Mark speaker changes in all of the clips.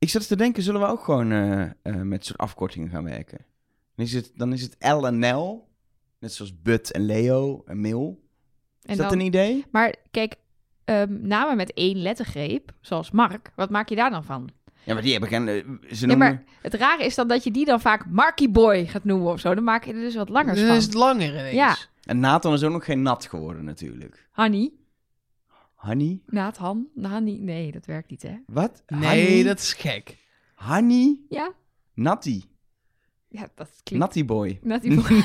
Speaker 1: Ik zat te denken, zullen we ook gewoon eh, eh, met soort afkortingen gaan werken? Dan is het, dan is het L en Nel. Net zoals Bud en Leo en Mil. Is
Speaker 2: En
Speaker 1: dat
Speaker 2: dan,
Speaker 1: een idee?
Speaker 2: Maar kijk, ehm, namen met één lettergreep, zoals Mark, wat maak je daar dan van?
Speaker 1: Ja, maar die hebben geen... eh, ze
Speaker 2: Ja,
Speaker 1: noemen...
Speaker 2: maar het rare is dan dat je die dan vaak Marky Boy gaat noemen of zo. Dan maak je er dus wat langer
Speaker 3: Dan
Speaker 2: van.
Speaker 3: is het langer ineens.
Speaker 2: Ja.
Speaker 1: En Nathan is ook nog geen nat geworden natuurlijk.
Speaker 2: Honey,
Speaker 1: Honey?
Speaker 2: Nathan, Honey. Nee, dat werkt niet, hè?
Speaker 1: Wat?
Speaker 3: Nee,
Speaker 1: Honey?
Speaker 3: dat is gek.
Speaker 1: Honey?
Speaker 2: Ja,
Speaker 1: Natty.
Speaker 2: ja dat klinkt...
Speaker 1: Natty boy.
Speaker 2: Natty Boy.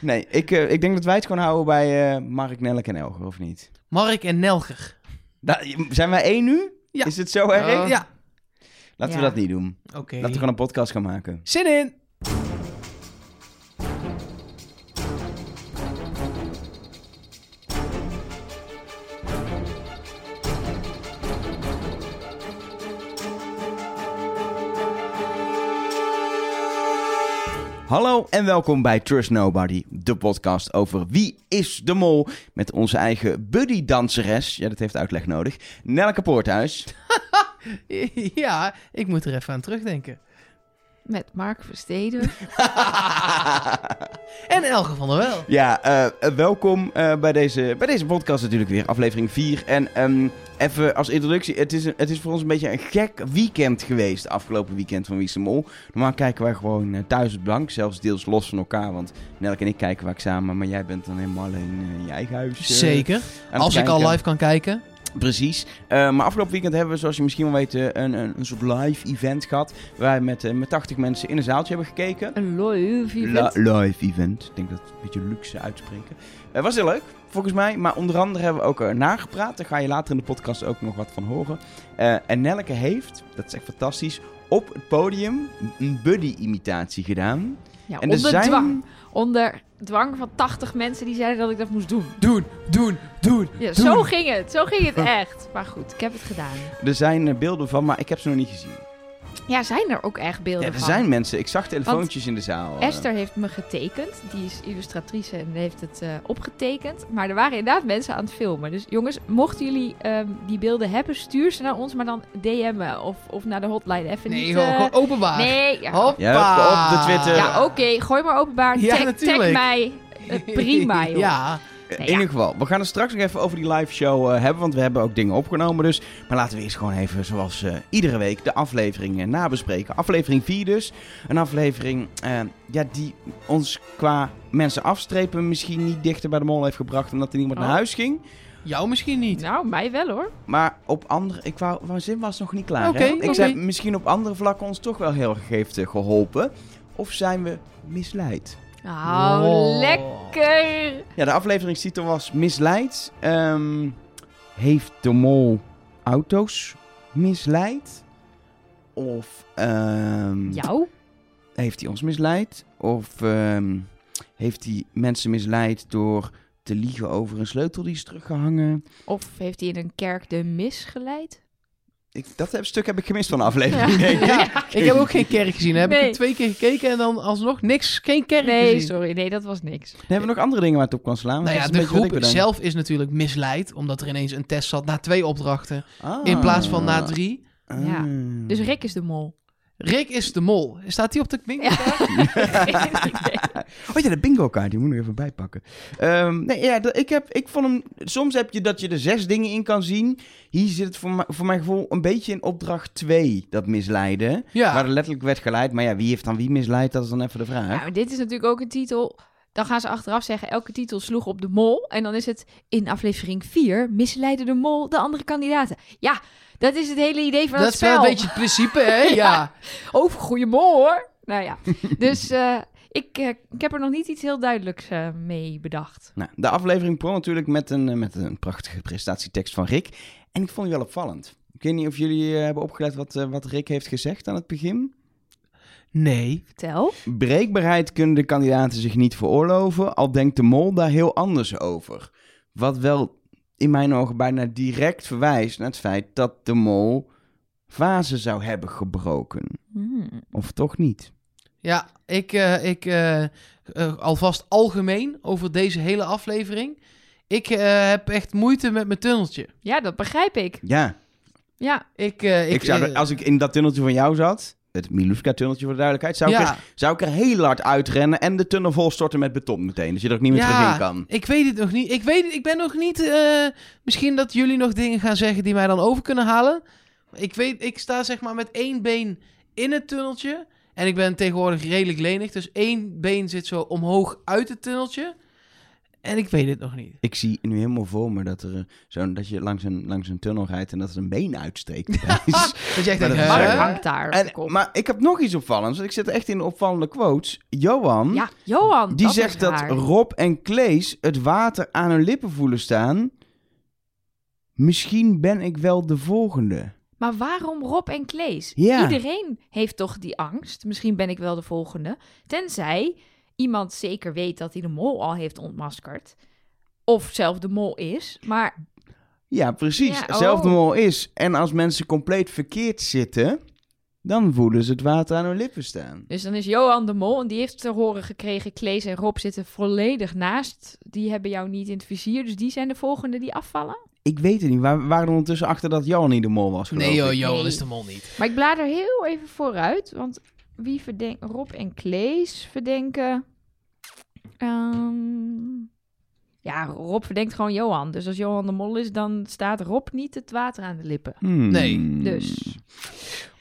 Speaker 1: nee, ik, eh, ik denk dat wij het gewoon houden bij eh, Mark, Nelk en Elger, of niet?
Speaker 3: Mark en Nelger.
Speaker 1: Da- zijn wij één nu?
Speaker 3: Ja.
Speaker 1: Is het zo erg?
Speaker 3: Oh. Ja,
Speaker 1: Laten we dat niet doen.
Speaker 3: oké.
Speaker 1: Laten we gewoon een podcast gaan maken.
Speaker 3: Zin in!
Speaker 1: Hallo en welkom bij Trust Nobody, de podcast over wie is de mol met onze eigen buddy-danseres. Ja, dat heeft uitleg nodig. Nelke Poorthuis.
Speaker 3: Ja, ik moet er even aan terugdenken.
Speaker 2: Met Mark Versteden.
Speaker 3: En Elge van der Wel.
Speaker 1: Ja, eh, welkom eh, bij, deze, bij deze podcast natuurlijk weer, aflevering 4. En ehm, even als introductie, het is, een- het is voor ons een beetje een gek weekend geweest, afgelopen weekend van Wie is de Mol. Normaal kijken wij gewoon eh, thuis op bank, zelfs deels los van elkaar, want Nelke en ik kijken vaak samen, maar jij bent dan helemaal alleen in je eigen huis.
Speaker 3: Zeker.
Speaker 1: het
Speaker 3: Als ik al live kan kijken.
Speaker 1: Precies. Eh, maar afgelopen weekend hebben we, zoals je misschien wel weet, eh, een, een, een soort live event gehad. Waar we met, eh, met 80 mensen in een zaaltje hebben gekeken.
Speaker 2: Een live
Speaker 1: La-
Speaker 2: event.
Speaker 1: live event. Ik denk dat het een beetje luxe uitspreken. Het was heel leuk, volgens mij. Maar onder andere hebben we ook er nagepraat. Daar ga je later in de podcast ook nog wat van horen. En Nelke heeft, dat is echt fantastisch, op het podium een buddy-imitatie gedaan.
Speaker 2: Ja,
Speaker 1: En er
Speaker 2: onder
Speaker 1: zijn-
Speaker 2: dwang. Onder dwang van 80 mensen die zeiden dat ik dat moest doen.
Speaker 3: Doen, doen, doen.
Speaker 2: Ja,
Speaker 3: doen.
Speaker 2: zo ging het. Zo ging het echt. Maar goed, ik heb het gedaan.
Speaker 1: Er zijn eh, beelden van, maar ik heb ze nog niet gezien.
Speaker 2: Ja, zijn er ook echt beelden
Speaker 1: Ja, er
Speaker 2: van?
Speaker 1: zijn mensen. Ik zag telefoontjes in de zaal. eh.
Speaker 2: Esther heeft me getekend. Die is illustratrice en heeft het eh, opgetekend. Maar er waren inderdaad mensen aan het filmen. Dus jongens, mochten jullie ehm, die beelden hebben, stuur ze naar ons. Maar dan DM'en of, of naar de hotline. Even
Speaker 3: Nee,
Speaker 2: niet...
Speaker 3: gewoon,
Speaker 2: eh,
Speaker 3: gewoon openbaar.
Speaker 2: Nee, ja,
Speaker 3: Hoppa.
Speaker 1: Ja, op de Twitter.
Speaker 2: ja oké. gooi maar openbaar.
Speaker 3: Ja,
Speaker 2: tag, tag mij. Prima, joh.
Speaker 3: ja.
Speaker 1: In
Speaker 2: Nee, ja.
Speaker 1: ieder geval, we gaan het straks nog even over die live show eh, hebben, want we hebben ook dingen opgenomen dus. Maar laten we eerst gewoon even, zoals eh, iedere week, de afleveringen nabespreken. Aflevering 4 dus. Een aflevering eh, ja, die ons qua mensen afstrepen misschien niet dichter bij de mol heeft gebracht, omdat er niemand
Speaker 2: Oh.
Speaker 1: naar huis ging.
Speaker 3: Jou misschien niet.
Speaker 2: Nou, mij wel hoor.
Speaker 1: Maar op andere, ik wou, mijn zin was nog niet klaar.
Speaker 3: Oké,
Speaker 1: hè? Ik
Speaker 3: oké.
Speaker 1: zei misschien op andere vlakken ons toch wel heel erg heeft eh, geholpen. Of zijn we misleid?
Speaker 2: Nou,
Speaker 3: Oh.
Speaker 2: lekker.
Speaker 1: Ja, de afleveringstitel was Misleid. Ehm, heeft de mol auto's misleid? Of ehm,
Speaker 2: Jou?
Speaker 1: heeft hij ons misleid? Of ehm, heeft hij mensen misleid door te liegen over een sleutel die is teruggehangen?
Speaker 2: Of heeft hij in een kerk de mis geleid?
Speaker 1: Ik, dat heb, stuk heb ik gemist van de aflevering.
Speaker 2: Ja.
Speaker 1: ik.
Speaker 3: Ja, ik heb ook geen kerk gezien. Heb
Speaker 2: Nee.
Speaker 3: ik twee keer gekeken en dan alsnog niks. Geen kerk
Speaker 2: Nee,
Speaker 3: gezien.
Speaker 2: sorry. Nee, dat was niks.
Speaker 1: Dan hebben we nog andere dingen waar het op kan slaan.
Speaker 3: Nou ja, de
Speaker 1: een beetje wat
Speaker 3: groep zelf is natuurlijk misleid, omdat er ineens een test zat na twee opdrachten
Speaker 1: Ah.
Speaker 3: in plaats van na drie.
Speaker 2: Ja.
Speaker 1: Ah.
Speaker 2: Dus Rick is de mol.
Speaker 3: Rick is de mol. Staat die op de bingo?
Speaker 1: Oh ja, de bingo kaart, die moet ik even bijpakken. Ehm, nee, ja, ik, heb, ik vond hem... Soms heb je dat je er zes dingen in kan zien. Hier zit het voor, mij- voor mijn gevoel een beetje in opdracht 2, dat misleiden.
Speaker 3: Ja.
Speaker 1: Waar er letterlijk werd geleid. Maar ja, wie heeft dan wie misleid? Dat is dan even de vraag.
Speaker 2: Ja, maar dit is natuurlijk ook een titel. Dan gaan ze achteraf zeggen, elke titel sloeg op de mol. En dan is het in aflevering 4, misleiden de mol de andere kandidaten. Ja, dat is het hele idee van
Speaker 3: Dat
Speaker 2: het
Speaker 3: is wel
Speaker 2: spel.
Speaker 3: een beetje het principe, hè? Ja.
Speaker 2: Over goede mol, hoor. Nou ja, dus eh, ik, eh, ik heb er nog niet iets heel duidelijks eh, mee bedacht.
Speaker 1: Nou, de aflevering begon natuurlijk met een, met een prachtige presentatietekst van Rick. En ik vond die wel opvallend. Ik weet niet of jullie eh, hebben opgelet wat, eh, wat Rick heeft gezegd aan het begin.
Speaker 3: Nee.
Speaker 2: Vertel.
Speaker 1: Breekbaarheid kunnen de kandidaten zich niet veroorloven, al denkt de mol daar heel anders over. Wat wel in mijn ogen bijna direct verwijst naar het feit dat de mol vazen zou hebben gebroken.
Speaker 2: Hmm.
Speaker 1: Of toch niet?
Speaker 3: Ja, ik, eh, ik eh, eh, alvast algemeen over deze hele aflevering. Ik eh, heb echt moeite met mijn tunneltje.
Speaker 2: Ja, dat begrijp ik.
Speaker 1: Ja,
Speaker 2: Ja,
Speaker 3: Ik, eh,
Speaker 1: Ik, zou als ik in dat tunneltje van jou zat, het Miluska-tunneltje voor de duidelijkheid, zou, ik er, zou ik er heel hard uitrennen en de tunnel volstorten met beton meteen. Dat je er ook niet meer terug in kan.
Speaker 3: Ik weet het nog niet. Ik weet het, ik ben nog niet. eh, misschien dat jullie nog dingen gaan zeggen die mij dan over kunnen halen. Ik weet, ik sta zeg maar met één been in het tunneltje. En ik ben tegenwoordig redelijk lenig. Dus één been zit zo omhoog uit het tunneltje. En ik weet het nog niet.
Speaker 1: Ik zie nu helemaal voor me dat, er, zo'n dat je langs een, langs een tunnel rijdt en dat er een been uitsteekt.
Speaker 3: Dat je echt
Speaker 1: Maar
Speaker 3: denkt,
Speaker 2: hangt daar.
Speaker 1: en, maar ik heb nog iets opvallends. Ik zit echt in de opvallende quotes. Johan,
Speaker 2: ja, Johan,
Speaker 1: die
Speaker 2: dat
Speaker 1: zegt dat
Speaker 2: raar.
Speaker 1: Rob en Klees het water aan hun lippen voelen staan. Misschien ben ik wel de volgende.
Speaker 2: Maar waarom Rob en Klees?
Speaker 1: Ja.
Speaker 2: Iedereen heeft toch die angst. Misschien ben ik wel de volgende. Tenzij iemand zeker weet dat hij de mol al heeft ontmaskerd. Of zelf de mol is. Maar
Speaker 1: Ja, precies.
Speaker 2: Ja, oh.
Speaker 1: Zelfde mol is. En als mensen compleet verkeerd zitten, dan voelen ze het water aan hun lippen staan.
Speaker 2: Dus dan is Johan de Mol en die heeft te horen gekregen... Klees en Rob zitten volledig naast. Die hebben jou niet in het vizier, dus die zijn de volgende die afvallen.
Speaker 1: Ik weet het niet. We waren er ondertussen achter dat Johan niet de mol was.
Speaker 3: Nee joh. Johan
Speaker 2: Nee.
Speaker 3: is de mol niet.
Speaker 2: Maar ik blader heel even vooruit, want wie verdenkt... Rob en Klees verdenken... Ehm, ja, Rob verdenkt gewoon Johan. Dus als Johan de Mol is, dan staat Rob niet het water aan de lippen.
Speaker 1: Hmm.
Speaker 3: Nee.
Speaker 2: Dus.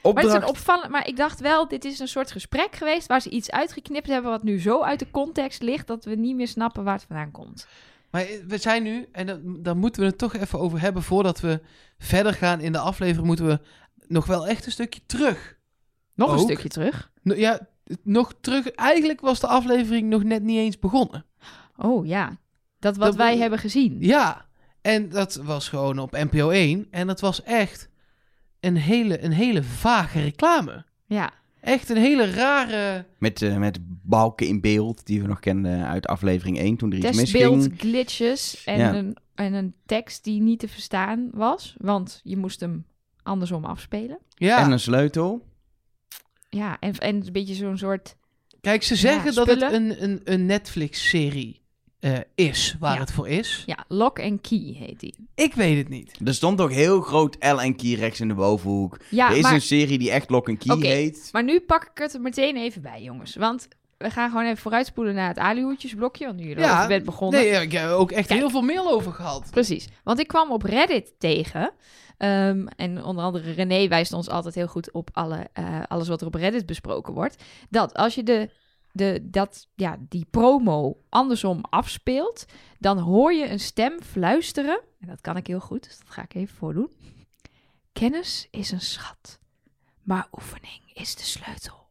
Speaker 2: Maar het is een opvallend. Maar ik dacht wel, dit is een soort gesprek geweest waar ze iets uitgeknipt hebben wat nu zo uit de context ligt dat we niet meer snappen waar het vandaan komt.
Speaker 3: Maar eh, we zijn nu, en dat, daar moeten we het toch even over hebben voordat we verder gaan in de aflevering, moeten we nog wel echt een stukje terug.
Speaker 2: Nog een stukje terug.
Speaker 3: No- Ja, nog terug. Eigenlijk was de aflevering nog net niet eens begonnen.
Speaker 2: Oh ja, dat wat
Speaker 3: Dat
Speaker 2: wij
Speaker 3: we-
Speaker 2: hebben gezien.
Speaker 3: Ja, en dat was gewoon op NPO 1. En dat was echt een hele, een hele vage reclame.
Speaker 2: Ja.
Speaker 3: Echt een hele rare...
Speaker 1: Met, eh, met balken in beeld die we nog kenden uit aflevering 1 toen er iets
Speaker 2: Testbeeld,
Speaker 1: misging.
Speaker 2: glitches en,
Speaker 1: Ja.
Speaker 2: een, en een tekst die niet te verstaan was, want je moest hem andersom afspelen.
Speaker 3: Ja,
Speaker 1: En een sleutel.
Speaker 2: Ja, en, en een beetje zo'n soort...
Speaker 3: kijk, ze zeggen
Speaker 2: Ja,
Speaker 3: dat het een, een, een Netflix-serie eh, is waar
Speaker 2: Ja.
Speaker 3: het voor is.
Speaker 2: Ja, Lock and Key heet die.
Speaker 3: Ik weet het niet.
Speaker 1: Er stond ook heel groot L en Key rechts in de bovenhoek.
Speaker 2: Ja,
Speaker 1: er is
Speaker 2: maar...
Speaker 1: een serie die echt Lock and Key
Speaker 2: Oké,
Speaker 1: heet.
Speaker 2: Maar nu pak ik het er meteen even bij, jongens. Want we gaan gewoon even vooruitspoelen naar het alihoedjesblokje. Want nu je
Speaker 3: Ja,
Speaker 2: bent begonnen.
Speaker 3: Nee, ik heb ook echt
Speaker 2: Kijk.
Speaker 3: heel veel mail over gehad.
Speaker 2: Precies. Want ik kwam op Reddit tegen. Ehm, en onder andere René wijst ons altijd heel goed op alle, eh, alles wat er op Reddit besproken wordt. Dat als je de, de, dat, ja, die promo andersom afspeelt, dan hoor je een stem fluisteren. En dat kan ik heel goed, dus dat ga ik even voordoen. Kennis is een schat, maar oefening is de sleutel.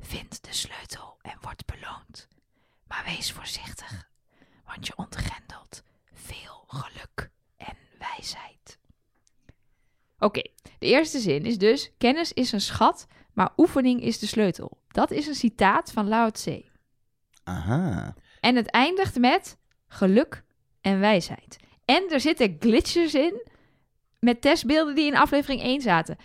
Speaker 2: Vind de sleutel en word beloond. Maar wees voorzichtig, want je ontgrendelt veel geluk en wijsheid. Oké, de eerste zin is dus: kennis is een schat, maar oefening is de sleutel. Dat is een citaat van Lao Tse.
Speaker 1: Aha.
Speaker 2: En het eindigt met geluk en wijsheid. En er zitten glitches in met testbeelden die in aflevering 1 zaten.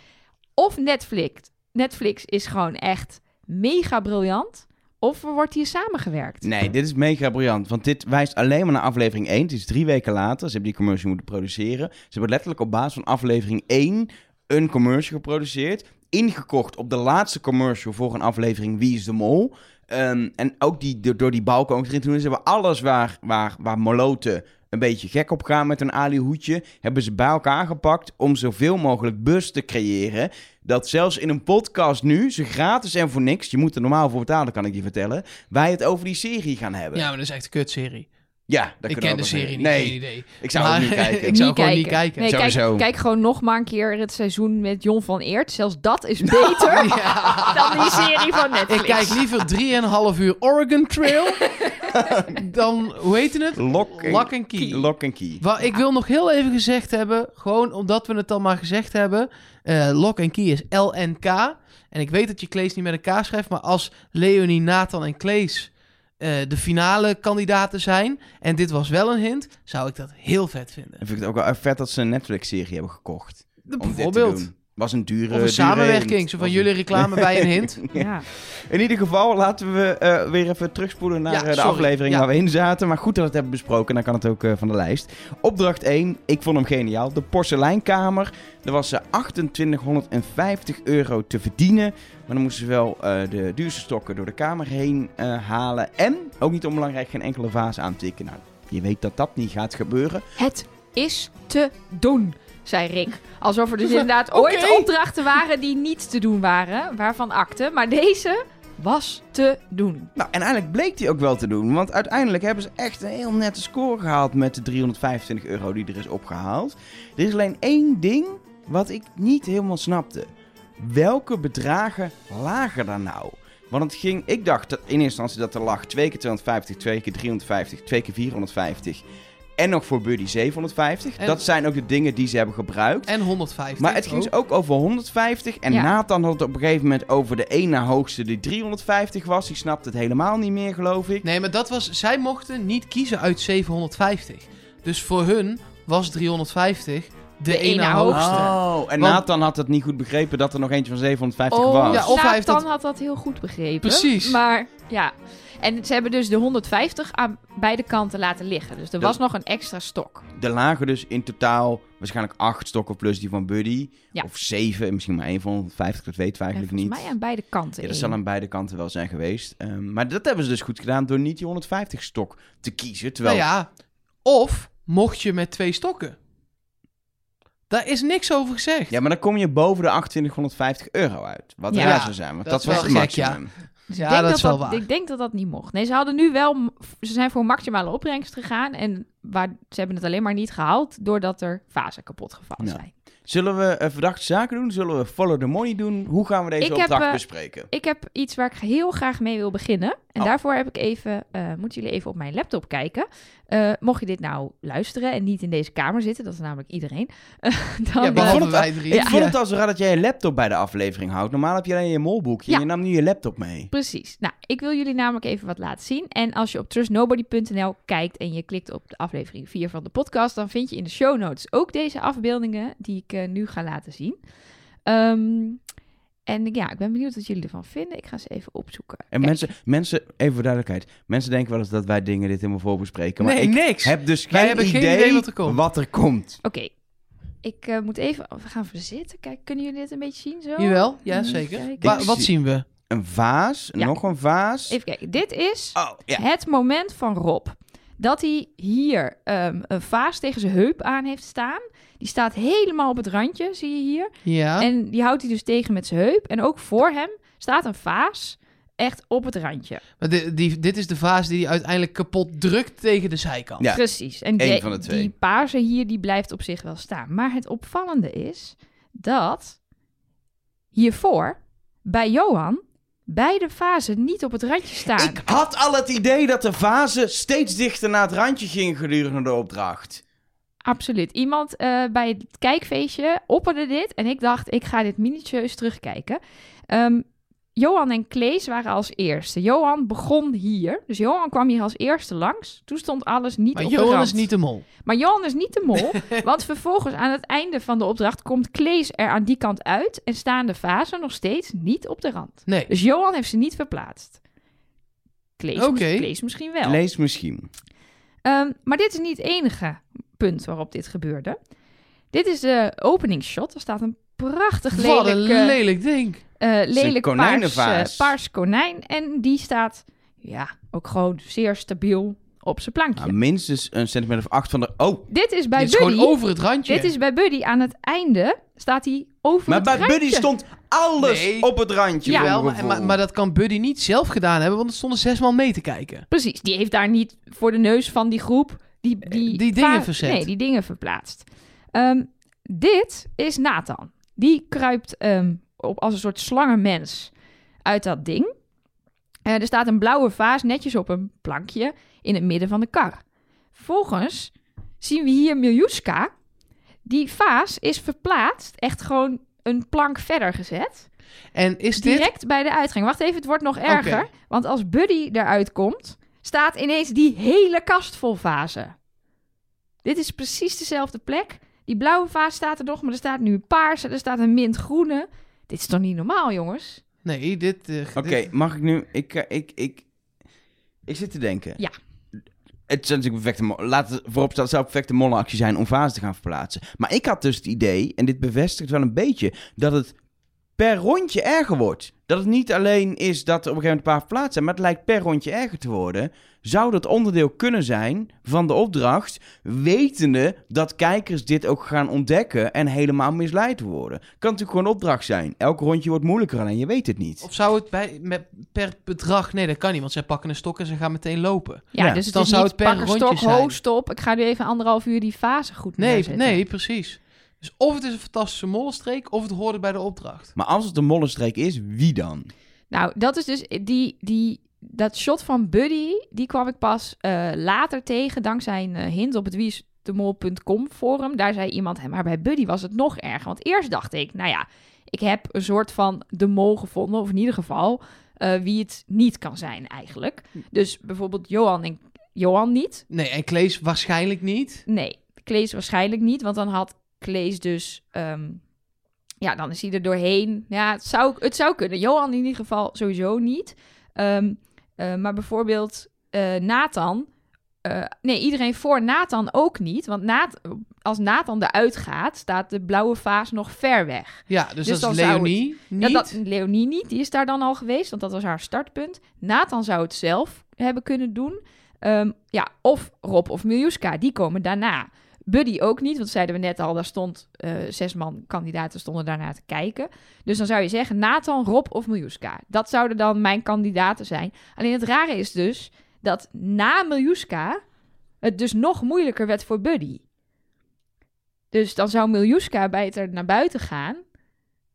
Speaker 2: Of Netflix. Netflix is gewoon echt mega briljant. Of wordt hier samengewerkt.
Speaker 1: Nee, dit is mega briljant. Want dit wijst alleen maar naar aflevering 1. Het is drie weken later. Ze hebben die commercial moeten produceren. Ze hebben letterlijk op basis van aflevering 1 een commercial geproduceerd. Ingekocht op de laatste commercial voor een aflevering Wie is de Mol. Ehm, en ook die, door- die balken erin te doen. Ze hebben alles waar, waar, waar Moloten een beetje gek op gaan met een Ali-hoedje... hebben ze bij elkaar gepakt om zoveel mogelijk buzz te creëren... dat zelfs in een podcast nu, ze gratis en voor niks... je moet er normaal voor betalen, kan ik je vertellen... wij het over die serie gaan hebben.
Speaker 3: Ja, maar dat is echt een kutserie.
Speaker 1: Ja, dat
Speaker 3: Ik
Speaker 1: kunnen we
Speaker 3: ken de serie niet,
Speaker 1: Nee,
Speaker 3: geen idee.
Speaker 1: ik zou
Speaker 3: Maar
Speaker 1: ook niet kijken.
Speaker 3: ik zou gewoon niet kijken.
Speaker 2: Nee, kijk,
Speaker 1: Sowieso.
Speaker 2: kijk gewoon nog maar een keer het seizoen met Jon van Eert. Zelfs dat is beter
Speaker 3: Ja.
Speaker 2: dan die serie van Netflix.
Speaker 3: Ik kijk liever 3,5 uur Oregon Trail dan, hoe heet het?
Speaker 1: Lock and,
Speaker 3: Lock and Key.
Speaker 1: Lock and Key.
Speaker 3: Wa- ik wil nog heel even gezegd hebben, gewoon omdat we het dan maar gezegd hebben. eh Lock and Key is LNK. En ik weet dat je Klees niet met een K schrijft, maar als Leonie, Nathan en Klees eh, de finale kandidaten zijn, en dit was wel een hint, zou ik dat heel vet vinden.
Speaker 1: Ik vind het ook wel vet dat ze een Netflix-serie hebben gekocht. Te
Speaker 3: Bijvoorbeeld.
Speaker 1: Was een dure...
Speaker 3: Of een
Speaker 1: dure
Speaker 3: samenwerking. Zo van
Speaker 1: een-
Speaker 3: jullie reclame bij een hint.
Speaker 2: Ja.
Speaker 1: In ieder geval, laten we eh, weer even terugspoelen naar
Speaker 3: Ja,
Speaker 1: eh, de
Speaker 3: sorry.
Speaker 1: aflevering
Speaker 3: Ja.
Speaker 1: waar we in zaten. Maar goed dat we het hebben besproken, dan kan het ook eh, van de lijst. Opdracht 1, ik vond hem geniaal. De porseleinkamer. Er was eh, 2850 euro te verdienen. Maar dan moesten ze wel eh, de duurste stokken door de kamer heen eh, halen. En, ook niet onbelangrijk, geen enkele vaas aantikken. Nou, je weet dat dat niet gaat gebeuren.
Speaker 2: Het is te doen, zei Rick. Alsof er dus inderdaad ooit opdrachten waren die niet te doen waren, waarvan akte. Maar deze was te doen.
Speaker 1: Nou, en eigenlijk bleek die ook wel te doen. Want uiteindelijk hebben ze echt een heel nette score gehaald met de 325 euro die er is opgehaald. Er is alleen één ding wat ik niet helemaal snapte. Welke bedragen lagen daar nou? Want het ging, ik dacht dat in eerste instantie dat er lag 2 keer 250, 2 keer 350, 2 keer 450. En nog voor Buddy 750.
Speaker 3: En-
Speaker 1: Dat zijn ook de dingen die ze hebben gebruikt.
Speaker 3: En 150.
Speaker 1: Maar het ging dus ook over 150. En
Speaker 2: Ja.
Speaker 1: Nathan had het op een gegeven moment over de ene hoogste die 350 was. Die snapte het helemaal niet meer, geloof ik.
Speaker 3: Nee, maar dat was... Zij mochten niet kiezen uit 750. Dus voor hun was 350 de,
Speaker 2: De
Speaker 3: ene
Speaker 2: ene
Speaker 3: hoogste.
Speaker 1: Oh, en
Speaker 3: Want-
Speaker 1: Nathan had het niet goed begrepen dat er nog eentje van 750
Speaker 2: Oh,
Speaker 1: was.
Speaker 3: Ja, of hij heeft
Speaker 2: Nathan
Speaker 3: dat-
Speaker 2: had dat heel goed begrepen.
Speaker 3: Precies.
Speaker 2: Maar ja, en ze hebben dus de 150 aan beide kanten laten liggen. Dus er was nog een extra stok.
Speaker 1: Er lagen dus in totaal waarschijnlijk 8 stokken plus die van Buddy.
Speaker 2: Ja.
Speaker 1: Of 7, misschien maar één van 150, dat weten we
Speaker 2: En
Speaker 1: eigenlijk
Speaker 2: volgens
Speaker 1: niet.
Speaker 2: mij aan beide kanten.
Speaker 1: Ja, dat zal aan beide kanten wel zijn geweest. Ehm, maar dat hebben ze dus goed gedaan door niet die 150 stok te kiezen. Terwijl
Speaker 3: Nou ja, of mocht je met twee stokken. Daar is niks over gezegd.
Speaker 1: Ja, maar dan kom je boven de 2850 euro uit. Wat
Speaker 2: Ja.
Speaker 1: raar zou zijn, want
Speaker 3: Dat
Speaker 1: was het
Speaker 3: gek, ja.
Speaker 2: Dus
Speaker 3: Ja,
Speaker 2: ik denk
Speaker 3: dat is wel
Speaker 2: dat,
Speaker 3: waar.
Speaker 2: Ik denk dat dat niet mocht. Nee, ze hadden nu wel... Ze zijn voor maximale opbrengst gegaan. En waar, ze hebben het alleen maar niet gehaald... doordat er fasen kapot gevallen
Speaker 1: Ja.
Speaker 2: zijn.
Speaker 1: Zullen we eh, verdachte zaken doen? Zullen we follow the money doen? Hoe gaan we deze
Speaker 2: Ik heb,
Speaker 1: opdracht
Speaker 2: eh,
Speaker 1: bespreken?
Speaker 2: Ik heb iets waar ik heel graag mee wil beginnen. En
Speaker 1: Oh.
Speaker 2: daarvoor heb ik even, eh, moeten jullie even op mijn laptop kijken. Eh, mocht je dit nou luisteren en niet in deze kamer zitten, dat is namelijk iedereen. eh, dan,
Speaker 3: Ja,
Speaker 1: Ik
Speaker 3: behalve
Speaker 1: vond het
Speaker 3: wij drie.
Speaker 1: Ik vond het al zo raar dat jij je laptop bij de aflevering houdt. Normaal heb je alleen je molboekje.
Speaker 2: Ja.
Speaker 1: en Je nam nu je laptop mee.
Speaker 2: Precies. Nou, ik wil jullie namelijk even wat laten zien. En als je op trustnobody.nl kijkt en je klikt op de aflevering 4 van de podcast, dan vind je in de show notes ook deze afbeeldingen die ik eh, nu ga laten zien. Ehm, en ja, ik ben benieuwd wat jullie ervan vinden. Ik ga ze even opzoeken.
Speaker 1: En
Speaker 2: Kijk,
Speaker 1: mensen, mensen, even voor duidelijkheid. Mensen denken wel eens dat wij dingen dit helemaal voorbespreken. Maar
Speaker 3: nee,
Speaker 1: ik
Speaker 3: niks.
Speaker 1: heb dus
Speaker 3: Wij
Speaker 1: geen, idee,
Speaker 3: wat er komt.
Speaker 1: wat er komt.
Speaker 2: Oké. Ik eh, moet even... We gaan verzitten. Kijk, kunnen jullie dit een beetje zien zo?
Speaker 3: Jawel, ja
Speaker 2: Even
Speaker 3: zeker. Wa- wat
Speaker 1: zie-
Speaker 3: zien we?
Speaker 1: Een vaas,
Speaker 2: Ja.
Speaker 1: nog een vaas.
Speaker 2: Even kijken. Dit is
Speaker 1: Oh, ja.
Speaker 2: het moment van Rob. Dat hij hier ehm, een vaas tegen zijn heup aan heeft staan. Die staat helemaal op het randje, zie je hier.
Speaker 3: Ja.
Speaker 2: En die houdt hij dus tegen met zijn heup. En ook voor hem staat een vaas echt op het randje.
Speaker 3: Maar di- die, dit is de vaas die hij uiteindelijk kapot drukt tegen de zijkant.
Speaker 1: Ja.
Speaker 2: Precies. En die,
Speaker 1: van de twee.
Speaker 2: die paarse hier, die blijft op zich wel staan. Maar het opvallende is dat hiervoor, bij Johan, beide vazen niet op het randje staan.
Speaker 1: Ik had al het idee dat de vazen steeds dichter naar het randje gingen gedurende de opdracht.
Speaker 2: Absoluut. Iemand eh, bij het kijkfeestje opperde dit en ik dacht, ik ga dit minutieus terugkijken. Ehm, Johan en Klees waren als eerste. Johan begon hier. Dus Johan kwam hier als eerste langs. Toen stond alles niet
Speaker 3: Maar
Speaker 2: op de
Speaker 3: Johan
Speaker 2: rand.
Speaker 3: is niet de mol.
Speaker 2: Maar Johan is niet de mol. want vervolgens aan het einde van de opdracht komt Klees er aan die kant uit... en staan de vazen nog steeds niet op de rand.
Speaker 3: Nee.
Speaker 2: Dus Johan heeft ze niet verplaatst. Klees, mis- Klees misschien wel.
Speaker 1: Lees misschien.
Speaker 2: Ehm, maar dit is niet het enige punt waarop dit gebeurde. Dit is de openingsshot. Er staat een prachtig
Speaker 3: Wat een
Speaker 2: lelijk, eh,
Speaker 3: lelijk ding.
Speaker 2: eh, lelijk paars,
Speaker 1: konijnenvaas.
Speaker 2: eh, paars konijn. En die staat ja, ook gewoon zeer stabiel op zijn plankje.
Speaker 1: Nou, minstens een centimeter of acht van de... Oh,
Speaker 2: dit is bij
Speaker 3: Dit is
Speaker 2: Buddy.
Speaker 3: gewoon over het randje.
Speaker 2: Dit is bij Buddy aan het einde. Staat hij over
Speaker 1: maar
Speaker 2: het
Speaker 1: bij
Speaker 2: randje.
Speaker 1: Buddy stond alles
Speaker 3: Nee.
Speaker 1: op het randje.
Speaker 2: Ja.
Speaker 3: Wel, maar, maar, maar dat kan Buddy niet zelf gedaan hebben, want er stonden zes man mee te kijken.
Speaker 2: Precies, die heeft daar niet voor de neus van die groep die, die,
Speaker 3: Die dingen verzet.
Speaker 2: Nee, die dingen verplaatst. Ehm, dit is Nathan. Die kruipt ehm, op, als een soort slangenmens uit dat ding. Eh, er staat een blauwe vaas netjes op een plankje in het midden van de kar. Vervolgens zien we hier Miljuska. Die vaas is verplaatst, echt gewoon een plank verder gezet.
Speaker 3: En is dit...
Speaker 2: Direct bij de uitgang. Wacht even, het wordt nog erger. Want als Buddy eruit komt, staat ineens die hele kast vol vazen. Dit is precies dezelfde plek. Die blauwe vaas staat er nog, maar er staat nu een paarse, er staat een mintgroene. Dit is toch niet normaal, jongens?
Speaker 3: Nee, dit... eh,
Speaker 1: Oké,
Speaker 3: dit-
Speaker 1: mag ik nu... Ik, eh, ik, ik, ik zit te denken.
Speaker 2: Ja.
Speaker 1: Het is natuurlijk een perfecte... Laat het voorop staan, zou perfecte mollenactie zijn om vazen te gaan verplaatsen. Maar ik had dus het idee, en dit bevestigt wel een beetje, dat het per rondje erger wordt. Dat het niet alleen is dat er op een gegeven moment een paar verplaatst zijn, maar het lijkt per rondje erger te worden. Zou dat onderdeel kunnen zijn van de opdracht, wetende dat kijkers dit ook gaan ontdekken en helemaal misleid worden? Kan natuurlijk gewoon een opdracht zijn. Elk rondje wordt moeilijker, alleen je weet het niet.
Speaker 3: Of zou het bij, met, per bedrag... Nee, dat kan niet, want zij pakken een stok en ze gaan meteen lopen.
Speaker 2: Ja,
Speaker 1: Ja,
Speaker 2: dus het
Speaker 3: dan
Speaker 2: is
Speaker 3: zou
Speaker 2: niet
Speaker 3: het per
Speaker 2: pak een
Speaker 3: rondje
Speaker 2: stok,
Speaker 3: zijn.
Speaker 2: ho, stop. Ik ga nu even anderhalf uur die fase goed
Speaker 3: Nee, nee, precies. Dus of het is een fantastische mollenstreek, of het hoorde bij de opdracht.
Speaker 1: Maar als het een mollenstreek is, wie dan?
Speaker 2: Nou, dat is dus die, die, dat shot van Buddy, die kwam ik pas eh, later tegen dankzij een eh, hint op het wieisdemol.com forum. Daar zei iemand, "Hé, maar bij Buddy was het nog erger. Want eerst dacht ik, nou ja, ik heb een soort van de mol gevonden, of in ieder geval eh, wie het niet kan zijn eigenlijk. Dus bijvoorbeeld Johan en Johan niet.
Speaker 3: Nee, en Klees waarschijnlijk niet.
Speaker 2: Nee, Klees waarschijnlijk niet, want dan had Klees dus... ehm, ja, dan is hij er doorheen. Ja, het zou, het zou kunnen. Johan in ieder geval sowieso niet. Ehm, eh, maar bijvoorbeeld eh, Nathan... eh, nee, iedereen voor Nathan ook niet. Want als Nathan eruit gaat, staat de blauwe vaas nog ver weg.
Speaker 3: Ja, dus,
Speaker 2: Dus
Speaker 3: dat is
Speaker 2: zou
Speaker 3: Leonie niet.
Speaker 2: Ja, dat, Leonie niet, die is daar dan al geweest, want dat was haar startpunt. Nathan zou het zelf hebben kunnen doen. Ehm, ja, of Rob of Miljuska, die komen daarna. Buddy ook niet, want zeiden we net al, daar stond eh, zes man kandidaten stonden daarna te kijken. Dus dan zou je zeggen Nathan, Rob of Miljuska. Dat zouden dan mijn kandidaten zijn. Alleen het rare is dus dat na Miljuska het dus nog moeilijker werd voor Buddy. Dus dan zou Miljuska bij het er naar buiten gaan.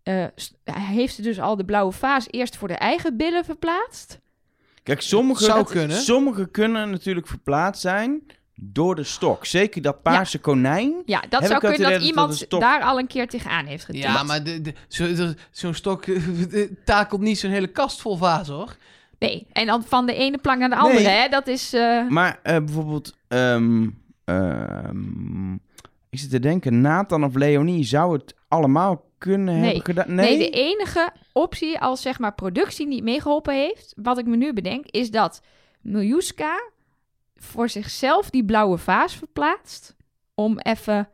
Speaker 2: eh, heeft dus al de blauwe vaas eerst voor de eigen billen verplaatst.
Speaker 1: Kijk, sommige,
Speaker 3: Zou kunnen.
Speaker 1: sommige kunnen natuurlijk verplaatst zijn door de stok. Zeker dat paarse konijn.
Speaker 2: Ja, dat zou kunnen dat iemand daar al een keer tegenaan heeft getild.
Speaker 3: Ja, maar de, de, zo- zo'n stok takelt niet zo'n hele kast vol vaas, hoor.
Speaker 2: Nee, en dan van de ene plank naar de andere,
Speaker 1: Nee.
Speaker 2: hè? Dat is... eh,
Speaker 1: Maar eh, bijvoorbeeld, ehm, ehm, ik zit te denken, Nathan of Leonie zou het allemaal kunnen
Speaker 2: Nee.
Speaker 1: hebben gedaan.
Speaker 2: Nee,
Speaker 1: Nee,
Speaker 2: de enige optie als zeg maar productie niet meegeholpen heeft, wat ik me nu bedenk, is dat Miljuska voor zichzelf die blauwe vaas verplaatst. Om even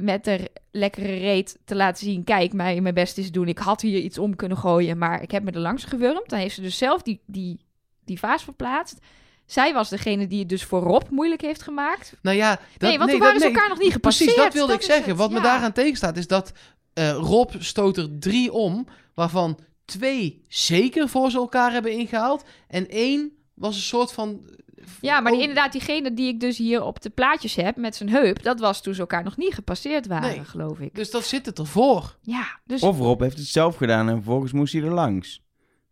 Speaker 2: met de lekkere reet te laten zien, kijk, mij mijn best is doen. Ik had hier iets om kunnen gooien, maar ik heb me er langs gewurmd. Dan heeft ze dus zelf die, die, die vaas verplaatst. Zij was degene die het dus voor Rob moeilijk heeft gemaakt.
Speaker 3: Nou ja, dat,
Speaker 2: nee, want toen
Speaker 3: dat-
Speaker 2: waren ze
Speaker 3: nee,
Speaker 2: elkaar nog niet gepasseerd.
Speaker 3: Precies, dat wilde ik zeggen.
Speaker 2: het,
Speaker 3: Wat me
Speaker 2: ja.
Speaker 3: daaraan tegenstaat is dat eh, Rob stoot er drie om, waarvan twee zeker voor ze elkaar hebben ingehaald. En één was een soort van...
Speaker 2: Ja, maar die,
Speaker 3: oh,
Speaker 2: inderdaad, diegene die ik dus hier op de plaatjes heb met zijn heup, dat was toen ze elkaar nog niet gepasseerd waren,
Speaker 3: Nee.
Speaker 2: geloof ik.
Speaker 3: Dus dat zit het ervoor.
Speaker 2: Ja, dus
Speaker 1: Of Rob heeft het zelf gedaan en vervolgens moest hij er langs.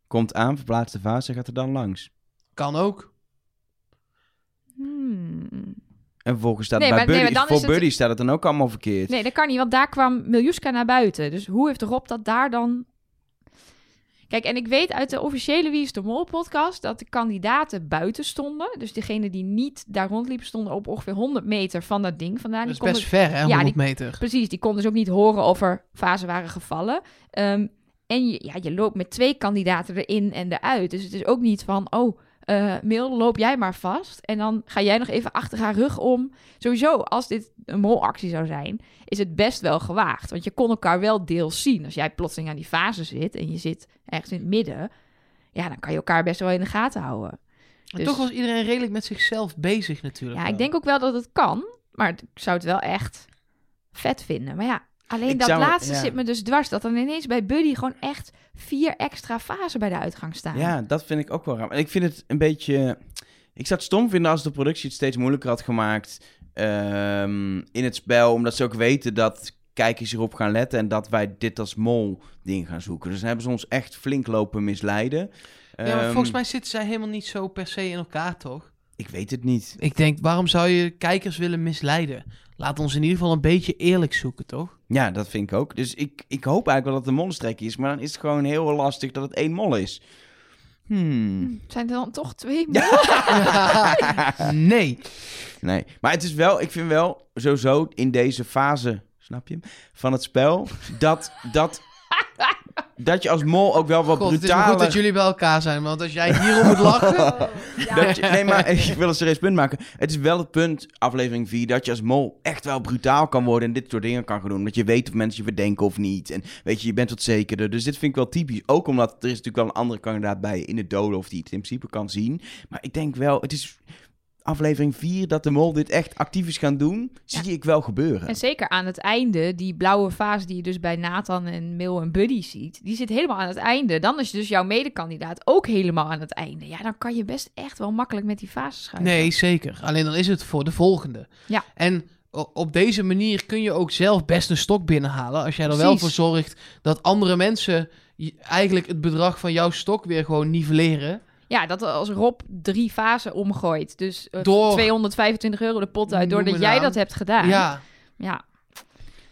Speaker 1: Komt aan, verplaatst de vaas en gaat er dan langs.
Speaker 3: Kan ook.
Speaker 2: Hmm.
Speaker 1: En vervolgens staat
Speaker 2: Nee,
Speaker 1: bij
Speaker 2: maar- nee,
Speaker 1: Buddy,
Speaker 2: maar dan
Speaker 1: voor
Speaker 2: is het-
Speaker 1: Buddy staat het dan ook allemaal verkeerd.
Speaker 2: Nee, dat kan niet, want daar kwam Miljuska naar buiten. Dus hoe heeft Rob dat daar dan... Kijk, en ik weet uit de officiële Wie is de Mol podcast dat de kandidaten buiten stonden. Dus degene die niet daar rondliepen stonden op ongeveer 100 meter van dat ding vandaan.
Speaker 3: Dat is best
Speaker 2: konden-
Speaker 3: ver, hè?
Speaker 2: Ja,
Speaker 3: 100
Speaker 2: die-
Speaker 3: meter.
Speaker 2: Precies, die kon dus ook niet horen of er fasen waren gevallen. Ehm, en je, ja, je loopt met twee kandidaten erin en eruit. Dus het is ook niet van, oh, eh Mil, loop jij maar vast. En dan ga jij nog even achter haar rug om. Sowieso, als dit een molactie zou zijn, is het best wel gewaagd. Want je kon elkaar wel deels zien. Als jij plotseling aan die fase zit en je zit ergens in het midden... ja, dan kan je elkaar best wel in de gaten houden.
Speaker 3: En
Speaker 2: Dus-
Speaker 3: toch was iedereen redelijk met zichzelf bezig natuurlijk.
Speaker 2: Ja,
Speaker 3: wel.
Speaker 2: ik denk ook wel dat het kan. Maar ik zou het wel echt vet vinden. Maar ja, alleen
Speaker 1: Ik
Speaker 2: dat
Speaker 1: zou-
Speaker 2: laatste
Speaker 1: ja.
Speaker 2: zit me dus dwars. Dat dan ineens bij Buddy gewoon echt vier extra fasen bij de uitgang staan.
Speaker 1: Ja, dat vind ik ook wel raar. En ik vind het een beetje... Ik zou het stom vinden als de productie het steeds moeilijker had gemaakt ehm, in het spel. Omdat ze ook weten dat kijkers hierop gaan letten en dat wij dit als mol ding gaan zoeken. Dus dan hebben ze ons echt flink lopen misleiden.
Speaker 3: Ja, maar
Speaker 1: Ehm,
Speaker 3: volgens mij zitten zij helemaal niet zo per se in elkaar, toch?
Speaker 1: Ik weet het niet.
Speaker 3: Ik denk, waarom zou je kijkers willen misleiden? Laat ons in ieder geval een beetje eerlijk zoeken, toch?
Speaker 1: Ja, dat vind ik ook. Dus ik, ik hoop eigenlijk wel dat het een monstrek is. Maar dan is het gewoon heel lastig dat het één mol is. Hmm.
Speaker 2: Zijn er dan toch twee?
Speaker 3: nee.
Speaker 1: Nee, maar het is wel, ik vind wel sowieso in deze fase snap je hem? Van het spel. Dat, dat, dat je als mol ook wel wat
Speaker 3: God, het is maar goed
Speaker 1: brutaler...
Speaker 3: dat jullie bij elkaar zijn, want als jij hierom moet lachen...
Speaker 2: Ja.
Speaker 1: Dat je, nee, maar ik wil een serieus punt maken. Het is wel het punt, aflevering 4, dat je als mol echt wel brutaal kan worden en dit soort dingen kan gaan doen. Dat je weet of mensen je verdenken of niet. En weet je, je bent wat zekerder. Dus dit vind ik wel typisch. Ook omdat er is natuurlijk wel een andere kandidaat bij je in de doden of die het in principe kan zien. Maar ik denk wel, het is aflevering 4 dat de mol dit echt actief is gaan doen. Zie ik wel gebeuren.
Speaker 2: En zeker aan het einde, die blauwe vaas die je dus bij Nathan en Mil en Buddy ziet, die zit helemaal aan het einde. Dan is dus jouw medekandidaat ook helemaal aan het einde. Ja, dan kan je best echt wel makkelijk met die vaas schuiven.
Speaker 3: Nee, zeker. Alleen dan is het voor de volgende.
Speaker 2: Ja.
Speaker 3: En op deze manier kun je ook zelf best een stok binnenhalen. Als jij er wel voor zorgt dat andere mensen eigenlijk het bedrag van jouw stok weer gewoon nivelleren.
Speaker 2: Ja, dat als Rob drie vazen omgooit, dus eh,
Speaker 3: Door-
Speaker 2: 225 euro de pot uit, doordat jij
Speaker 3: naam.
Speaker 2: dat hebt gedaan.
Speaker 3: Ja,
Speaker 2: ja.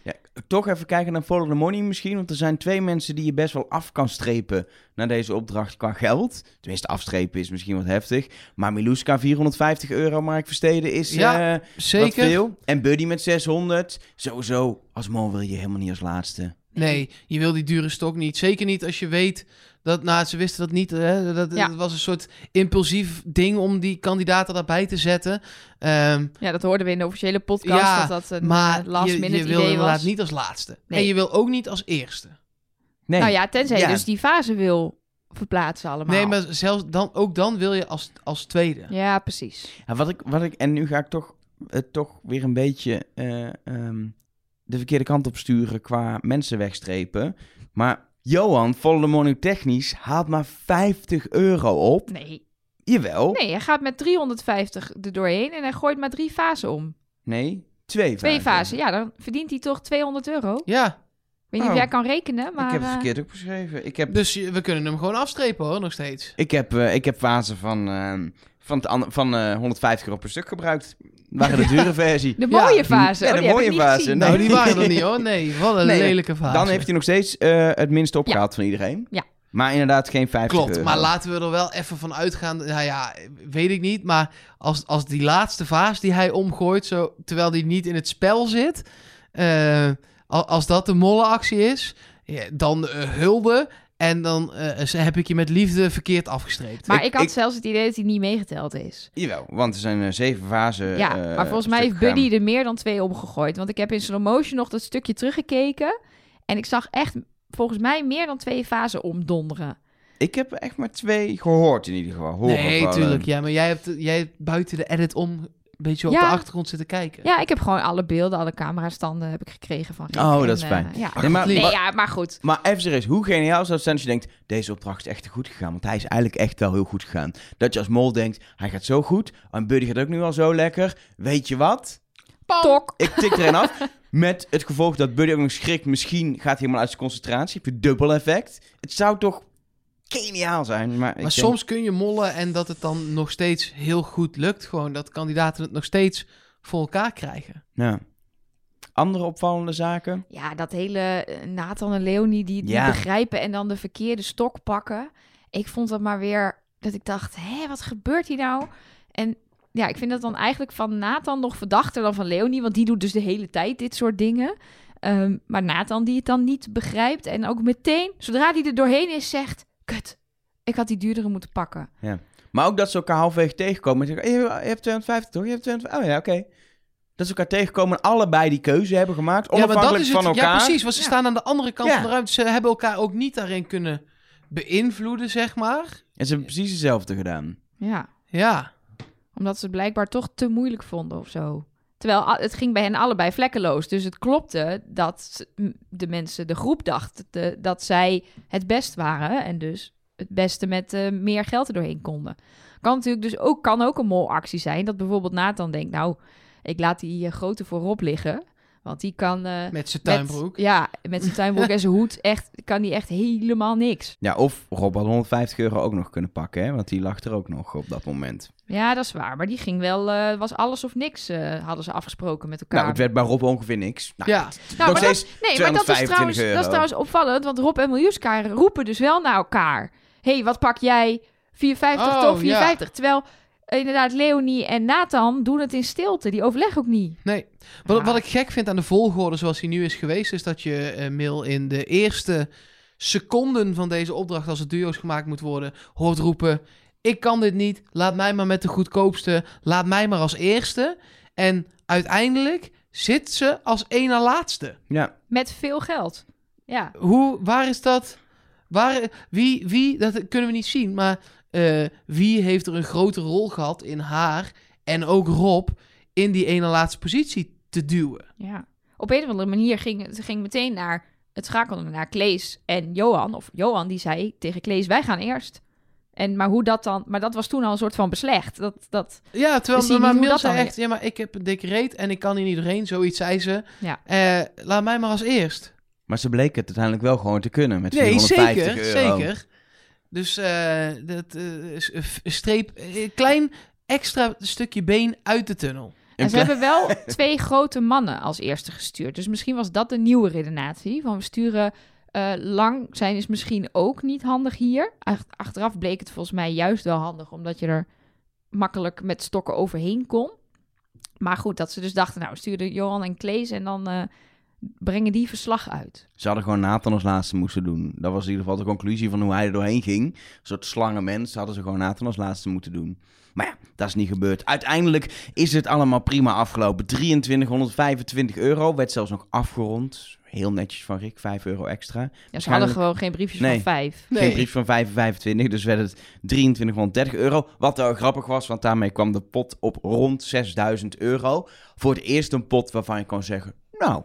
Speaker 1: Ja, toch even kijken naar Follow the Money misschien. Want er zijn twee mensen die je best wel af kan strepen naar deze opdracht qua geld. Tenminste, afstrepen is misschien wat heftig. Maar Miluska 450 euro, Mark Versteden, is
Speaker 3: Ja,
Speaker 1: eh, wat
Speaker 3: zeker.
Speaker 1: veel. En Buddy met 600. Sowieso, als mol wil je helemaal niet als laatste.
Speaker 3: Nee, je wil die dure stok niet. Zeker niet als je weet dat, nou, ze wisten dat niet. Hè? Dat,
Speaker 2: Ja.
Speaker 3: dat was een soort impulsief ding om die kandidaten daarbij te zetten. Ehm,
Speaker 2: ja, dat hoorden we in de officiële podcast,
Speaker 3: Ja,
Speaker 2: dat dat een
Speaker 3: maar
Speaker 2: eh, last
Speaker 3: je,
Speaker 2: minute
Speaker 3: je wil
Speaker 2: idee
Speaker 3: inderdaad
Speaker 2: was.
Speaker 3: niet als laatste.
Speaker 2: Nee.
Speaker 3: En je wil ook niet als eerste.
Speaker 1: Nee.
Speaker 2: Nou ja, tenzij
Speaker 1: Ja.
Speaker 2: je dus die fase wil verplaatsen allemaal.
Speaker 3: Nee, maar zelfs dan, ook dan wil je als, als tweede.
Speaker 2: Ja, precies.
Speaker 1: Ja, wat ik, wat ik, en nu ga ik toch, eh, toch weer een beetje eh, ehm, de verkeerde kant op sturen qua mensen wegstrepen. Maar Johan, Follow the Money technisch, haalt maar 50 euro op.
Speaker 2: Nee.
Speaker 1: Jawel.
Speaker 2: Nee, hij gaat met 350 er doorheen en hij gooit maar drie fasen om.
Speaker 1: Nee, twee
Speaker 2: Twee fasen. Ja, dan verdient hij toch 200 euro. Ik
Speaker 3: Ja,
Speaker 2: weet niet
Speaker 1: Oh.
Speaker 2: of jij kan rekenen, maar...
Speaker 1: ik heb het
Speaker 2: eh,
Speaker 1: verkeerd opgeschreven. Ik heb,
Speaker 3: dus we kunnen hem gewoon afstrepen hoor, nog steeds.
Speaker 1: ik heb, eh, ik heb fasen van, ehm, van, van eh, 150 euro per stuk gebruikt. Waren de dure versie.
Speaker 2: De
Speaker 3: Ja,
Speaker 2: mooie fase.
Speaker 1: ja,
Speaker 2: oh,
Speaker 1: de mooie fase. Nee.
Speaker 3: Nou, die waren er niet hoor. Nee, wat een
Speaker 1: Nee,
Speaker 3: lelijke fase.
Speaker 1: Dan heeft hij nog steeds eh, het minste opgehaald van iedereen.
Speaker 2: Ja.
Speaker 1: Maar inderdaad geen 50
Speaker 3: Klopt,
Speaker 1: euro.
Speaker 3: maar laten we er wel even van uitgaan. Nou ja, weet ik niet. Maar als, als die laatste vaas die hij omgooit, zo, terwijl die niet in het spel zit, eh, al- als dat de mollenactie is, ja, dan eh, hulde. En dan eh, heb ik je met liefde verkeerd afgestreept.
Speaker 2: Maar
Speaker 1: Ik-
Speaker 2: ik, had
Speaker 1: ik-
Speaker 2: zelfs het idee dat hij niet meegeteld is.
Speaker 1: Jawel, want er zijn eh, zeven vazen.
Speaker 2: ja,
Speaker 1: eh,
Speaker 2: maar volgens mij heeft Buddy er meer dan twee omgegooid. Want ik heb in slow motion nog dat stukje teruggekeken. En ik zag echt, volgens mij, meer dan twee fasen omdonderen.
Speaker 1: Ik heb echt maar twee gehoord in ieder geval. Horen
Speaker 3: nee,
Speaker 1: vallen.
Speaker 3: tuurlijk. Ja, maar jij hebt, jij hebt buiten de edit om beetje op
Speaker 2: Ja.
Speaker 3: de achtergrond zitten kijken.
Speaker 2: Ja, ik heb gewoon alle beelden, alle camerastanden heb ik gekregen van Rick.
Speaker 1: Oh,
Speaker 2: En,
Speaker 1: dat is
Speaker 2: eh,
Speaker 1: fijn.
Speaker 2: ja.
Speaker 1: Nee, maar,
Speaker 2: Nee,
Speaker 1: maar,
Speaker 2: ja, maar goed.
Speaker 1: maar even serieus, hoe geniaal zou het zijn als je denkt... deze opdracht is echt goed gegaan, want hij is eigenlijk echt wel heel goed gegaan. Dat je als mol denkt, hij gaat zo goed, en Buddy gaat ook nu al zo lekker. Weet je wat?
Speaker 2: Tok.
Speaker 1: Ik tik er een af. Met het gevolg dat Buddy ook nog schrikt. Misschien gaat hij helemaal uit zijn concentratie. Heb je dubbel effect. Het zou toch geniaal zijn. Maar, ik
Speaker 3: Maar
Speaker 1: denk-
Speaker 3: soms kun je mollen en dat het dan nog steeds heel goed lukt. Gewoon dat kandidaten het nog steeds voor elkaar krijgen.
Speaker 1: Ja. Andere opvallende zaken?
Speaker 2: Ja, dat hele eh, Nathan en Leonie die, die
Speaker 1: Ja.
Speaker 2: begrijpen en dan de verkeerde stok pakken. Ik vond dat maar weer dat ik dacht, hé, wat gebeurt hier nou? En ja, ik vind dat dan eigenlijk van Nathan nog verdachter dan van Leonie, want die doet dus de hele tijd dit soort dingen. Ehm, maar Nathan die het dan niet begrijpt en ook meteen, zodra hij er doorheen is, zegt, kut, ik had die duurdere moeten pakken.
Speaker 1: Maar ook dat ze elkaar halverwege tegenkomen. En zeggen, "Hey, je hebt 250 toch? Je hebt 250. Oh ja, oké. Dat ze elkaar tegenkomen en allebei die keuze hebben gemaakt.
Speaker 3: Ja, maar dat
Speaker 1: Onafhankelijk
Speaker 3: is het.
Speaker 1: van elkaar.
Speaker 3: Ja, precies. Want ze
Speaker 2: Ja.
Speaker 3: staan aan de andere kant
Speaker 1: Ja.
Speaker 3: van de ruimte. Ze hebben elkaar ook niet daarin kunnen beïnvloeden, zeg maar.
Speaker 1: En ze hebben precies hetzelfde gedaan.
Speaker 2: Ja,
Speaker 3: Ja.
Speaker 2: omdat ze het blijkbaar toch te moeilijk vonden of zo. Terwijl het ging bij hen allebei vlekkeloos. Dus het klopte dat de mensen, de groep dacht de- dat zij het best waren. En dus het beste met eh, meer geld er doorheen konden. Kan natuurlijk dus ook, kan ook een molactie zijn. Dat bijvoorbeeld Nathan denkt, nou, ik laat die eh, grote voorop liggen. Want die kan... eh,
Speaker 3: Met zijn
Speaker 2: met-
Speaker 3: tuinbroek.
Speaker 2: ja, met zijn tuinbroek en zijn hoed echt, kan die echt helemaal niks.
Speaker 1: Ja, of Rob had 150 euro ook nog kunnen pakken, hè? Want die lag er ook nog op dat moment.
Speaker 2: Ja, dat is waar. Maar die ging wel, eh, was alles of niks, eh, hadden ze afgesproken met elkaar.
Speaker 1: Nou, het werd bij Rob ongeveer niks. Nou,
Speaker 3: Ja.
Speaker 2: Nou,
Speaker 1: nog
Speaker 2: dat- Nee, maar dat is,
Speaker 1: 225
Speaker 2: trouwens,
Speaker 1: euro.
Speaker 2: dat is trouwens opvallend, want Rob en Miljuska roepen dus wel naar elkaar. hey, wat pak jij? 4,50
Speaker 3: Oh,
Speaker 2: toch? 4,50. Terwijl inderdaad, Leonie en Nathan doen het in stilte. Die overleggen ook niet.
Speaker 3: Nee. Wat,
Speaker 2: Ah.
Speaker 3: wat ik gek vind aan de volgorde zoals die nu is geweest, is dat je eh, mail in de eerste seconden van deze opdracht, als het duo's gemaakt moet worden, hoort roepen: Ik kan dit niet, laat mij maar met de goedkoopste, laat mij maar als eerste. En uiteindelijk zit ze als één na laatste.
Speaker 1: Ja,
Speaker 2: Met veel geld. Ja.
Speaker 3: Hoe, waar is dat? Waar, wie, wie, dat kunnen we niet zien, maar eh, wie heeft er een grote rol gehad in haar en ook Rob in die ene laatste positie te duwen?
Speaker 2: ja. Op een of andere manier ging het ging meteen naar... Het schakelde naar Klees en Johan. Of Johan die zei tegen Klees, wij gaan eerst. En, maar hoe dat dan... Maar dat was toen al een soort van beslecht. Dat, dat,
Speaker 3: Ja, terwijl
Speaker 2: zien
Speaker 3: maar Mil zei
Speaker 2: dan
Speaker 3: echt, ja, maar ik heb een dikke reet en ik kan hier niet doorheen. Zoiets zei ze.
Speaker 2: Ja.
Speaker 3: Eh, laat mij maar als eerst.
Speaker 1: maar ze bleken het uiteindelijk wel gewoon te kunnen met
Speaker 3: Nee,
Speaker 1: 450
Speaker 3: zeker,
Speaker 1: euro.
Speaker 3: zeker. Dus eh dat eh, streep, een klein extra stukje been uit de tunnel.
Speaker 2: En ze hebben wel twee grote mannen als eerste gestuurd. Dus misschien was dat de nieuwe redenatie. Van we sturen eh, lang zijn is misschien ook niet handig hier. Ach- Achteraf bleek het volgens mij juist wel handig. Omdat je er makkelijk met stokken overheen kon. Maar goed, dat ze dus dachten, nou we sturen Johan en Klees en dan eh, brengen die verslag uit.
Speaker 1: Ze hadden gewoon Nathan als laatste moeten doen. Dat was in ieder geval de conclusie van hoe hij er doorheen ging. Een soort slangenmens hadden ze gewoon Nathan als laatste moeten doen. Maar ja, dat is niet gebeurd. Uiteindelijk is het allemaal prima afgelopen. 2325 euro. Werd zelfs nog afgerond. Heel netjes van Rick, 5 euro extra.
Speaker 2: Ja, ze hadden gewoon geen briefjes
Speaker 1: Nee.
Speaker 2: van vijf.
Speaker 3: Nee.
Speaker 1: Geen brief van 25, dus werd het 2330 euro. Wat wel grappig was, want daarmee kwam de pot op rond 6000 euro. Voor het eerst een pot waarvan je kan zeggen... Nou,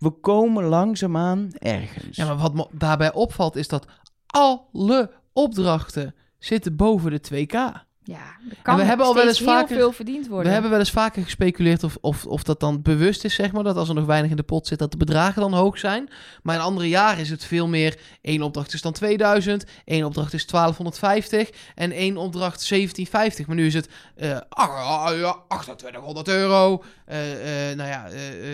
Speaker 1: we komen langzaamaan ergens.
Speaker 3: Ja, maar wat daarbij opvalt is dat alle opdrachten zitten boven de 2K.
Speaker 2: Ja, kan
Speaker 3: we hebben al wel eens vaker-
Speaker 2: veel verdiend worden.
Speaker 3: We hebben wel eens vaker gespeculeerd of, of, of dat dan bewust is, zeg maar. Dat als er nog weinig in de pot zit, dat de bedragen dan hoog zijn. Maar in andere jaren is het veel meer... één opdracht is dan 2000, één opdracht is 1250 en één opdracht 1750. Maar nu is het eh, ah, ah, ja, 2800 euro. Eh, nou ja,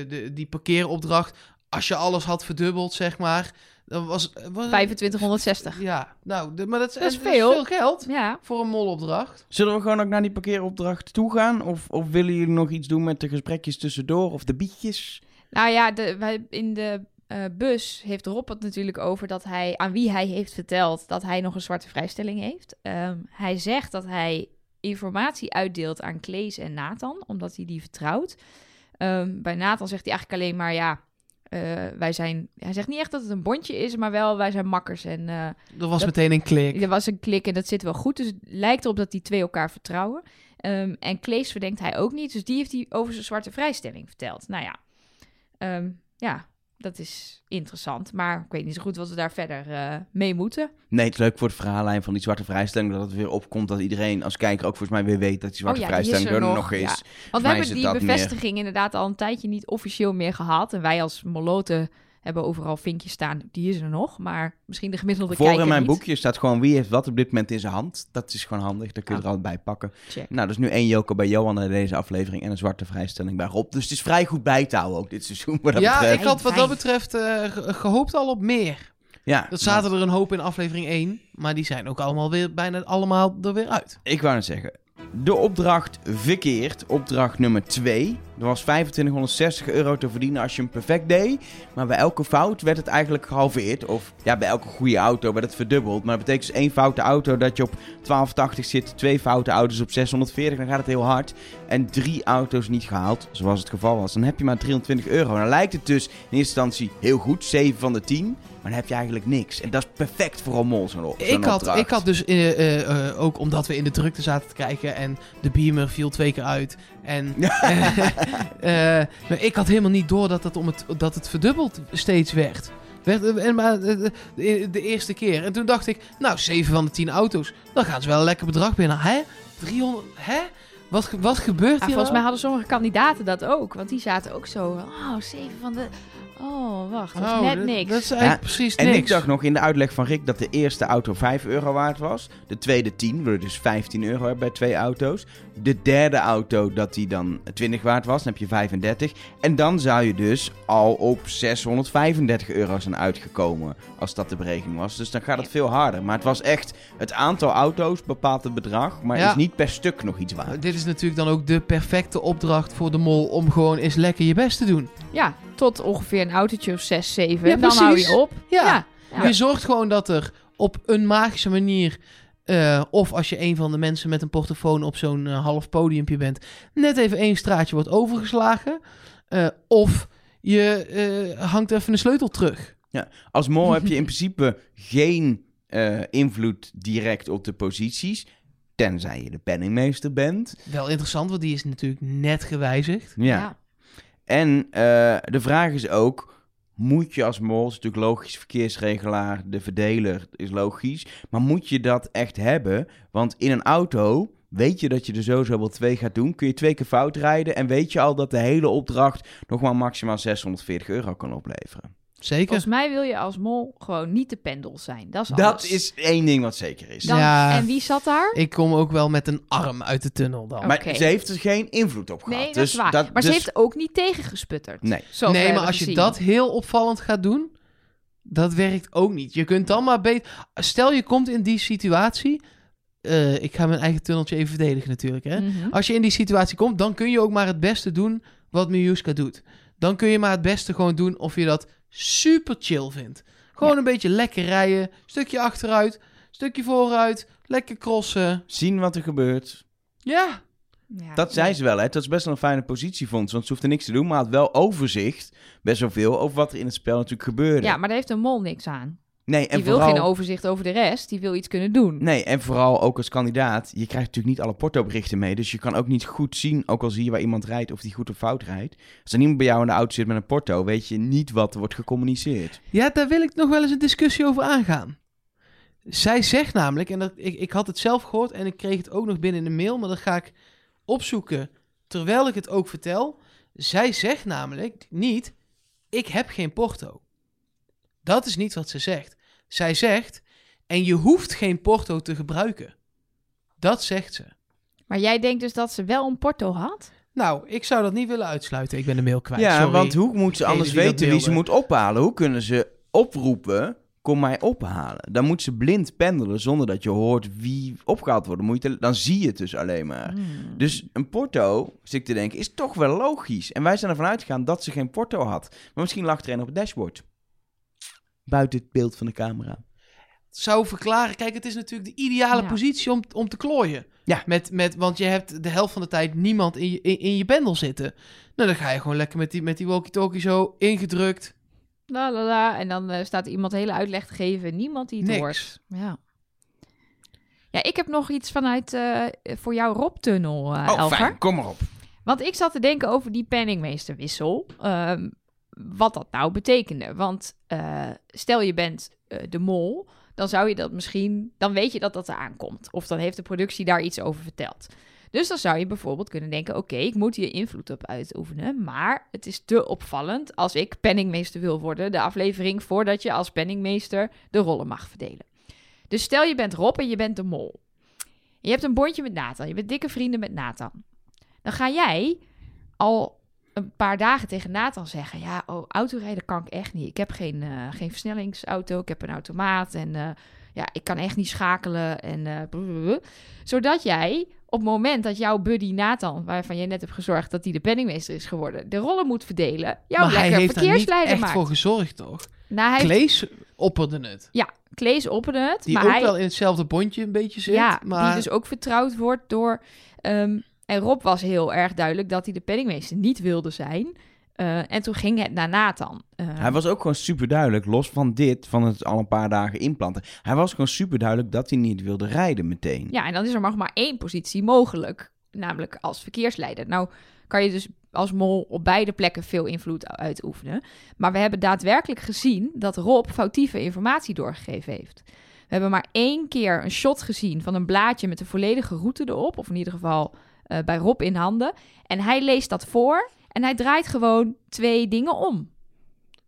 Speaker 3: de, die parkeeropdracht. Als je alles had verdubbeld, zeg maar... Dan was, was
Speaker 2: 2560.
Speaker 3: Ja, nou, de- maar dat is,
Speaker 2: Dat is
Speaker 3: dat
Speaker 2: veel.
Speaker 3: geld
Speaker 2: Ja,
Speaker 3: voor een molopdracht.
Speaker 1: Zullen we gewoon ook naar die parkeeropdracht toe gaan? Of, of willen jullie nog iets doen met de gesprekjes tussendoor? Of de bietjes?
Speaker 2: Nou ja, de, wij, in de eh, bus heeft Rob het natuurlijk over dat hij aan wie hij heeft verteld dat hij nog een zwarte vrijstelling heeft. Ehm, hij zegt dat hij informatie uitdeelt aan Klees en Nathan, omdat hij die vertrouwt. Ehm, bij Nathan zegt hij eigenlijk alleen maar ja. Eh, wij zijn, hij zegt niet echt dat het een bondje is, maar wel wij zijn makkers. En eh,
Speaker 3: Er was
Speaker 2: Dat-
Speaker 3: meteen een klik.
Speaker 2: er was een klik en dat zit wel goed. Dus het lijkt erop dat die twee elkaar vertrouwen. Ehm, en Klees verdenkt hij ook niet. Dus die heeft hij over zijn zwarte vrijstelling verteld. Nou ja, Ehm, ja, dat is interessant. Maar ik weet niet zo goed wat we daar verder eh, mee moeten.
Speaker 1: Nee, het is leuk voor het verhaallijn van die zwarte vrijstelling. Dat het weer opkomt dat iedereen als kijker ook volgens mij weer weet dat die zwarte
Speaker 2: Oh ja,
Speaker 1: vrijstelling
Speaker 2: er nog, ja.
Speaker 1: is.
Speaker 2: Want we hebben die bevestiging inderdaad al een tijdje niet officieel meer gehad. En wij als moloten hebben overal vinkjes staan. Die is er nog. Maar misschien de gemiddelde
Speaker 1: Voor
Speaker 2: kijker
Speaker 1: in mijn
Speaker 2: niet.
Speaker 1: boekje staat gewoon wie heeft wat op dit moment in zijn hand. Dat is gewoon handig, daar kun je
Speaker 2: Ah.
Speaker 1: er altijd bij pakken.
Speaker 2: Check.
Speaker 1: Nou, dus nu één joker bij Johan in deze aflevering en een zwarte vrijstelling bij Rob. Dus het is vrij goed bij te houden ook dit seizoen wat dat
Speaker 3: ja,
Speaker 1: betreft.
Speaker 3: ik had wat dat betreft eh, ge- gehoopt al op meer.
Speaker 1: Ja,
Speaker 3: Dat zaten er een hoop in aflevering 1, maar die zijn ook allemaal weer bijna allemaal er weer uit.
Speaker 1: Ik wou net zeggen. De opdracht verkeerd, opdracht nummer 2. Er was 2560 euro te verdienen als je hem perfect deed. Maar bij elke fout werd het eigenlijk gehalveerd. Of ja, bij elke goede auto werd het verdubbeld. Maar dat betekent dus één foute auto dat je op 1280 zit. Twee foute auto's op 640, dan gaat het heel hard. En drie auto's niet gehaald, zoals het geval was. Dan heb je maar 320 euro. Dan lijkt het dus in eerste instantie heel goed, 7 van de 10. Maar dan heb je eigenlijk niks. En dat is perfect voor een mol, zo'n op- zo'n
Speaker 3: Ik had,
Speaker 1: opdracht.
Speaker 3: ik had dus, eh, eh, eh, ook omdat we in de drukte zaten te kijken en de beamer viel twee keer uit. En maar ik had helemaal niet door dat het, om het, dat het verdubbeld steeds werd. werd en maar de, eerste keer. En toen dacht ik, nou, 7 van de 10 auto's, dan gaan ze wel een lekker bedrag binnen. Hè? 300, hè? Wat, wat gebeurt hier
Speaker 2: volgens mij
Speaker 3: nou?
Speaker 2: hadden sommige kandidaten dat ook. Want die zaten ook zo. Oh, zeven van de. Oh, wacht. Dat is
Speaker 3: Oh,
Speaker 2: net niks.
Speaker 3: Dat is eigenlijk
Speaker 1: Ja,
Speaker 3: precies
Speaker 1: En
Speaker 3: niks.
Speaker 1: ik dacht nog in de uitleg van Rick dat de eerste auto 5 euro waard was. De tweede 10, waardoor je dus 15 euro hebt bij twee auto's. De derde auto dat die dan 20 waard was, dan heb je 35. En dan zou je dus al op 635 euro zijn uitgekomen als dat de berekening was. Dus dan gaat het veel harder. Maar het was echt, het aantal auto's bepaalt het bedrag, maar
Speaker 3: Ja.
Speaker 1: is niet per stuk nog iets waard.
Speaker 3: Dit is natuurlijk dan ook de perfecte opdracht voor de mol om gewoon eens lekker je best te doen.
Speaker 2: Ja, tot ongeveer een autootje of 6, 7.
Speaker 3: Ja,
Speaker 2: en dan hou je op.
Speaker 3: Ja.
Speaker 2: ja. ja.
Speaker 3: Je zorgt gewoon dat er op een magische manier, eh, of als je een van de mensen met een portofoon op zo'n eh, half podiumpje bent, net even één straatje wordt overgeslagen. Eh, of je eh, hangt even een sleutel terug.
Speaker 1: Als mol heb je in principe geen eh, invloed direct op de posities. Tenzij je de penningmeester bent.
Speaker 3: Wel interessant, want die is natuurlijk net gewijzigd.
Speaker 1: Ja.
Speaker 2: Ja.
Speaker 1: En eh, de vraag is ook... Moet je als mol, natuurlijk logisch, verkeersregelaar, de verdeler is logisch. Maar moet je dat echt hebben? Want in een auto weet je dat je er sowieso wel twee gaat doen. Kun je twee keer fout rijden en weet je al dat de hele opdracht nog maar maximaal 640 euro kan opleveren.
Speaker 3: Zeker.
Speaker 2: Volgens mij wil je als mol gewoon niet de pendel zijn. Dat is
Speaker 1: Dat
Speaker 2: alles.
Speaker 1: is één ding wat zeker is.
Speaker 2: Dan,
Speaker 3: Ja.
Speaker 2: En wie zat daar?
Speaker 3: Ik kom ook wel met een arm uit de tunnel dan.
Speaker 1: Maar ze heeft er geen invloed op gehad.
Speaker 2: Nee, dat
Speaker 1: dus
Speaker 2: is waar.
Speaker 1: Dat,
Speaker 2: maar ze
Speaker 1: dus-
Speaker 2: heeft ook niet tegengesputterd.
Speaker 1: Nee.
Speaker 3: Nee, maar als je
Speaker 2: gezien.
Speaker 3: dat heel opvallend gaat doen, dat werkt ook niet. Je kunt dan maar beter... Stel je komt in die situatie... eh, ik ga mijn eigen tunneltje even verdedigen natuurlijk, hè.
Speaker 2: Mhm.
Speaker 3: Als je in die situatie komt, dan kun je ook maar het beste doen wat Miuska doet. Dan kun je maar het beste gewoon doen of je dat super chill vindt. Gewoon
Speaker 2: Ja.
Speaker 3: een beetje lekker rijden, stukje achteruit, stukje vooruit, lekker crossen.
Speaker 1: Zien wat er gebeurt.
Speaker 3: Ja,
Speaker 2: Ja.
Speaker 1: Dat zei ze wel, hè. Dat is best wel een fijne positie, vond ze. Want ze hoefde niks te doen, maar had wel overzicht. Best wel veel over wat er in het spel natuurlijk gebeurde.
Speaker 2: Ja, maar daar heeft een mol niks aan.
Speaker 1: Nee, en
Speaker 2: Die wil
Speaker 1: vooral...
Speaker 2: geen overzicht over de rest. Die wil iets kunnen doen.
Speaker 1: Nee, en vooral ook als kandidaat. Je krijgt natuurlijk niet alle porto-berichten mee. Dus je kan ook niet goed zien, ook al zie je waar iemand rijdt, of die goed of fout rijdt. Als er niemand bij jou in de auto zit met een porto, weet je niet wat er wordt gecommuniceerd.
Speaker 3: Ja, daar wil ik nog wel eens een discussie over aangaan. Zij zegt namelijk, en dat, ik, ik had het zelf gehoord en ik kreeg het ook nog binnen in de mail, maar dat ga ik opzoeken terwijl ik het ook vertel. Zij zegt namelijk niet, ik heb geen porto. Dat is niet wat ze zegt. Zij zegt, en je hoeft geen porto te gebruiken. Dat zegt ze.
Speaker 2: Maar jij denkt dus dat ze wel een porto had?
Speaker 3: Nou, ik zou dat niet willen uitsluiten. Ik ben de mail kwijt.
Speaker 1: ja,
Speaker 3: sorry.
Speaker 1: want hoe moet ze anders
Speaker 3: dat
Speaker 1: weten wie ze moet ophalen? Hoe kunnen ze oproepen, kom mij ophalen? Dan moet ze blind pendelen zonder dat je hoort wie opgehaald wordt. Dan, moet je te- dan zie je het dus alleen maar.
Speaker 2: Hmm.
Speaker 1: Dus een porto, zit ik te denken, is toch wel logisch. En wij zijn ervan uitgegaan dat ze geen porto had. Maar misschien lag er een op het dashboard. Buiten het beeld van de camera.
Speaker 3: zou verklaren. Kijk, het is natuurlijk de ideale
Speaker 2: Ja.
Speaker 3: positie om, om te klooien.
Speaker 1: Ja.
Speaker 3: Met, met, want je hebt de helft van de tijd niemand in je, in, in je pendel zitten. Nou, dan ga je gewoon lekker met die, met die walkie-talkie zo ingedrukt.
Speaker 2: La la la. En dan eh, staat iemand hele uitleg te geven. Niemand die het
Speaker 3: Niks.
Speaker 2: hoort. Ja. Ja, ik heb nog iets vanuit eh, voor jouw Rob-tunnel, eh
Speaker 1: oh, fijn. Kom maar op.
Speaker 2: Want ik zat te denken over die penningmeesterwissel. Ehm, wat dat nou betekende. Want eh, stel je bent eh, de mol, dan zou je dat misschien... Dan weet je dat dat eraan komt. Of dan heeft de productie daar iets over verteld. Dus dan zou je bijvoorbeeld kunnen denken... oké, ik moet hier invloed op uitoefenen... maar het is te opvallend als ik penningmeester wil worden... de aflevering voordat je als penningmeester de rollen mag verdelen. Dus stel je bent Rob en je bent de mol. Je hebt een bondje met Nathan. Je bent dikke vrienden met Nathan. Dan ga jij al een paar dagen tegen Nathan zeggen: Ja, oh, autorijden kan ik echt niet. Ik heb geen, eh, geen versnellingsauto, ik heb een automaat en eh, ja, ik kan echt niet schakelen. En, eh, blablabla. Zodat jij op het moment dat jouw buddy Nathan, waarvan jij net hebt gezorgd dat hij de penningmeester is geworden, de rollen moet verdelen, jou
Speaker 3: maar hij
Speaker 2: lekker
Speaker 3: heeft daar niet
Speaker 2: verkeersleider
Speaker 3: echt
Speaker 2: maakt.
Speaker 3: voor gezorgd, toch?
Speaker 2: Nou, hij heeft,
Speaker 3: Klees opperde het.
Speaker 2: ja, Klees opperde het,
Speaker 3: Die
Speaker 2: maar
Speaker 3: ook
Speaker 2: hij,
Speaker 3: wel in hetzelfde bondje een beetje zit.
Speaker 2: ja,
Speaker 3: maar
Speaker 2: die dus ook vertrouwd wordt door. ehm, en Rob was heel erg duidelijk dat hij de penningmeester niet wilde zijn. Eh, en toen ging het naar Nathan. Eh,
Speaker 1: Hij was ook gewoon super duidelijk, los van dit, van het al een paar dagen inplanten. Hij was gewoon super duidelijk dat hij niet wilde rijden meteen.
Speaker 2: Ja, en dan is er nog maar één positie mogelijk, namelijk als verkeersleider. Nou kan je dus als mol op beide plekken veel invloed uitoefenen. Maar we hebben daadwerkelijk gezien dat Rob foutieve informatie doorgegeven heeft. We hebben maar één keer een shot gezien van een blaadje met de volledige route erop. Of in ieder geval eh, bij Rob in handen. En hij leest dat voor en hij draait gewoon twee dingen om.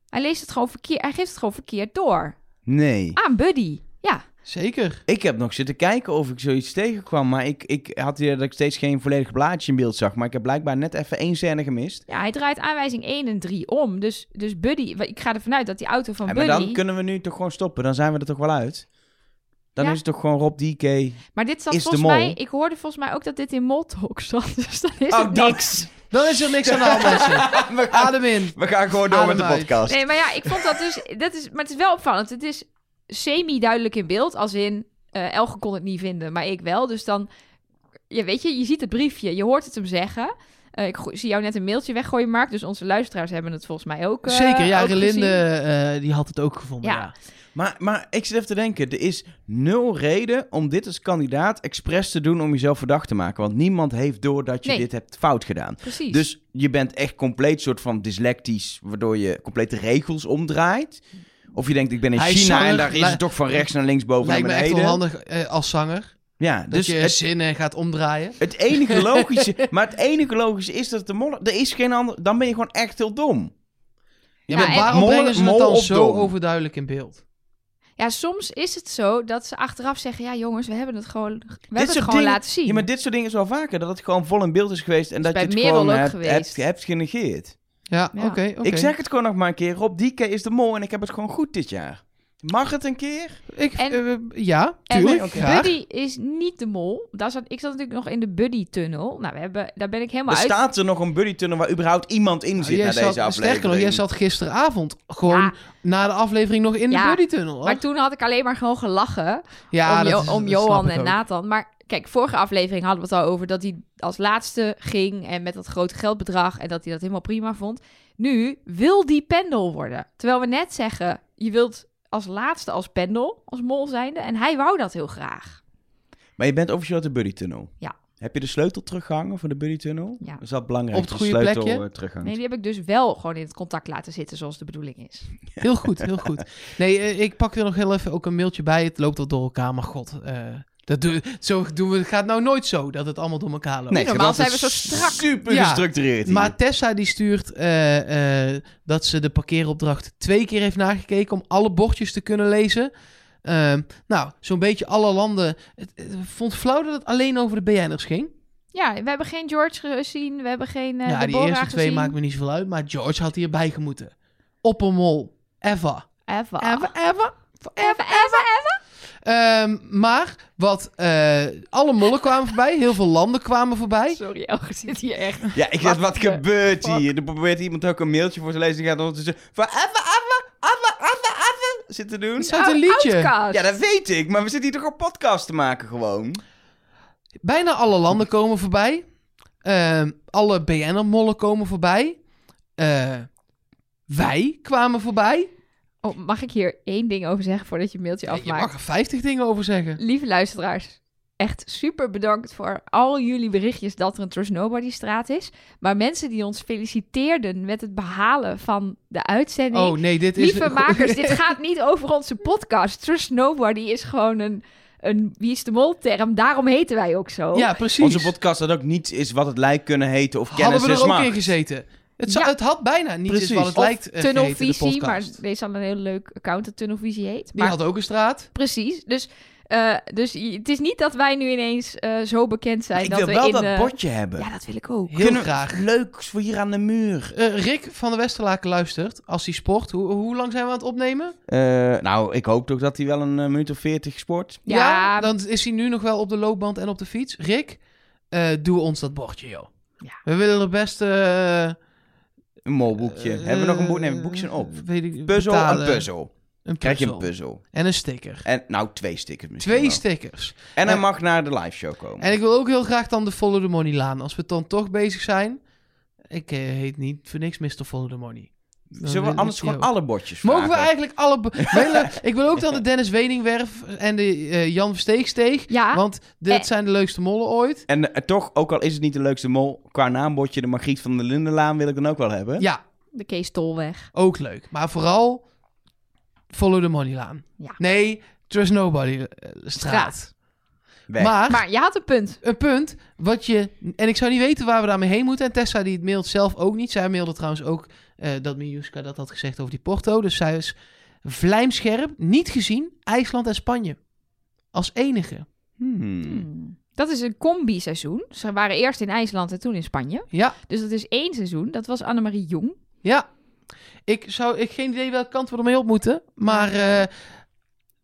Speaker 2: Hij leest het gewoon verkeerd. Hij geeft het gewoon verkeerd door.
Speaker 1: Nee.
Speaker 2: Aan Buddy. Ja.
Speaker 3: Zeker.
Speaker 1: Ik heb nog zitten kijken of ik zoiets tegenkwam, maar ik, ik had hier dat ik steeds geen volledig blaadje in beeld zag. Maar ik heb blijkbaar net even één scène gemist.
Speaker 2: ja, hij draait aanwijzing 1 en 3 om. Dus, dus Buddy, ik ga ervan uit dat die auto van
Speaker 1: Ja, maar
Speaker 2: Buddy...
Speaker 1: dan kunnen we nu toch gewoon stoppen. Dan zijn we er toch wel uit. Dan
Speaker 2: Ja.
Speaker 1: is het toch gewoon Rob DK.
Speaker 2: Maar dit zat volgens mij... Ik hoorde volgens mij ook dat dit in Moltalk zat. Dus dan is
Speaker 1: Oh,
Speaker 2: het niks.
Speaker 3: Dan is er niks aan de hand, mensen.
Speaker 1: we, gaan,
Speaker 3: Adem in.
Speaker 1: we gaan gewoon door
Speaker 3: Adem
Speaker 1: met de
Speaker 3: uit.
Speaker 1: podcast.
Speaker 2: Nee, maar ja, ik vond dat dus... Dat is, maar het is wel opvallend. Het is semi-duidelijk in beeld. Als in, eh Elge kon het niet vinden, maar ik wel. Dus dan... Ja, weet je, je ziet het briefje. Je hoort het hem zeggen. Eh, ik zie jou net een mailtje weggooien, Mark. Dus onze luisteraars hebben het volgens mij ook eh,
Speaker 3: Zeker, ja.
Speaker 2: ook
Speaker 3: Relinde,
Speaker 2: gezien.
Speaker 3: eh, die had het ook gevonden,
Speaker 2: Ja.
Speaker 3: ja.
Speaker 1: Maar, maar ik zit even te denken, er is nul reden om dit als kandidaat expres te doen om jezelf verdacht te maken. Want niemand heeft door dat je
Speaker 2: Nee.
Speaker 1: dit hebt fout gedaan.
Speaker 2: Precies.
Speaker 1: Dus je bent echt compleet soort van dyslectisch, waardoor je compleet de regels omdraait. Of je denkt, ik ben in
Speaker 3: Hij
Speaker 1: China
Speaker 3: zanger,
Speaker 1: en daar is het toch van rechts naar links, boven
Speaker 3: Lijkt me
Speaker 1: naar
Speaker 3: echt wel
Speaker 1: beneden.
Speaker 3: handig eh, als zanger.
Speaker 1: Ja,
Speaker 3: Dat
Speaker 1: dus
Speaker 3: je
Speaker 1: het,
Speaker 3: zinnen gaat omdraaien.
Speaker 1: het enige logische, maar het enige logische is dat de mol, er is geen ander, dan ben je gewoon echt heel dom.
Speaker 3: Ja,
Speaker 2: Ja,
Speaker 3: maar waarom
Speaker 1: Mol-
Speaker 3: brengen ze het dan zo
Speaker 1: dom?
Speaker 3: overduidelijk in beeld?
Speaker 2: Ja, soms is het zo dat ze achteraf zeggen... Ja, jongens, we hebben het gewoon, we hebben het gewoon
Speaker 1: dingen-
Speaker 2: laten zien.
Speaker 1: Ja, maar dit soort dingen is wel vaker, dat het gewoon vol in beeld is geweest en
Speaker 2: Dat
Speaker 1: je het gewoon
Speaker 2: ook
Speaker 1: hebt,
Speaker 2: geweest.
Speaker 1: hebt, hebt genegeerd.
Speaker 3: Ja,
Speaker 2: Ja.
Speaker 3: oké, oké.
Speaker 1: Ik zeg het gewoon nog maar een keer, Rob Dieke is de mol en ik heb het gewoon goed dit jaar. Mag het een keer?
Speaker 3: Ik,
Speaker 2: En-
Speaker 3: eh, ja,
Speaker 2: En
Speaker 3: tuurlijk. graag.
Speaker 2: Buddy is niet de mol. Daar zat, ik zat natuurlijk nog in de Buddy-tunnel. Nou, we hebben, daar ben ik helemaal
Speaker 1: Er
Speaker 2: uit...
Speaker 1: staat er nog een buddy-tunnel waar überhaupt iemand in
Speaker 3: Nou,
Speaker 1: zit
Speaker 3: jij
Speaker 1: naar
Speaker 3: zat-
Speaker 1: deze aflevering.
Speaker 3: Sterker nog, jij zat gisteravond gewoon
Speaker 2: Ja.
Speaker 3: na de aflevering nog in
Speaker 2: Ja,
Speaker 3: de buddy-tunnel.
Speaker 2: Maar toen had ik alleen maar gewoon gelachen
Speaker 3: ja,
Speaker 2: om,
Speaker 3: dat
Speaker 2: Jo-
Speaker 3: is-
Speaker 2: om
Speaker 3: dat snap
Speaker 2: Johan en
Speaker 3: ook.
Speaker 2: Nathan. Maar kijk, vorige aflevering hadden we het al over dat hij als laatste ging en met dat grote geldbedrag en dat hij dat helemaal prima vond. Nu wil die pendel worden. Terwijl we net zeggen, je wilt als laatste als pendel, als mol zijnde. En hij wou dat heel graag.
Speaker 1: Maar je bent officieel uit de buddy-tunnel.
Speaker 2: Ja.
Speaker 1: Heb je de sleutel teruggehangen voor de buddy-tunnel?
Speaker 2: Ja.
Speaker 1: Is dat belangrijk.
Speaker 3: Op het goede
Speaker 1: sleutel,
Speaker 3: plekje?
Speaker 1: eh, terughangt.
Speaker 2: Nee, die heb ik dus wel gewoon in het contact laten zitten zoals de bedoeling is.
Speaker 3: Heel goed, heel goed. Nee, eh, ik pak er nog heel even ook een mailtje bij. Het loopt wel door elkaar, maar god. eh, dat zo doen we, het gaat nou nooit zo dat het allemaal door elkaar loopt.
Speaker 1: Nee,
Speaker 2: normaal zijn
Speaker 1: is
Speaker 2: we zo strak.
Speaker 1: Super
Speaker 3: Ja,
Speaker 1: gestructureerd hier.
Speaker 3: Maar Tessa die stuurt eh, eh, dat ze de parkeeropdracht twee keer heeft nagekeken om alle bordjes te kunnen lezen. Ehm, nou, zo'n beetje alle landen. Het, het vond flauw dat het alleen over de BN'ers ging.
Speaker 2: Ja, we hebben geen George gezien, we hebben geen eh
Speaker 3: ja, die
Speaker 2: Deborah
Speaker 3: eerste twee
Speaker 2: gezien.
Speaker 3: maakt me niet zoveel uit, maar George had hierbij gemoeten. Op een mol. Ever.
Speaker 2: Ever.
Speaker 3: Ever, ever.
Speaker 2: Ever,
Speaker 3: Ehm, maar wat, eh, alle mollen kwamen voorbij, heel veel landen kwamen voorbij.
Speaker 2: Sorry, Elge zit hier echt.
Speaker 1: Ja, ik dacht,
Speaker 2: What
Speaker 1: wat gebeurt
Speaker 2: fuck?
Speaker 1: hier? Er probeert iemand ook een mailtje voor te lezen. Die gaat ondertussen van even, even, even, even, even zitten doen.
Speaker 3: Het is uit een liedje.
Speaker 2: Outcast.
Speaker 1: Ja, dat weet ik. Maar we zitten hier toch een podcast te maken gewoon?
Speaker 3: Bijna alle landen komen voorbij. Ehm, alle BN'er-mollen komen voorbij. Eh, wij kwamen voorbij.
Speaker 2: Oh, mag ik hier één ding over zeggen voordat je mailtje
Speaker 3: Je
Speaker 2: afmaakt?
Speaker 3: mag er 50 dingen over zeggen.
Speaker 2: Lieve luisteraars, echt super bedankt voor al jullie berichtjes dat er een Trust Nobody straat is. Maar mensen die ons feliciteerden met het behalen van de uitzending.
Speaker 3: Oh nee, dit is...
Speaker 2: Lieve makers, dit gaat niet over onze podcast. Trust Nobody is gewoon een, een wie is de mol term. Daarom heten wij ook zo.
Speaker 3: Ja, precies.
Speaker 1: Onze podcast dat ook niets is wat het lijkt kunnen heten of kennis
Speaker 3: Hadden we
Speaker 1: is
Speaker 3: er ook
Speaker 1: macht.
Speaker 3: in gezeten. Het, zou-
Speaker 2: Ja.
Speaker 3: het had bijna niet eens
Speaker 1: Precies.
Speaker 3: wat het
Speaker 2: Of
Speaker 3: lijkt eh, de
Speaker 2: Tunnelvisie, maar deze had een heel leuk account dat Tunnelvisie heet.
Speaker 3: Die
Speaker 2: Maar
Speaker 3: had ook een straat.
Speaker 2: precies, dus, eh, dus het is niet dat wij nu ineens eh, zo bekend zijn
Speaker 1: ik
Speaker 2: dat
Speaker 1: wil
Speaker 2: we
Speaker 1: wel
Speaker 2: in
Speaker 1: dat bordje hebben.
Speaker 2: Ja, dat wil ik ook.
Speaker 3: Heel
Speaker 1: Kunnen
Speaker 3: graag.
Speaker 1: Leuk voor hier aan de muur.
Speaker 3: Eh, Rick van de Westerlaken luistert. Als hij sport. Hoe, hoe lang zijn we aan het opnemen?
Speaker 1: Eh, nou, ik hoop toch dat hij wel een minuut of veertig sport.
Speaker 2: Ja.
Speaker 3: Dan is hij nu nog wel op de loopband en op de fiets. Rick, eh, doe ons dat bordje, joh.
Speaker 2: Ja.
Speaker 3: We willen er best... eh,
Speaker 1: Een molboekje.
Speaker 3: eh,
Speaker 1: Hebben we nog een boek? Nee, een boekje op.
Speaker 3: Weet ik,
Speaker 1: Puzzel,
Speaker 3: betalen.
Speaker 1: een puzzel.
Speaker 3: Een
Speaker 1: Krijg je een puzzel.
Speaker 3: En een sticker.
Speaker 1: En nou, twee stickers misschien
Speaker 3: Twee
Speaker 1: wel.
Speaker 3: stickers.
Speaker 1: En hij mag naar de live show komen.
Speaker 3: En ik wil ook heel graag dan de Follow the Money laan. Als we dan toch bezig zijn. Ik eh, heet niet voor niks Mr. Follow the Money.
Speaker 1: Zullen we anders gewoon
Speaker 3: ook.
Speaker 1: alle bordjes
Speaker 3: Mogen we eigenlijk alle... ik wil ook dan de Dennis Weningwerf en de eh, Jan Versteegsteeg.
Speaker 2: Ja,
Speaker 3: Want dit
Speaker 2: Eh.
Speaker 3: zijn de leukste mollen ooit.
Speaker 1: En eh, toch, ook al is het niet de leukste mol, qua naambordje, de Margriet van de Lindenlaan wil ik dan ook wel hebben.
Speaker 3: Ja,
Speaker 2: de Kees Tolweg.
Speaker 3: ook leuk. Maar vooral Follow the Money laan.
Speaker 2: Ja.
Speaker 3: Nee, Trust Nobody straat. Maar,
Speaker 2: Maar je had een punt.
Speaker 3: een punt wat je... En ik zou niet weten waar we daarmee heen moeten. En Tessa die het mailt zelf ook niet. Zij mailde trouwens ook eh, dat Miljuska dat had gezegd over die Porto. Dus zij is vlijmscherp, niet gezien, IJsland en Spanje. Als enige.
Speaker 1: Hmm.
Speaker 2: Hmm. Dat is een combi-seizoen. Ze waren eerst in IJsland en toen in Spanje.
Speaker 3: Ja,
Speaker 2: Dus dat is één seizoen. Dat was Annemarie Jong.
Speaker 3: ja. Ik zou ik geen idee welke kant we ermee op moeten. Maar eh,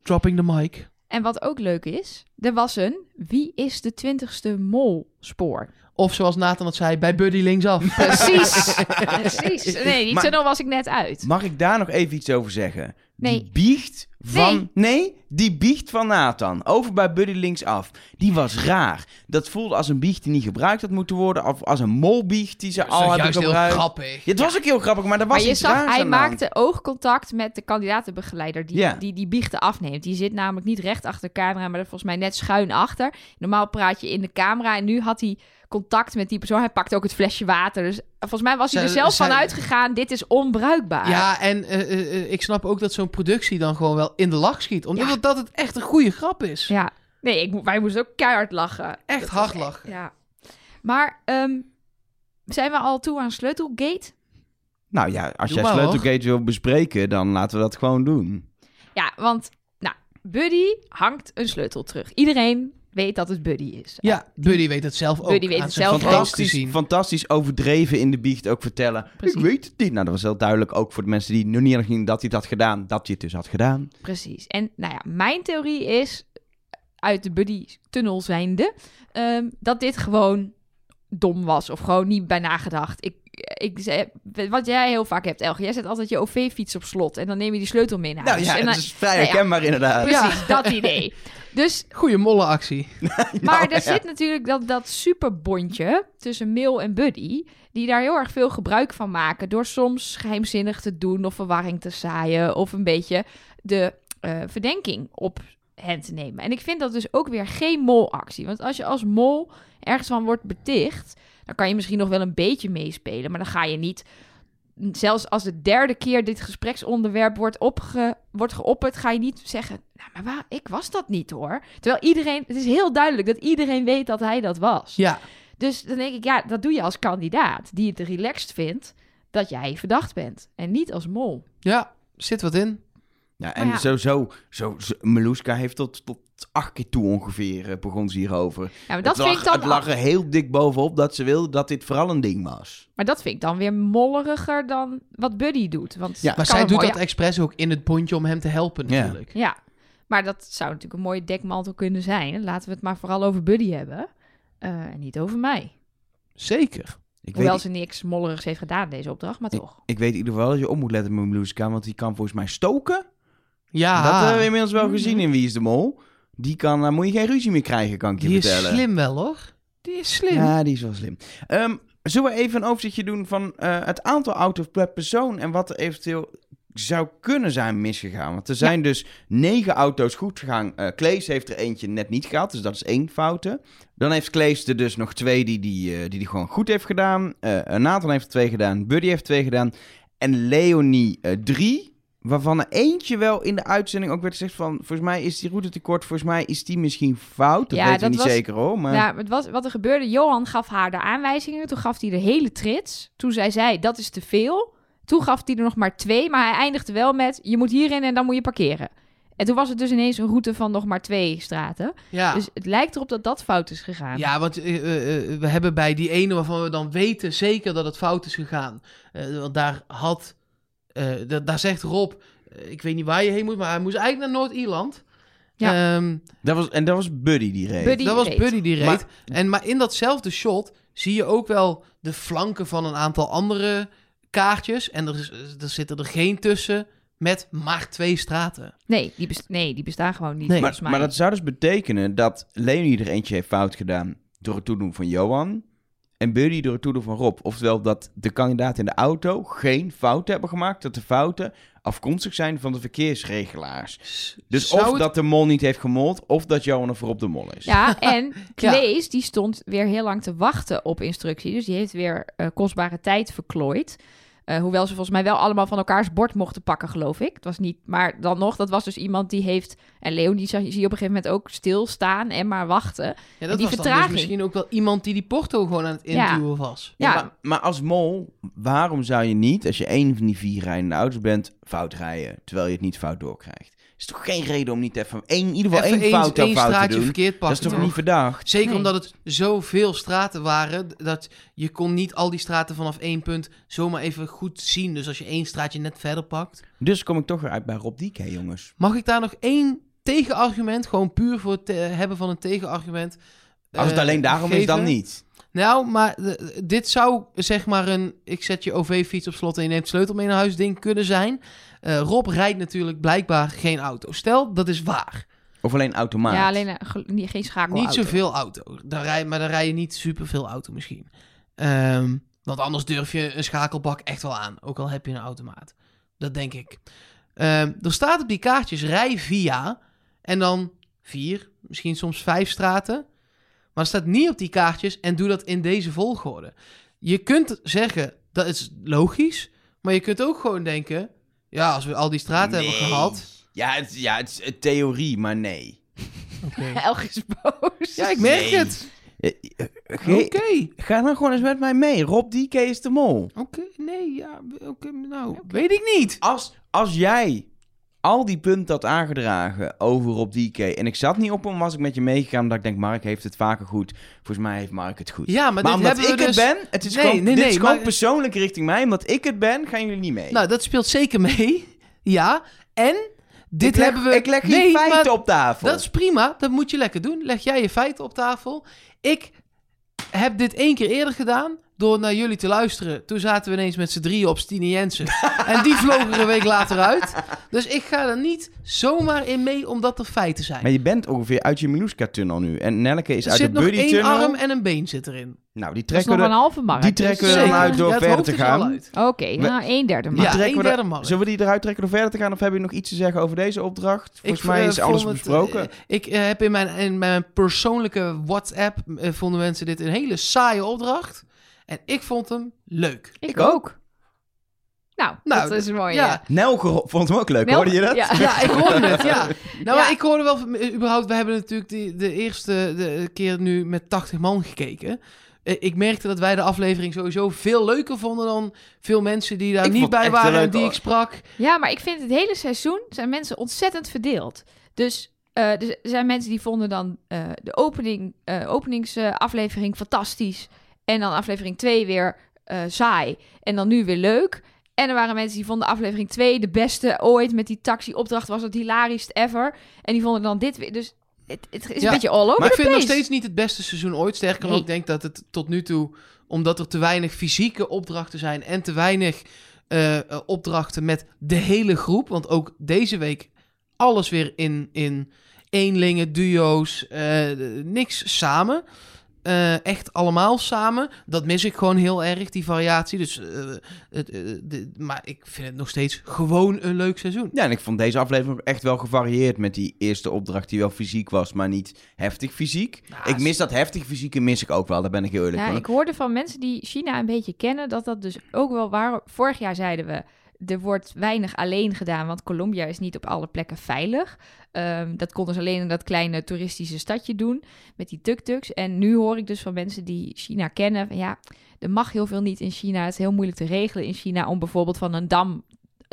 Speaker 3: dropping the mic.
Speaker 2: En wat ook leuk is, er was een Wie is de twintigste mol spoor.
Speaker 3: Of zoals Nathan het zei, bij Buddy linksaf.
Speaker 2: Precies. Precies. Nee, die
Speaker 1: Maar-
Speaker 2: tunnel was ik net uit.
Speaker 1: Mag ik daar nog even iets over zeggen?
Speaker 2: Nee.
Speaker 1: Die biecht van... Nee. die biecht van Nathan. Over bij Buddy linksaf. Die was raar. Dat voelde als een biecht die niet gebruikt had moeten worden. Of als een molbiecht die ze al
Speaker 3: Zo
Speaker 1: hadden
Speaker 3: juist heel
Speaker 1: gebruikt.
Speaker 3: grappig.
Speaker 1: Ja, het was ook heel grappig, maar er was
Speaker 2: Maar je
Speaker 1: iets
Speaker 2: zag,
Speaker 1: raars
Speaker 2: hij
Speaker 1: hand.
Speaker 2: maakte oogcontact met de kandidatenbegeleider die,
Speaker 1: Ja.
Speaker 2: die die biechten afneemt. Die zit namelijk niet recht achter de camera, maar er volgens mij net schuin achter. Normaal praat je in de camera en nu had hij contact met die persoon. Hij pakte ook het flesje water. Dus volgens mij was hij er zelf
Speaker 3: zij-
Speaker 2: van uitgegaan, dit is onbruikbaar.
Speaker 3: Ja, en eh, eh, eh, ik snap ook dat zo'n productie dan gewoon wel in de lach schiet. Omdat
Speaker 2: Ja.
Speaker 3: dat het echt een goede grap is.
Speaker 2: Ja. Nee, ik, wij moesten ook keihard lachen.
Speaker 3: Echt
Speaker 2: Dat
Speaker 3: hard
Speaker 2: was
Speaker 3: lachen.
Speaker 2: Ja. Maar ehm, zijn we al toe aan Sleutelgate?
Speaker 1: Nou ja, als
Speaker 3: Doe
Speaker 1: jij Sleutelgate wil bespreken, dan laten we dat gewoon doen.
Speaker 2: Ja, want nou, Buddy hangt een sleutel terug. Iedereen weet dat het Buddy is.
Speaker 3: Ja, Buddy weet het zelf ook.
Speaker 2: Buddy weet
Speaker 3: aan
Speaker 2: het zelf
Speaker 3: te
Speaker 1: Fantastisch,
Speaker 3: zien.
Speaker 1: fantastisch overdreven in de biecht ook vertellen.
Speaker 2: Precies.
Speaker 1: Ik weet het niet. Nou, dat was heel duidelijk ook voor de mensen die nog niet gezien dat hij het had gedaan. Dat hij het dus had gedaan.
Speaker 2: Precies. En nou ja, mijn theorie is, uit de Buddy-tunnel zijnde, ehm, dat dit gewoon dom was. Of gewoon niet bij nagedacht. Ik, ik, zei- wat jij heel vaak hebt, Elge. Jij zet altijd je OV-fiets op slot. En dan neem je die sleutel mee naar
Speaker 1: Nou
Speaker 2: huis.
Speaker 1: ja,
Speaker 2: en dan,
Speaker 1: dat is vrij
Speaker 2: nou ja.
Speaker 1: herkenbaar inderdaad.
Speaker 2: Precies, dat idee. Dus,
Speaker 3: Goeie mollenactie.
Speaker 2: maar er
Speaker 1: ja.
Speaker 2: zit natuurlijk dat, dat superbondje tussen Mail en Buddy... die daar heel erg veel gebruik van maken... door soms geheimzinnig te doen of verwarring te zaaien... of een beetje de eh, verdenking op hen te nemen. En ik vind dat dus ook weer geen molactie. Want als je als mol ergens van wordt beticht... dan kan je misschien nog wel een beetje meespelen... maar dan ga je niet... Zelfs als de derde keer dit gespreksonderwerp wordt, opge, wordt geopperd, ga je niet zeggen: Nou, maar waar, ik was dat niet hoor. Terwijl iedereen, het is heel duidelijk dat iedereen weet dat hij dat was.
Speaker 3: Ja,
Speaker 2: Dus dan denk ik, ja, dat doe je als kandidaat die het relaxed vindt dat jij verdacht bent. En niet als mol.
Speaker 3: ja, zit wat in.
Speaker 1: Ja, en
Speaker 2: ja.
Speaker 1: sowieso, zo, zo, Meluska heeft tot, tot acht keer toe ongeveer eh, begon ze hierover.
Speaker 2: Ja, maar dat,
Speaker 1: het,
Speaker 2: vind
Speaker 1: lag,
Speaker 2: ik dan,
Speaker 1: het lag er heel dik bovenop dat ze wilde dat dit vooral een ding was.
Speaker 2: maar dat vind ik dan weer molleriger dan wat Buddy doet. Want
Speaker 1: Ja,
Speaker 3: Maar zij doet dat expres ook in het bondje om hem te helpen
Speaker 1: Ja.
Speaker 3: natuurlijk.
Speaker 2: Ja, maar dat zou natuurlijk een mooie dekmantel kunnen zijn. Laten we het maar vooral over Buddy hebben. Eh, en niet over mij.
Speaker 3: Zeker.
Speaker 1: Ik
Speaker 2: Hoewel
Speaker 1: weet,
Speaker 2: ze niks mollerigs heeft gedaan in deze opdracht, maar toch.
Speaker 1: ik weet in ieder geval dat je op moet letten met Meluska, want die kan volgens mij stoken.
Speaker 3: Ja,
Speaker 1: Dat hebben we inmiddels wel gezien in Wie is de Mol. Die kan, daar moet je geen ruzie meer krijgen, kan ik je
Speaker 3: die is
Speaker 1: vertellen.
Speaker 3: slim wel hoor. Die is slim.
Speaker 1: Ja, die is wel slim. Ehm, zullen we even een overzichtje doen van eh, het aantal auto's per persoon en wat er eventueel zou kunnen zijn misgegaan? Want er zijn dus negen auto's goed gegaan. Eh Klees heeft er eentje net niet gehad, dus dat is één foute. Dan heeft Klees er dus nog twee die die, eh, die, die gewoon goed heeft gedaan. Nathan heeft er twee gedaan, Buddy heeft twee gedaan en Leonie drie. Waarvan er eentje wel in de uitzending ook werd gezegd van... Volgens mij is die route te kort. Volgens mij is die misschien fout. Dat
Speaker 2: Ja,
Speaker 1: weten we
Speaker 2: dat
Speaker 1: niet
Speaker 2: was-
Speaker 1: zeker hoor. Maar...
Speaker 2: Ja, het was, wat er gebeurde, Johan gaf haar de aanwijzingen. Toen gaf hij de hele trits. Toen zij zei, dat is te veel. Toen gaf hij er nog maar twee. Maar hij eindigde wel met, je moet hierin en dan moet je parkeren. En toen was het dus ineens een route van nog maar twee straten.
Speaker 3: Ja.
Speaker 2: Dus het lijkt erop dat dat fout is gegaan.
Speaker 3: Ja, want eh, eh, eh, we hebben bij die ene waarvan we dan weten zeker dat het fout is gegaan. want daar had, eh, da- daar zegt Rob, eh, ik weet niet waar je heen moet, maar hij moest eigenlijk naar Noord-Ierland.
Speaker 2: Ja.
Speaker 3: Ehm,
Speaker 1: Dat was, en dat was Buddy die reed.
Speaker 2: Buddy
Speaker 3: dat was
Speaker 2: reed.
Speaker 3: Buddy die reed.
Speaker 1: Maar-
Speaker 3: en, maar in datzelfde shot zie je ook wel de flanken van een aantal andere kaartjes. En er, is, er zitten er geen tussen met maar twee straten.
Speaker 2: Nee, die best- nee, die bestaan gewoon niet
Speaker 3: Nee.
Speaker 1: maar dat zou dus betekenen dat Leonie er eentje heeft fout gedaan door het toedoen van Johan. En Buddy door het toedoen van Rob. Oftewel dat de kandidaten in de auto geen fouten hebben gemaakt. Dat de fouten afkomstig zijn van de verkeersregelaars. Dus
Speaker 3: Zou
Speaker 1: of
Speaker 3: het-
Speaker 1: dat de mol niet heeft gemold, of dat Johan er voorop de mol is.
Speaker 2: Ja, en Klees, die stond weer heel lang te wachten op instructie. Dus die heeft weer eh, kostbare tijd verklooid. Eh, hoewel ze volgens mij wel allemaal van elkaars bord mochten pakken, geloof ik. Het was niet, maar dan nog, dat was dus iemand die heeft... En Leonie zag- zie je op een gegeven moment ook stilstaan en maar wachten.
Speaker 3: Ja, dat
Speaker 2: die
Speaker 3: was dan dus
Speaker 2: vertraging.
Speaker 3: misschien ook wel iemand die die Porto gewoon aan het
Speaker 2: Ja.
Speaker 3: induwen was.
Speaker 1: Ja,
Speaker 2: Ja.
Speaker 1: maar, maar als mol, waarom zou je niet, als je één van die vier rijdende auto's bent, fout rijden, terwijl je het niet fout doorkrijgt? Is toch geen reden om niet even één, in ieder geval
Speaker 3: Even
Speaker 1: één fout
Speaker 3: één
Speaker 1: dan fout te doen?
Speaker 3: verkeerd
Speaker 1: Dat
Speaker 3: pakken.
Speaker 1: is toch
Speaker 3: toch?
Speaker 1: niet verdacht?
Speaker 3: Zeker
Speaker 2: Nee.
Speaker 3: omdat het zoveel straten waren, dat je kon niet al die straten vanaf één punt zomaar even goed zien. Dus als je één straatje net verder pakt.
Speaker 1: Dus kom ik toch weer uit bij Rob Dieke, jongens.
Speaker 3: Mag ik daar nog één tegenargument, gewoon puur voor het hebben van een tegenargument...
Speaker 1: Als het
Speaker 3: eh,
Speaker 1: alleen daarom is, dan niet.
Speaker 3: Nou, maar dit zou zeg maar een... Ik zet je OV-fiets op slot en je neemt sleutel mee naar huis ding kunnen zijn. Eh, Rob rijdt natuurlijk blijkbaar geen auto. Stel, dat is waar.
Speaker 1: Of alleen automaat.
Speaker 2: Ja, alleen niet, geen schakel.
Speaker 3: Niet zoveel auto. Dan rij, maar dan rij je niet superveel auto misschien. Ehm, want anders durf je een schakelbak echt wel aan. Ook al heb je een automaat. Dat denk ik. Ehm, er staat op die kaartjes rij via. En dan vier, misschien soms vijf straten. Maar er staat niet op die kaartjes en doe dat in deze volgorde. Je kunt zeggen, dat is logisch. Maar je kunt ook gewoon denken... Ja, als we al die straten hebben gehad...
Speaker 1: Ja, het, ja, het is een theorie, maar nee.
Speaker 2: Elg is boos.
Speaker 3: Ja, ik merk
Speaker 1: Nee.
Speaker 3: het.
Speaker 1: Eh, eh,
Speaker 3: Oké.
Speaker 1: Ga dan gewoon eens met mij mee. Rob Dieke is de mol.
Speaker 3: Oké, nee, ja, oké, nou, weet ik niet.
Speaker 1: Als, als jij al die punten had aangedragen over Rob Dieke en ik zat niet op hem, was ik met je meegegaan omdat ik denk, Mark heeft het vaker goed. Volgens mij heeft Mark het goed.
Speaker 3: Ja, maar,
Speaker 1: Maar,
Speaker 3: dit
Speaker 1: omdat ik
Speaker 3: we dus...
Speaker 1: het ben, het is
Speaker 3: Nee,
Speaker 1: gewoon,
Speaker 3: nee,
Speaker 1: dit
Speaker 3: nee,
Speaker 1: is gewoon
Speaker 3: maar-
Speaker 1: persoonlijk richting mij. Omdat ik het ben, gaan jullie niet mee.
Speaker 3: Nou, dat speelt zeker mee. Ja, en dit
Speaker 1: ik leg,
Speaker 3: hebben we...
Speaker 1: Ik leg geen
Speaker 3: nee,
Speaker 1: feiten op tafel.
Speaker 3: Dat is prima, dat moet je lekker doen. Leg jij je feiten op tafel. Ik heb dit één keer eerder gedaan door naar jullie te luisteren. Toen zaten we ineens met z'n drieën op Stine Jensen. en die vlogen er een week later uit. Dus ik ga er niet zomaar in mee omdat er feiten zijn.
Speaker 1: Maar je bent ongeveer uit je Miluska-tunnel nu. En Nelke is
Speaker 3: er
Speaker 1: uit
Speaker 3: zit
Speaker 1: de
Speaker 3: nog één
Speaker 1: Buddy-tunnel.
Speaker 3: arm en een been zit erin.
Speaker 1: Nou, die
Speaker 2: Dat is
Speaker 1: trekken
Speaker 2: nog
Speaker 1: we
Speaker 2: een
Speaker 1: er-
Speaker 2: halve markt.
Speaker 1: die
Speaker 2: dus
Speaker 1: trekken we dan uit door
Speaker 3: Ja,
Speaker 1: verder te
Speaker 3: er
Speaker 1: gaan.
Speaker 2: Oké, nou, een derde
Speaker 3: Ja,
Speaker 2: markt.
Speaker 3: één
Speaker 1: we
Speaker 3: derde
Speaker 1: er-
Speaker 3: markt.
Speaker 1: Zullen we die eruit trekken door verder te gaan? Of hebben jullie nog iets te zeggen over deze opdracht? Volgens
Speaker 3: Ik,
Speaker 1: mij
Speaker 3: eh,
Speaker 1: is alles
Speaker 3: het,
Speaker 1: besproken.
Speaker 3: eh, ik eh, heb in mijn, in mijn persoonlijke WhatsApp vonden mensen dit een hele saaie opdracht. En ik vond hem leuk.
Speaker 2: Ik,
Speaker 1: Ik ook.
Speaker 2: ook. Nou,
Speaker 3: Nou,
Speaker 2: dat is mooi.
Speaker 3: ja.
Speaker 2: Ja.
Speaker 1: Nelke vond hem ook leuk,
Speaker 2: Nel-
Speaker 1: hoorde je dat?
Speaker 2: Ja.
Speaker 3: Ja, ik hoorde het, ja. Nou,
Speaker 2: Ja.
Speaker 3: ik hoorde wel, van- überhaupt, we hebben natuurlijk die, de eerste de keer nu met 80 man gekeken. Eh, Ik merkte dat wij de aflevering sowieso veel leuker vonden dan veel mensen die daar
Speaker 1: Ik
Speaker 3: niet bij waren en die
Speaker 1: hoor.
Speaker 3: ik sprak.
Speaker 2: Ja, maar ik vind het hele seizoen zijn mensen ontzettend verdeeld. Dus eh, er zijn mensen die vonden dan eh, de opening, eh, openingsaflevering fantastisch. En dan aflevering 2 weer eh, saai. En dan nu weer leuk. En er waren mensen die vonden aflevering 2 de beste ooit. Met die taxi-opdracht was het hilarisch ever. En die vonden dan dit weer. Dus het, het is
Speaker 3: Ja,
Speaker 2: een beetje all over
Speaker 3: Maar ik vind het nog steeds niet het beste seizoen ooit. Sterker nog,
Speaker 2: Nee.
Speaker 3: ik denk dat het tot nu toe, omdat er te weinig fysieke opdrachten zijn en te weinig eh, eh, opdrachten met de hele groep. Want ook deze week alles weer in, in eenlingen, duo's, niks samen. Eh, echt allemaal samen. Dat mis ik gewoon heel erg, die variatie. Dus, eh, het, eh, de- maar ik vind het nog steeds gewoon een leuk seizoen.
Speaker 1: Ja, en ik vond deze aflevering ook echt wel gevarieerd met die eerste opdracht die wel fysiek was, maar niet heftig fysiek.
Speaker 3: Nou,
Speaker 1: ik mis dat heftig fysieke mis ik ook wel, daar ben ik heel eerlijk
Speaker 2: Ja,
Speaker 1: van.
Speaker 2: ik hoorde van mensen die China een beetje kennen dat dat dus ook wel waar. Vorig jaar zeiden we, er wordt weinig alleen gedaan, want Colombia is niet op alle plekken veilig. Ehm, dat konden ze alleen in dat kleine toeristische stadje doen met die tuk-tuks. En nu hoor ik dus van mensen die China kennen, van ja, er mag heel veel niet in China. Het is heel moeilijk te regelen in China om bijvoorbeeld van een dam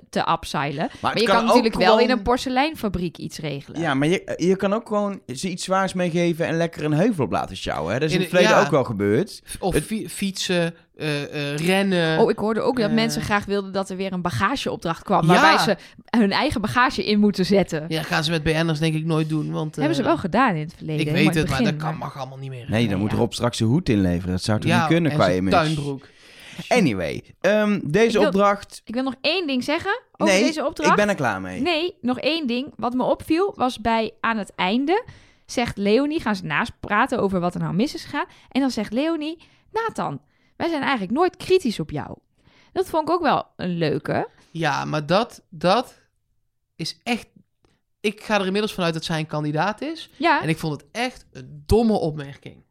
Speaker 2: te upseilen. Maar,
Speaker 1: het
Speaker 2: je kan, natuurlijk wel
Speaker 1: gewoon-
Speaker 2: in een porseleinfabriek iets regelen.
Speaker 1: Ja, maar je, je kan ook gewoon ze iets zwaars meegeven en lekker een heuvel op laten sjouwen. Hè? Dat is in
Speaker 3: In
Speaker 1: het
Speaker 3: de-
Speaker 1: verleden
Speaker 3: ja.
Speaker 1: ook wel gebeurd.
Speaker 3: Of
Speaker 1: Het-
Speaker 3: fietsen, eh, eh, rennen.
Speaker 2: Oh, ik hoorde ook dat
Speaker 3: Eh.
Speaker 2: mensen graag wilden dat er weer een bagageopdracht kwam.
Speaker 3: Ja.
Speaker 2: Waarbij ze hun eigen bagage in moeten zetten.
Speaker 3: Ja, gaan ze met BN'ers denk ik nooit doen. Want,
Speaker 2: hebben ze wel gedaan in het verleden.
Speaker 3: Ik weet het, maar dat kan, mag allemaal niet meer.
Speaker 1: Nee, dan moet. Rob straks zijn hoed inleveren. Dat zou toch
Speaker 3: ja,
Speaker 1: niet kunnen
Speaker 3: en
Speaker 1: qua image?
Speaker 3: tuinbroek.
Speaker 1: Anyway, ehm, deze
Speaker 2: Ik wil-
Speaker 1: opdracht...
Speaker 2: Ik wil nog één ding zeggen over
Speaker 1: nee,
Speaker 2: deze opdracht.
Speaker 1: ik ben er klaar mee.
Speaker 2: Nee, nog één ding. Wat me opviel was bij aan het einde zegt Leonie, gaan ze naast praten over wat er nou mis is gegaan. En dan zegt Leonie, Nathan, wij zijn eigenlijk nooit kritisch op jou. Dat vond ik ook wel een leuke.
Speaker 3: Ja, maar dat, dat is echt... Ik ga er inmiddels vanuit dat zij een kandidaat is.
Speaker 2: Ja,
Speaker 3: En ik vond het echt een domme opmerking.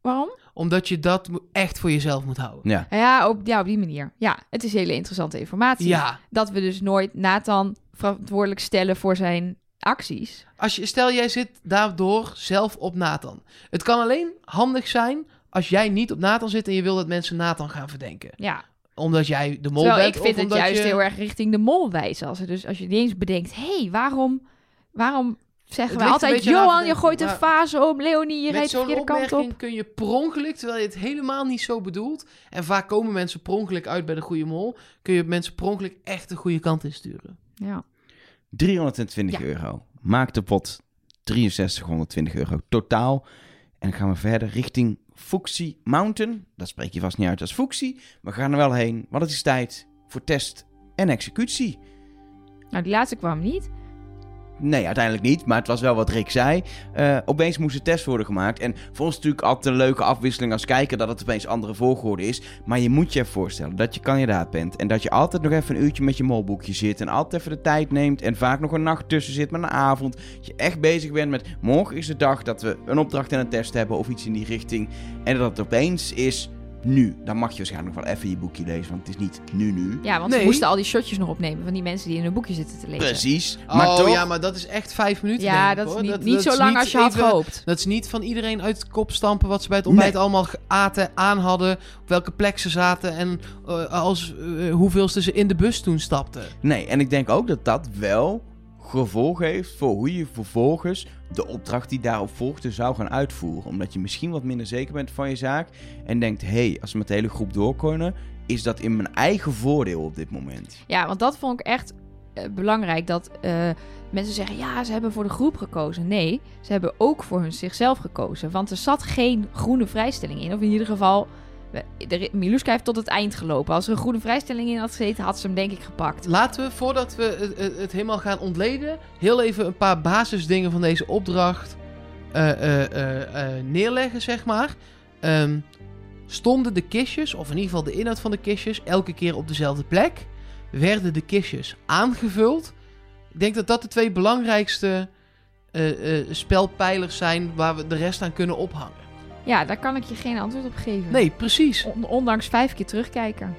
Speaker 2: Waarom?
Speaker 3: Omdat je dat echt voor jezelf moet houden.
Speaker 1: Ja.
Speaker 2: Ja op, ja, op die manier. Ja, het is hele interessante informatie.
Speaker 3: Ja,
Speaker 2: Dat we dus nooit Nathan verantwoordelijk stellen voor zijn acties.
Speaker 3: als je, stel jij zit daardoor zelf op Nathan. Het kan alleen handig zijn als jij niet op Nathan zit en je wil dat mensen Nathan gaan verdenken.
Speaker 2: Ja,
Speaker 3: Omdat jij de mol
Speaker 2: terwijl
Speaker 3: bent
Speaker 2: ik vind
Speaker 3: of
Speaker 2: het juist
Speaker 3: je...
Speaker 2: heel erg richting de mol wijzen. Als, er dus, als je niet eens bedenkt, hé, hey, waarom, waarom zeggen
Speaker 3: Het
Speaker 2: we altijd... Johan, je gooit een fase om. Leonie, je rijdt de
Speaker 3: zo'n
Speaker 2: verkeerde kant op.
Speaker 3: kun je per ongeluk, terwijl je het helemaal niet zo bedoelt... en vaak komen mensen per ongeluk uit bij de goede mol... kun je mensen per ongeluk echt de goede kant insturen.
Speaker 2: Ja.
Speaker 1: 320
Speaker 2: Ja.
Speaker 1: euro. Maak de pot 6320 euro totaal. En dan gaan we verder richting Fuxi Mountain. Dat spreek je vast niet uit als Fuxi. We gaan er wel heen, want het is tijd voor test en executie.
Speaker 2: Nou, die laatste kwam niet.
Speaker 1: Nee, uiteindelijk niet, maar het was wel wat Rick zei. Eh, opeens moest een test worden gemaakt. En voor ons natuurlijk altijd een leuke afwisseling als kijker dat het opeens andere volgorde is. Maar je moet je voorstellen dat je kandidaat bent. En dat je altijd nog even een uurtje met je molboekje zit. En altijd even de tijd neemt. En vaak nog een nacht tussen zit met een avond. Dat je echt bezig bent met morgen is de dag dat we een opdracht en een test hebben. Of iets in die richting. En dat het opeens is nu. Dan mag je waarschijnlijk nog wel even je boekje lezen. Want het is niet nu nu.
Speaker 2: Ja, want
Speaker 3: Nee.
Speaker 2: ze moesten al die shotjes nog opnemen van die mensen die in hun boekje zitten te lezen.
Speaker 1: Precies.
Speaker 3: Maar
Speaker 1: Maar
Speaker 3: oh
Speaker 1: toch,
Speaker 3: ja, maar dat is echt vijf minuten,
Speaker 2: Ja,
Speaker 3: denk ik,
Speaker 2: dat is niet, niet
Speaker 3: dat
Speaker 2: zo
Speaker 3: is
Speaker 2: lang
Speaker 3: niet
Speaker 2: als je had
Speaker 3: even-
Speaker 2: gehoopt.
Speaker 3: Dat is niet van iedereen uit de kop stampen wat ze bij het ontbijt
Speaker 1: Nee.
Speaker 3: allemaal aten, aan hadden, op welke plek ze zaten en eh, als, eh, hoeveelste ze in de bus toen stapten.
Speaker 1: Nee, en ik denk ook dat dat wel gevolg heeft voor hoe je vervolgens de opdracht die daarop volgde zou gaan uitvoeren. Omdat je misschien wat minder zeker bent van je zaak en denkt, hé, hey, als we met de hele groep door kunnen, is dat in mijn eigen voordeel op dit moment.
Speaker 2: Ja, want dat vond ik echt eh, belangrijk. Dat eh, mensen zeggen, ja, ze hebben voor de groep gekozen. Nee, ze hebben ook voor hun zichzelf gekozen. Want er zat geen groene vrijstelling in. Of in ieder geval, Miluska heeft tot het eind gelopen. Als er een groene vrijstelling in had gezeten, had ze hem denk ik gepakt.
Speaker 3: Laten we, voordat we het, helemaal gaan ontleden, heel even een paar basisdingen van deze opdracht eh, eh, eh, neerleggen, zeg maar. Ehm, stonden de kistjes, of in ieder geval de inhoud van de kistjes, elke keer op dezelfde plek? Werden de kistjes aangevuld? Ik denk dat dat de twee belangrijkste spelpijlers zijn waar we de rest aan kunnen ophangen.
Speaker 2: Ja, daar kan ik je geen antwoord op geven.
Speaker 3: Nee, precies.
Speaker 2: On- ondanks vijf keer terugkijken.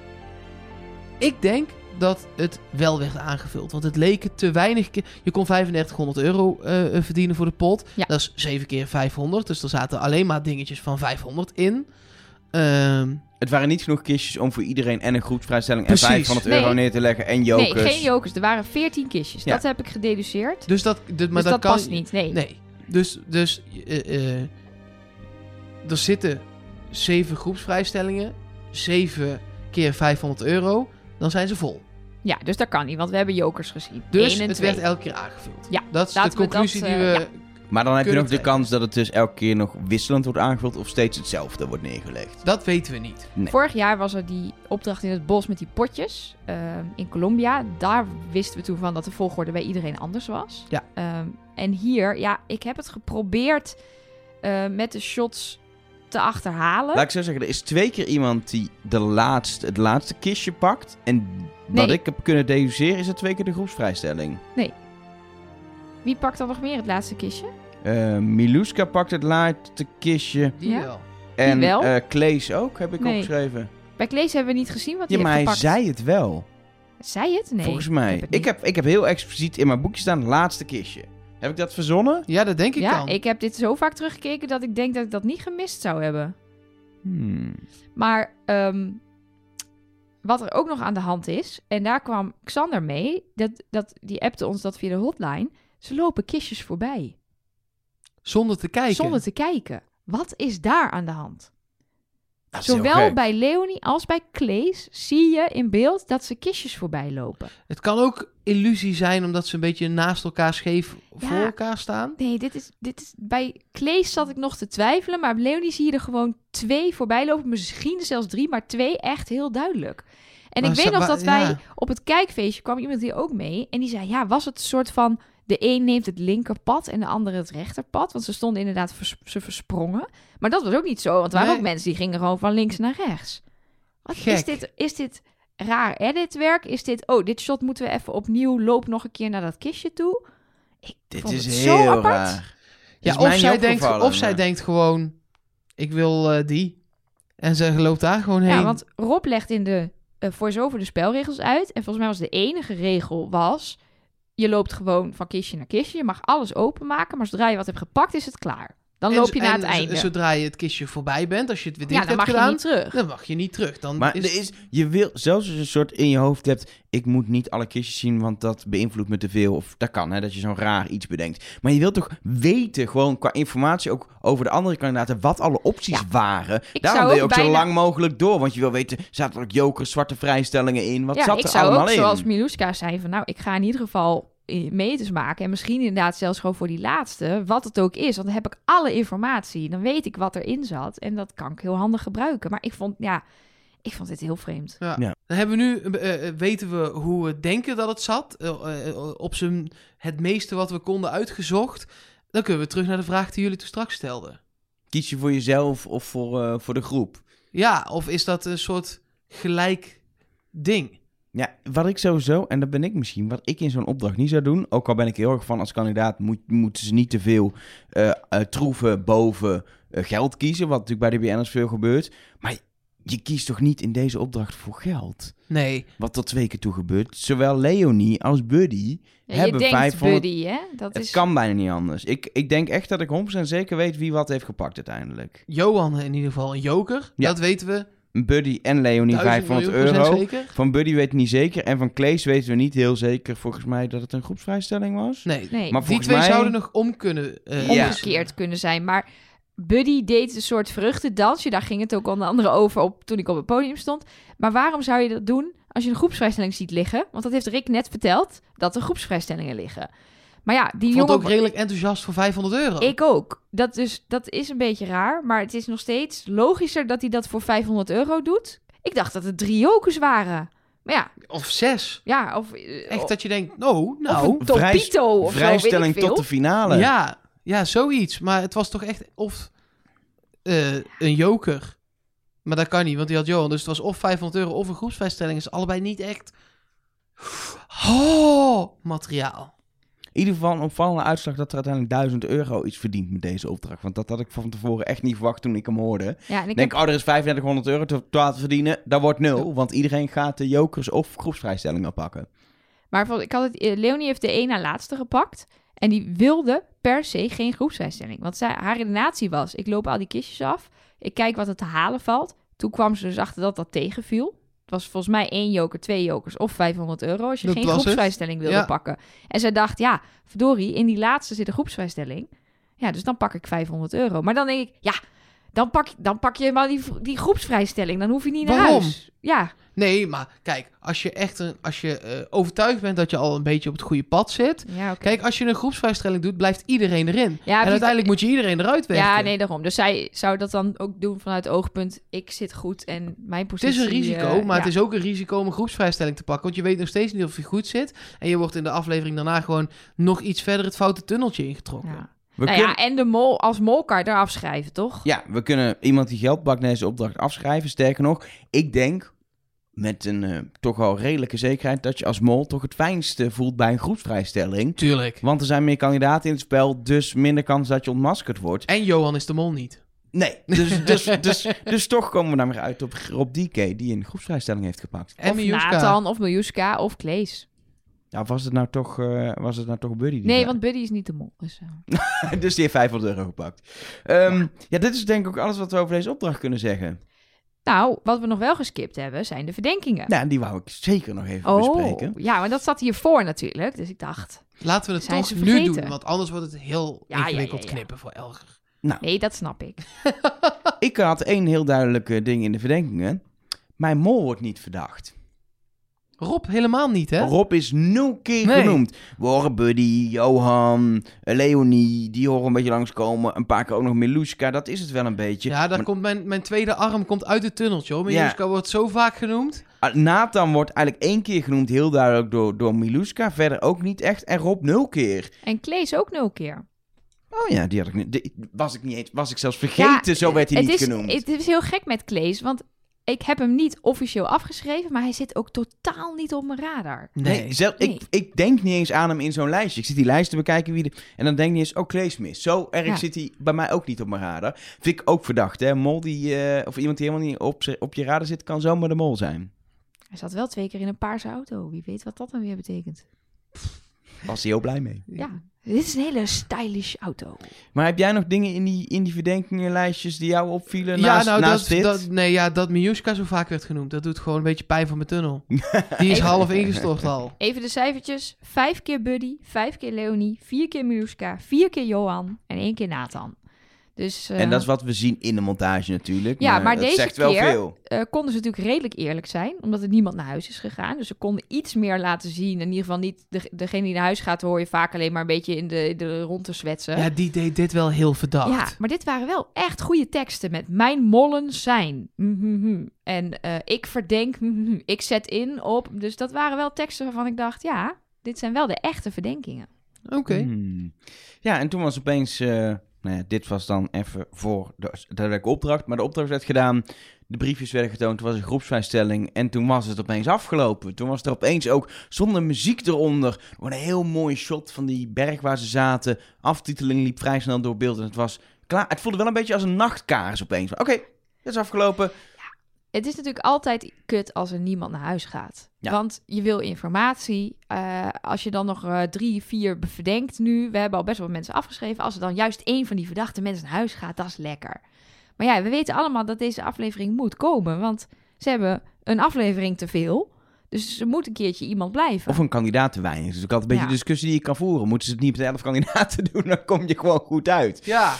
Speaker 3: Ik denk dat het wel werd aangevuld. Want het leken te weinig. ke- Je kon 3500 euro eh, eh, verdienen voor de pot.
Speaker 2: Ja.
Speaker 3: Dat is 7 keer 500. Dus er zaten alleen maar dingetjes van 500 in. Ehm,
Speaker 1: Het waren niet genoeg kistjes om voor iedereen en een groepsvrijstelling
Speaker 3: Precies.
Speaker 1: en 500 euro
Speaker 2: Nee.
Speaker 1: neer te leggen en jokers.
Speaker 2: Nee, geen jokers. Er waren veertien kistjes.
Speaker 1: Ja.
Speaker 2: Dat heb ik gededuceerd.
Speaker 3: dus dat, dit- maar
Speaker 2: dus dat,
Speaker 3: kan,
Speaker 2: past niet. Nee.
Speaker 3: Nee. Dus, dus eh, er zitten 7 groepsvrijstellingen. 7 keer 500 euro. Dan zijn ze vol.
Speaker 2: Ja, dus dat kan niet, want we hebben jokers gezien.
Speaker 3: Dus
Speaker 2: Eén en
Speaker 3: het
Speaker 2: twee.
Speaker 3: werd elke keer aangevuld.
Speaker 2: Ja,
Speaker 3: dat is de
Speaker 2: laten we dat,
Speaker 3: conclusie die
Speaker 2: eh,
Speaker 3: we.
Speaker 2: ja.
Speaker 1: Maar dan heb je nog de
Speaker 3: trekken.
Speaker 1: kans dat het dus elke keer nog wisselend wordt aangevuld of steeds hetzelfde wordt neergelegd.
Speaker 3: Dat weten we niet.
Speaker 1: Nee.
Speaker 2: Vorig jaar was er die opdracht in het bos met die potjes ehm, in Colombia. Daar wisten we toen van dat de volgorde bij iedereen anders was.
Speaker 3: Ja.
Speaker 2: Ehm, en hier, ja, ik heb het geprobeerd eh, met de shots te achterhalen.
Speaker 1: Laat ik zo zeggen, er is twee keer iemand die de laatste, het laatste kistje pakt. En wat
Speaker 2: Nee.
Speaker 1: ik heb kunnen deduceren is het twee keer de groepsvrijstelling.
Speaker 2: Wie pakt dan nog meer het laatste kistje?
Speaker 1: Eh Miluska pakt het laatste kistje.
Speaker 3: Die
Speaker 2: Ja?
Speaker 3: wel.
Speaker 1: En
Speaker 2: wel?
Speaker 1: eh Klees ook, heb ik
Speaker 2: Nee.
Speaker 1: opgeschreven.
Speaker 2: Bij Klees hebben we niet gezien wat
Speaker 1: Ja,
Speaker 2: hij
Speaker 1: maar
Speaker 2: heeft
Speaker 1: hij
Speaker 2: gepakt.
Speaker 1: zei het wel.
Speaker 2: Zei het? Nee.
Speaker 1: volgens mij.
Speaker 2: heb het
Speaker 1: Ik heb, ik heb heel expliciet in mijn boekje staan laatste kistje. Heb ik dat verzonnen?
Speaker 3: Ja, dat denk ik
Speaker 2: ja,
Speaker 3: dan.
Speaker 2: ik heb dit zo vaak teruggekeken dat ik denk dat ik dat niet gemist zou hebben.
Speaker 1: Hmm.
Speaker 2: Maar ehm, wat er ook nog aan de hand is, en daar kwam Xander mee, dat, dat, die appte ons dat via de hotline. Ze lopen kistjes voorbij,
Speaker 3: Zonder te kijken.
Speaker 2: zonder te kijken. Wat is daar aan de hand? Zowel bij Leonie als bij Klees zie je in beeld dat ze kistjes voorbij lopen.
Speaker 3: Het kan ook illusie zijn omdat ze een beetje naast elkaar scheef
Speaker 2: Ja.
Speaker 3: voor elkaar staan.
Speaker 2: Nee, dit is, dit is, bij Klees zat ik nog te twijfelen, maar bij Leonie zie je er gewoon twee voorbij lopen. Misschien zelfs drie, maar twee echt heel duidelijk. En
Speaker 3: Maar
Speaker 2: ik weet nog dat wij
Speaker 3: ja.
Speaker 2: op het kijkfeestje kwam iemand hier ook mee. En die zei, ja, was het een soort van... De een neemt het linkerpad en de andere het rechterpad. Want ze stonden inderdaad vers, ze versprongen. Maar dat was ook niet zo. Want er waren
Speaker 3: Nee.
Speaker 2: ook mensen die gingen gewoon van links naar rechts. Wat is dit, is dit raar editwerk? Is dit, oh, dit shot moeten we even opnieuw... Loop nog een keer naar dat kistje toe. Ik
Speaker 1: Dit
Speaker 2: vond
Speaker 1: is
Speaker 2: het zo
Speaker 1: heel
Speaker 2: apart.
Speaker 1: raar.
Speaker 3: Ja, of zij, denkt, of zij denkt gewoon... Ik wil eh, die. En ze loopt daar gewoon heen.
Speaker 2: Ja, want Rob legt in de eh voice-over de spelregels uit. En volgens mij was de enige regel was... Je loopt gewoon van kistje naar kistje. Je mag alles openmaken. Maar zodra je wat hebt gepakt, is het klaar. Dan
Speaker 3: En
Speaker 2: loop je naar het einde.
Speaker 3: Zodra je het kistje voorbij bent, als je het weer dicht
Speaker 2: ja, dan
Speaker 3: hebt
Speaker 2: mag je niet terug.
Speaker 3: dan mag je niet terug. Dan
Speaker 1: Maar
Speaker 3: is...
Speaker 1: er is, je wil, zelfs als je een soort in je hoofd hebt, ik moet niet alle kistjes zien, want dat beïnvloedt me te veel. Of dat kan, hè, dat je zo'n raar iets bedenkt. Maar je wilt toch weten, gewoon qua informatie ook over de andere kandidaten, wat alle opties
Speaker 2: Ja.
Speaker 1: waren.
Speaker 2: Ik
Speaker 1: Daarom
Speaker 2: zou
Speaker 1: wil je
Speaker 2: ook
Speaker 1: ook zo lang mogelijk door, want je wil weten, zaten er ook jokers, zwarte vrijstellingen in? Wat
Speaker 2: ja,
Speaker 1: zat
Speaker 2: ik
Speaker 1: er
Speaker 2: zou
Speaker 1: allemaal
Speaker 2: ook
Speaker 1: in?
Speaker 2: zoals Miluska zei van... Nou, ik ga in ieder geval eh, meters maken. En misschien inderdaad zelfs gewoon voor die laatste. Wat het ook is. Want dan heb ik alle informatie. Dan weet ik wat erin zat. En dat kan ik heel handig gebruiken. Maar ik vond, ja... Ik vond dit heel vreemd.
Speaker 3: Ja.
Speaker 1: Ja.
Speaker 3: Dan hebben we nu, eh, eh, weten we hoe we denken dat het zat. Op zijn het meeste wat we konden uitgezocht. Dan kunnen we terug naar de vraag die jullie toen straks stelden.
Speaker 1: Kies je voor jezelf of voor, eh, voor de groep?
Speaker 3: Ja, of is dat een soort gelijk ding?
Speaker 1: Ja, wat ik sowieso, en dat ben ik misschien, wat ik in zo'n opdracht niet zou doen, ook al ben ik heel erg van als kandidaat, moet, moeten ze niet te veel eh, eh, troeven boven eh, geld kiezen, wat natuurlijk bij de BN'ers veel gebeurt. Maar je kiest toch niet in deze opdracht voor geld?
Speaker 3: Nee.
Speaker 1: Wat tot twee keer toe gebeurt. Zowel Leonie als Buddy
Speaker 2: Ja, je
Speaker 1: hebben
Speaker 2: denkt
Speaker 1: 500...
Speaker 2: buddy, hè? Dat
Speaker 1: Het
Speaker 2: is...
Speaker 1: kan bijna niet anders. Ik, ik denk echt dat ik 100% zeker weet wie wat heeft gepakt uiteindelijk.
Speaker 3: Johan in ieder geval een joker.
Speaker 1: Ja.
Speaker 3: Dat weten we.
Speaker 1: Buddy en Leonie
Speaker 3: 1000
Speaker 1: 500
Speaker 3: miljoen procent
Speaker 1: euro.
Speaker 3: zeker.
Speaker 1: Van Buddy weet ik niet zeker. En van Klees weten we niet heel zeker volgens mij dat het een groepsvrijstelling was.
Speaker 3: Nee.
Speaker 2: Nee,
Speaker 1: Maar
Speaker 3: Die
Speaker 1: volgens
Speaker 3: twee
Speaker 1: mij...
Speaker 3: zouden nog om kunnen. eh,
Speaker 1: Ja.
Speaker 2: omgekeerd kunnen zijn. Maar Buddy deed een soort vruchtendansje. Daar ging het ook onder andere over op, toen ik op het podium stond. Maar waarom zou je dat doen als je een groepsvrijstelling ziet liggen? Want dat heeft Rick net verteld, dat er groepsvrijstellingen liggen. Maar ja, die
Speaker 3: Ik vond
Speaker 2: jongen...
Speaker 3: ook redelijk enthousiast voor 500 euro.
Speaker 2: Ik ook. Dat, dus, dat is een beetje raar. Maar het is nog steeds logischer dat hij dat voor 500 euro doet. Ik dacht dat het drie jokers waren. Maar ja,
Speaker 3: Of zes.
Speaker 2: ja of... eh,
Speaker 3: Echt dat je denkt, oh,
Speaker 2: Of
Speaker 3: nou.
Speaker 2: een Topito of
Speaker 1: Vrijstelling tot de finale.
Speaker 3: Ja, ja, zoiets. Maar het was toch echt of eh, een joker. Maar dat kan niet, want die had Johan. Dus het was of 500 euro of een groepsvrijstelling. Is allebei niet echt... Oh, materiaal.
Speaker 1: In ieder geval een opvallende uitslag dat er uiteindelijk 1000 euro iets verdient met deze opdracht. Want dat had ik van tevoren echt niet verwacht toen ik hem hoorde.
Speaker 2: Ja, en ik
Speaker 1: denk, oh, er is 3500 euro te, te laten verdienen. Dat wordt nul, want iedereen gaat de jokers of groepsvrijstellingen pakken.
Speaker 2: Maar ik had het, eh, Leonie heeft de één na laatste gepakt. En die wilde per se geen groepsvrijstelling. Want zij, haar redenatie was, ik loop al die kistjes af. Ik kijk wat er te halen valt. Toen kwam ze dus achter dat dat tegenviel. Het was volgens mij één joker, twee jokers of 500 euro... als je
Speaker 3: Dat
Speaker 2: geen groepsvrijstelling wilde
Speaker 3: Ja.
Speaker 2: pakken. En zij dacht, ja, verdorie, in die laatste zit een groepsvrijstelling. Ja, dus dan pak ik 500 euro. Maar dan denk ik, ja, dan pak, dan pak je maar die, die groepsvrijstelling. Dan hoef je niet naar
Speaker 3: Waarom?
Speaker 2: huis. Ja,
Speaker 3: Nee, maar kijk, als je echt een, als je eh, overtuigd bent dat je al een beetje op het goede pad zit.
Speaker 2: ja.
Speaker 3: Kijk, als je een groepsvrijstelling doet, blijft iedereen erin.
Speaker 2: Ja,
Speaker 3: en uiteindelijk moet je iedereen eruit werken.
Speaker 2: Ja, nee, daarom. Dus zij zou dat dan ook doen vanuit het oogpunt... ik zit goed en mijn
Speaker 3: Het
Speaker 2: positie...
Speaker 3: is een risico,
Speaker 2: eh,
Speaker 3: maar
Speaker 2: ja.
Speaker 3: het is ook een risico om een groepsvrijstelling te pakken. Want je weet nog steeds niet of je goed zit. En je wordt in de aflevering daarna gewoon nog iets verder het foute tunneltje ingetrokken.
Speaker 2: Ja.
Speaker 1: We
Speaker 2: Nou
Speaker 1: kunnen,
Speaker 2: ja, en de mol, als mol kan je eraf schrijven, toch?
Speaker 1: ja, we kunnen iemand die geld pakt deze opdracht afschrijven. Sterker nog, ik denk met een eh, toch wel redelijke zekerheid dat je als mol toch het fijnste voelt bij een groepsvrijstelling.
Speaker 3: Tuurlijk.
Speaker 1: Want er zijn meer kandidaten in het spel, dus minder kans dat je ontmaskerd wordt.
Speaker 3: En Johan is de mol niet.
Speaker 1: Nee, dus, dus, dus, dus toch komen we dan weer uit op Rob DK, die een groepsvrijstelling heeft gepakt.
Speaker 3: En
Speaker 2: of
Speaker 3: Miuska.
Speaker 2: Nathan, of Miljuska, of Klees.
Speaker 1: Ja, was het nou toch, eh, was het nou toch Buddy? Die
Speaker 2: Nee, want Buddy is niet de mol. Dus, eh.
Speaker 1: dus die heeft 500 euro gepakt. Ehm, ja. dit is denk ik ook alles wat we over deze opdracht kunnen zeggen.
Speaker 2: Nou, wat we nog wel geskipt hebben, zijn de verdenkingen.
Speaker 1: Nou, die wou ik zeker nog even
Speaker 2: oh,
Speaker 1: bespreken.
Speaker 2: ja, maar dat zat hiervoor natuurlijk. Dus ik dacht,
Speaker 3: Laten we het toch nu doen, want anders wordt het heel
Speaker 2: Ja,
Speaker 3: ingewikkeld
Speaker 2: ja, ja.
Speaker 3: knippen voor Elger.
Speaker 2: nee, dat snap ik.
Speaker 1: Ik had één heel duidelijk eh, ding in de verdenkingen. Mijn mol wordt niet verdacht.
Speaker 3: Rob helemaal niet, hè?
Speaker 1: Rob is nul keer
Speaker 3: Nee.
Speaker 1: genoemd. We horen Buddy, Johan, Leonie, die horen een beetje langskomen. Een paar keer ook nog Miluska, dat is het wel een beetje.
Speaker 3: Ja, daar
Speaker 1: Maar-
Speaker 3: komt mijn, mijn tweede arm komt uit het tunneltje, hoor.
Speaker 1: Ja.
Speaker 3: Miuska wordt zo vaak genoemd.
Speaker 1: Ah, Nathan wordt eigenlijk één keer genoemd, heel duidelijk door, door Miluska. Verder ook niet echt. En Rob nul keer.
Speaker 2: En Klees ook nul keer.
Speaker 1: Oh ja, die had ik niet. die was ik niet eens. Was ik zelfs vergeten,
Speaker 2: Ja,
Speaker 1: zo werd hij
Speaker 2: het
Speaker 1: niet
Speaker 2: is,
Speaker 1: genoemd.
Speaker 2: Het is heel gek met Klees, want ik heb hem niet officieel afgeschreven, maar hij zit ook totaal niet op mijn radar.
Speaker 3: Nee.
Speaker 1: Nee, zelf,
Speaker 2: Nee.
Speaker 1: Ik, ik denk niet eens aan hem in zo'n lijstje. Ik zit die lijst te bekijken wie de, en dan denk ik niet eens, oh, Kleesmis. Zo erg
Speaker 2: Ja.
Speaker 1: zit hij bij mij ook niet op mijn radar. Vind ik ook verdacht, hè. Mol die, eh, of iemand die helemaal niet op, op je radar zit, kan zomaar de mol zijn.
Speaker 2: Hij zat wel twee keer in een paarse auto. Wie weet wat dat dan weer betekent.
Speaker 1: Was hij heel blij mee.
Speaker 2: Ja, dit is een hele stylish auto.
Speaker 1: Maar heb jij nog dingen in die, in die verdenkingenlijstjes die jou opvielen
Speaker 3: Ja,
Speaker 1: naast,
Speaker 3: nou,
Speaker 1: naast
Speaker 3: dat,
Speaker 1: dit?
Speaker 3: dat, nee, ja, dat Miushka zo vaak werd genoemd, dat doet gewoon een beetje pijn van mijn tunnel. Die is half ingestort al.
Speaker 2: Even de cijfertjes. Vijf keer Buddy, vijf keer Leonie, vier keer Miluska, vier keer Johan en één keer Nathan. Dus eh,
Speaker 1: En dat is wat we zien in de montage natuurlijk.
Speaker 2: Ja, maar deze
Speaker 1: zegt wel
Speaker 2: keer-
Speaker 1: veel.
Speaker 2: eh, konden ze natuurlijk redelijk eerlijk zijn, omdat er niemand naar huis is gegaan. Dus ze konden iets meer laten zien. In ieder geval niet de, degene die naar huis gaat, hoor je vaak alleen maar een beetje in de, in de rond te zwetsen.
Speaker 3: Ja, die deed dit wel heel verdacht.
Speaker 2: Ja, maar dit waren wel echt goede teksten met mijn mollen zijn. Mhm. En eh, ik verdenk, mhm. ik zet in op. Dus dat waren wel teksten waarvan ik dacht, ja, dit zijn wel de echte verdenkingen.
Speaker 3: Oké.
Speaker 1: Hmm. Ja, en toen was opeens... eh, nou dit was dan even voor de daadwerkelijke opdracht. Maar de opdracht werd gedaan. De briefjes werden getoond. Het was een groepsvrijstelling. En toen was het opeens afgelopen. Toen was er opeens ook zonder muziek eronder. Een heel mooi shot van die berg waar ze zaten. Aftiteling liep vrij snel door beeld. En het was klaar. Het voelde wel een beetje als een nachtkaars opeens. Oké, dit is afgelopen.
Speaker 2: Het is natuurlijk altijd kut als er niemand naar huis gaat.
Speaker 1: Ja.
Speaker 2: Want je wil informatie. Eh, als je dan nog eh, drie, vier verdenkt nu. We hebben al best wel mensen afgeschreven. Als er dan juist één van die verdachte mensen naar huis gaat, dat is lekker. Maar ja, we weten allemaal dat deze aflevering moet komen. Want ze hebben een aflevering te veel. Dus er moet een keertje iemand blijven.
Speaker 1: Of een kandidaat te weinig. Dus ik had een beetje
Speaker 2: Ja.
Speaker 1: de discussie die je kan voeren. Moeten ze het niet met elf kandidaten doen, dan kom je gewoon goed uit.
Speaker 3: Ja.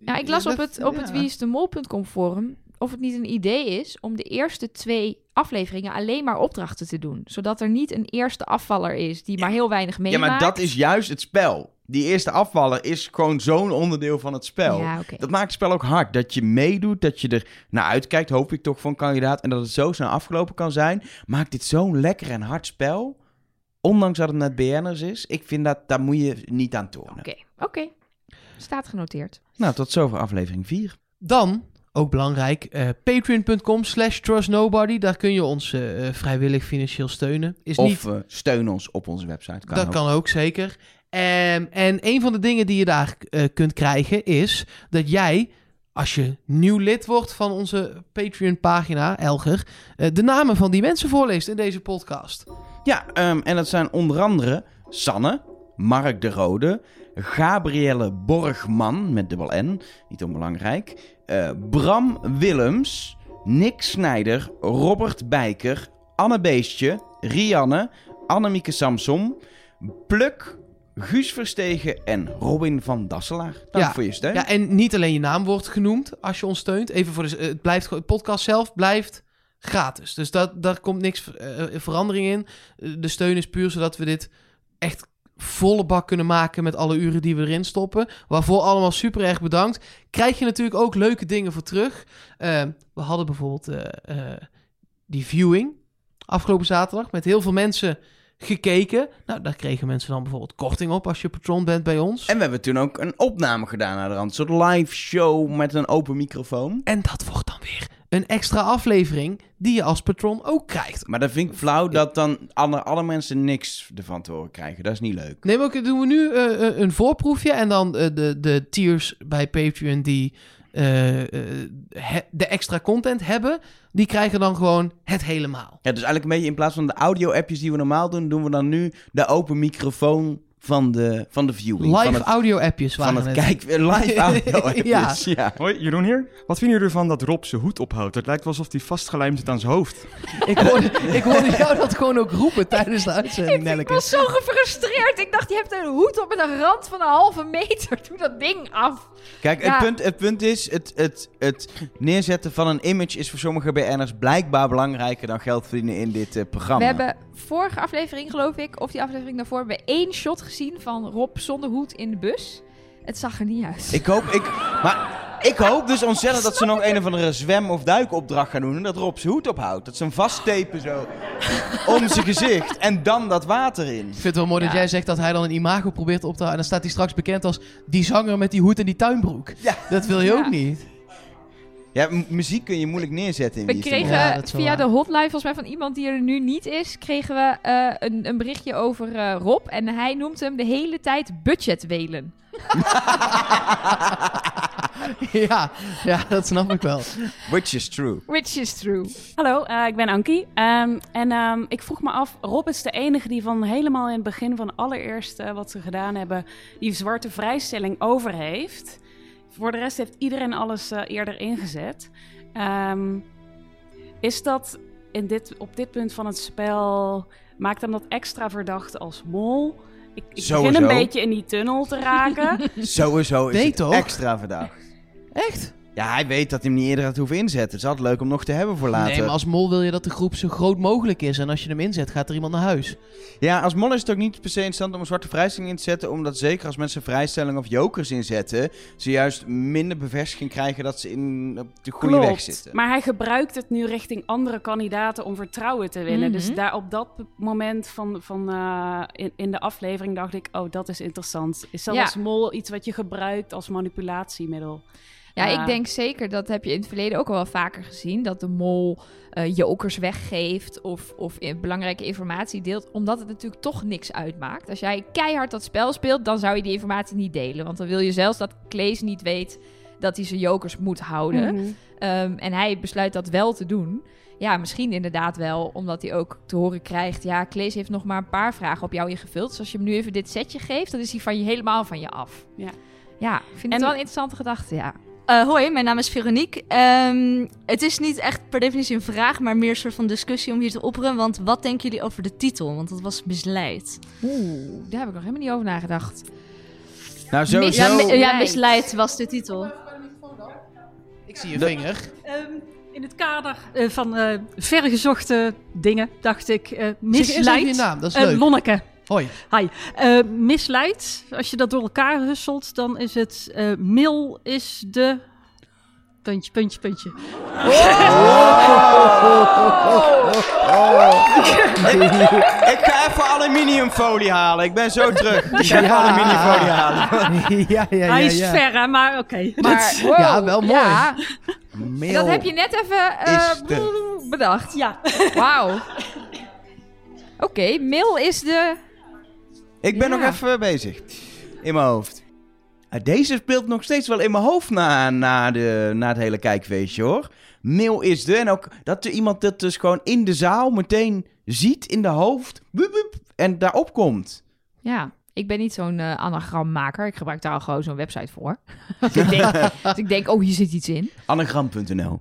Speaker 2: Ja, ik las op het, op het
Speaker 3: ja.
Speaker 2: wieisdemol.com forum of het niet een idee is om de eerste twee afleveringen alleen maar opdrachten te doen. Zodat er niet een eerste afvaller is die maar heel weinig
Speaker 1: Ja,
Speaker 2: meemaakt.
Speaker 1: maar dat is juist het spel. Die eerste afvaller is gewoon zo'n onderdeel van het spel.
Speaker 2: Ja, oké.
Speaker 1: Dat maakt het spel ook hard. Dat je meedoet, dat je er naar uitkijkt, hoop ik toch, van kandidaat. En dat het zo snel afgelopen kan zijn. Maakt dit zo'n lekker en hard spel. Ondanks dat het met BN'ers is. Ik vind dat, daar moet je niet aan tornen.
Speaker 2: Oké, oké. Staat genoteerd.
Speaker 1: Nou, tot zover aflevering 4.
Speaker 3: Dan, ook belangrijk, eh, patreon.com slash trustnobody. Daar kun je ons eh, eh, vrijwillig financieel steunen. Is
Speaker 1: Of
Speaker 3: niet,
Speaker 1: steun ons op onze website. Kan
Speaker 3: dat
Speaker 1: ook.
Speaker 3: kan ook zeker. Ehm, en een van de dingen die je daar kunt krijgen is dat jij, als je nieuw lid wordt van onze Patreon-pagina, Elger, de namen van die mensen voorleest in deze podcast.
Speaker 1: Ja, ehm, en dat zijn onder andere Sanne, Mark de Rode, Gabrielle Borgman met dubbel N, niet onbelangrijk, eh, Bram Willems, Nick Snijder, Robert Bijker, Anne Beestje, Rianne, Annemieke Samsom, Pluk, Guus Verstegen en Robin van Dasselaar. Dank
Speaker 3: Ja.
Speaker 1: voor je steun.
Speaker 3: Ja, en niet alleen je naam wordt genoemd als je ons steunt. Even voor de, eh, het blijft de podcast zelf blijft gratis. Dus dat, daar komt niks eh, verandering in. Eh, de steun is puur zodat we dit echt volle bak kunnen maken met alle uren die we erin stoppen. Waarvoor allemaal super erg bedankt. Krijg je natuurlijk ook leuke dingen voor terug. Eh, we hadden bijvoorbeeld eh, eh, die viewing afgelopen zaterdag met heel veel mensen gekeken. Nou, daar kregen mensen dan bijvoorbeeld korting op als je patron bent bij ons.
Speaker 1: En we hebben toen ook een opname gedaan naar de rand. Een soort live show met een open microfoon.
Speaker 3: En dat wordt dan weer een extra aflevering die je als patron ook krijgt.
Speaker 1: Maar dat vind ik flauw dat dan alle, alle mensen niks ervan te horen krijgen. Dat is niet leuk.
Speaker 3: Nee, maar ook doen we nu eh, eh, een voorproefje en dan eh, de, de tiers bij Patreon die he- de extra content hebben, die krijgen dan gewoon het helemaal.
Speaker 1: Ja, dus eigenlijk een beetje in plaats van de audio-appjes die we normaal doen, doen we dan nu de open microfoon van de, van de viewing. van
Speaker 3: Live
Speaker 1: het,
Speaker 3: audio-appjes
Speaker 1: van
Speaker 3: waren
Speaker 1: het
Speaker 3: het.
Speaker 1: kijk, live audio-appjes. ja.
Speaker 4: Hoi, Jeroen hier. Wat vinden jullie ervan dat Rob zijn hoed ophoudt? Het lijkt wel alsof hij vastgelijmd zit aan zijn hoofd.
Speaker 3: Ik hoorde, ik hoorde jou dat gewoon ook roepen tijdens de uitzending,
Speaker 2: Ik was zo gefrustreerd. Ik dacht, je hebt een hoed op met een rand van een halve meter. Doe dat ding af.
Speaker 1: Kijk,
Speaker 2: Ja.
Speaker 1: het, punt, het punt is, het, het, het neerzetten van een image is voor sommige BN'ers blijkbaar belangrijker dan geld verdienen in dit eh, programma.
Speaker 2: We hebben vorige aflevering, geloof ik, of die aflevering daarvoor, hebben we één shot gezien van Rob zonder hoed in de bus. Het zag er niet uit.
Speaker 1: Ik hoop, ik, maar ik hoop dus ontzettend dat ze nog een of andere zwem- of duikopdracht gaan doen. En dat Rob zijn hoed ophoudt. Dat ze hem vasttepen zo om zijn gezicht. En dan dat water in.
Speaker 3: Ik vind het wel mooi dat jij zegt dat hij dan een imago probeert op te houden. En dan staat hij straks bekend als die zanger met die hoed en die tuinbroek.
Speaker 1: Ja.
Speaker 3: Dat wil je
Speaker 2: Ja.
Speaker 3: ook niet.
Speaker 1: Ja, muziek kun je moeilijk neerzetten in
Speaker 2: We kregen
Speaker 3: Ja,
Speaker 2: via de hotline, volgens mij van iemand die er nu niet is, kregen we eh, een, een berichtje over eh, Rob. En hij noemt hem de hele tijd budgetwelen.
Speaker 3: ja, ja, dat snap ik wel.
Speaker 1: Which is true.
Speaker 2: Which is true.
Speaker 5: Hallo, eh, ik ben Ankie. Ehm, en ehm, ik vroeg me af, Rob is de enige die van helemaal in het begin van allereerst wat ze gedaan hebben, die zwarte vrijstelling over heeft. Voor de rest heeft iedereen alles eh, eerder ingezet. Ehm, is dat in dit, op dit punt van het spel, maakt hem dat extra verdacht als mol? Ik, ik begin een beetje in die tunnel te raken.
Speaker 1: Sowieso is
Speaker 3: Nee,
Speaker 1: het
Speaker 3: toch?
Speaker 1: extra verdacht.
Speaker 3: Echt?
Speaker 1: Ja, hij weet dat hij hem niet eerder had hoeven inzetten. Het is altijd leuk om nog te hebben voor later.
Speaker 3: Nee, maar als mol wil je dat de groep zo groot mogelijk is. En als je hem inzet, gaat er iemand naar huis.
Speaker 1: Ja, als mol is het ook niet per se interessant om een zwarte vrijstelling in te zetten. Omdat zeker als mensen vrijstellingen of jokers inzetten, ze juist minder bevestiging krijgen dat ze in op de goede weg
Speaker 5: Klopt,
Speaker 1: zitten.
Speaker 5: Maar hij gebruikt het nu richting andere kandidaten om vertrouwen te winnen.
Speaker 2: Mhm.
Speaker 5: Dus daar op dat moment van, van, eh, in, in de aflevering dacht ik, oh, dat is interessant. Is dat
Speaker 2: Ja.
Speaker 5: als mol iets wat je gebruikt als manipulatiemiddel?
Speaker 2: Ja, ik denk zeker, dat heb je in het verleden ook al wel vaker gezien, dat de mol eh, jokers weggeeft of, of in- belangrijke informatie deelt, omdat het natuurlijk toch niks uitmaakt. Als jij keihard dat spel speelt, dan zou je die informatie niet delen, want dan wil je zelfs dat Klees niet weet dat hij zijn jokers moet houden.
Speaker 5: Mhm.
Speaker 2: Ehm, en hij besluit dat wel te doen. Ja, misschien inderdaad wel, omdat hij ook te horen krijgt... ja, Klees heeft nog maar een paar vragen op jou ingevuld. Dus als je hem nu even dit setje geeft, dan is hij van je helemaal van je af.
Speaker 5: Ja.
Speaker 2: Ja, ik vind
Speaker 5: En-
Speaker 2: het wel een interessante gedachte, ja.
Speaker 6: Eh, hoi, mijn naam is Veronique. Ehm, het is niet echt per definitie een vraag, maar meer een soort van discussie om hier te opperen. Want wat denken jullie over de titel? Want dat was misleid.
Speaker 2: Oeh, daar heb ik nog helemaal niet over nagedacht.
Speaker 1: Nou, sowieso...
Speaker 6: Ja, mi- ja,
Speaker 2: Misleid.
Speaker 6: misleid was de titel.
Speaker 3: Ik zie je vinger.
Speaker 7: Ehm, in het kader eh, van eh vergezochte dingen dacht ik eh
Speaker 3: Zeg je
Speaker 7: misleid.
Speaker 3: naam, dat is leuk.
Speaker 7: Lonneke.
Speaker 3: Hoi.
Speaker 7: Hi. Eh, misleid. Als je dat door elkaar husselt, dan is het eh mil is de... Puntje, puntje, puntje.
Speaker 1: Ik ga even aluminiumfolie halen. Ik ben zo terug. Ik ga
Speaker 3: Ja.
Speaker 1: aluminiumfolie halen.
Speaker 3: ja, ja, ja.
Speaker 7: Hij is
Speaker 3: ja.
Speaker 7: ver, hè, maar oké.
Speaker 2: Maar, wow,
Speaker 3: ja, wel mooi.
Speaker 2: ja. Dat heb je net even eh,
Speaker 1: de-
Speaker 2: bedacht.
Speaker 7: Ja.
Speaker 2: Wauw. Oké, mail is de...
Speaker 1: Ik ben
Speaker 2: Ja.
Speaker 1: nog even bezig. In mijn hoofd. Ah, Deze speelt nog steeds wel in mijn hoofd na, na, de, na het hele kijkfeestje hoor. Mail is de. En ook dat er iemand dat dus gewoon in de zaal meteen ziet in de hoofd. En daarop komt.
Speaker 2: Ja, ik ben niet zo'n eh, anagrammaker. Ik gebruik daar al gewoon zo'n website voor. dus, ik denk, dus ik denk, oh, hier zit iets in.
Speaker 1: Anagram.nl.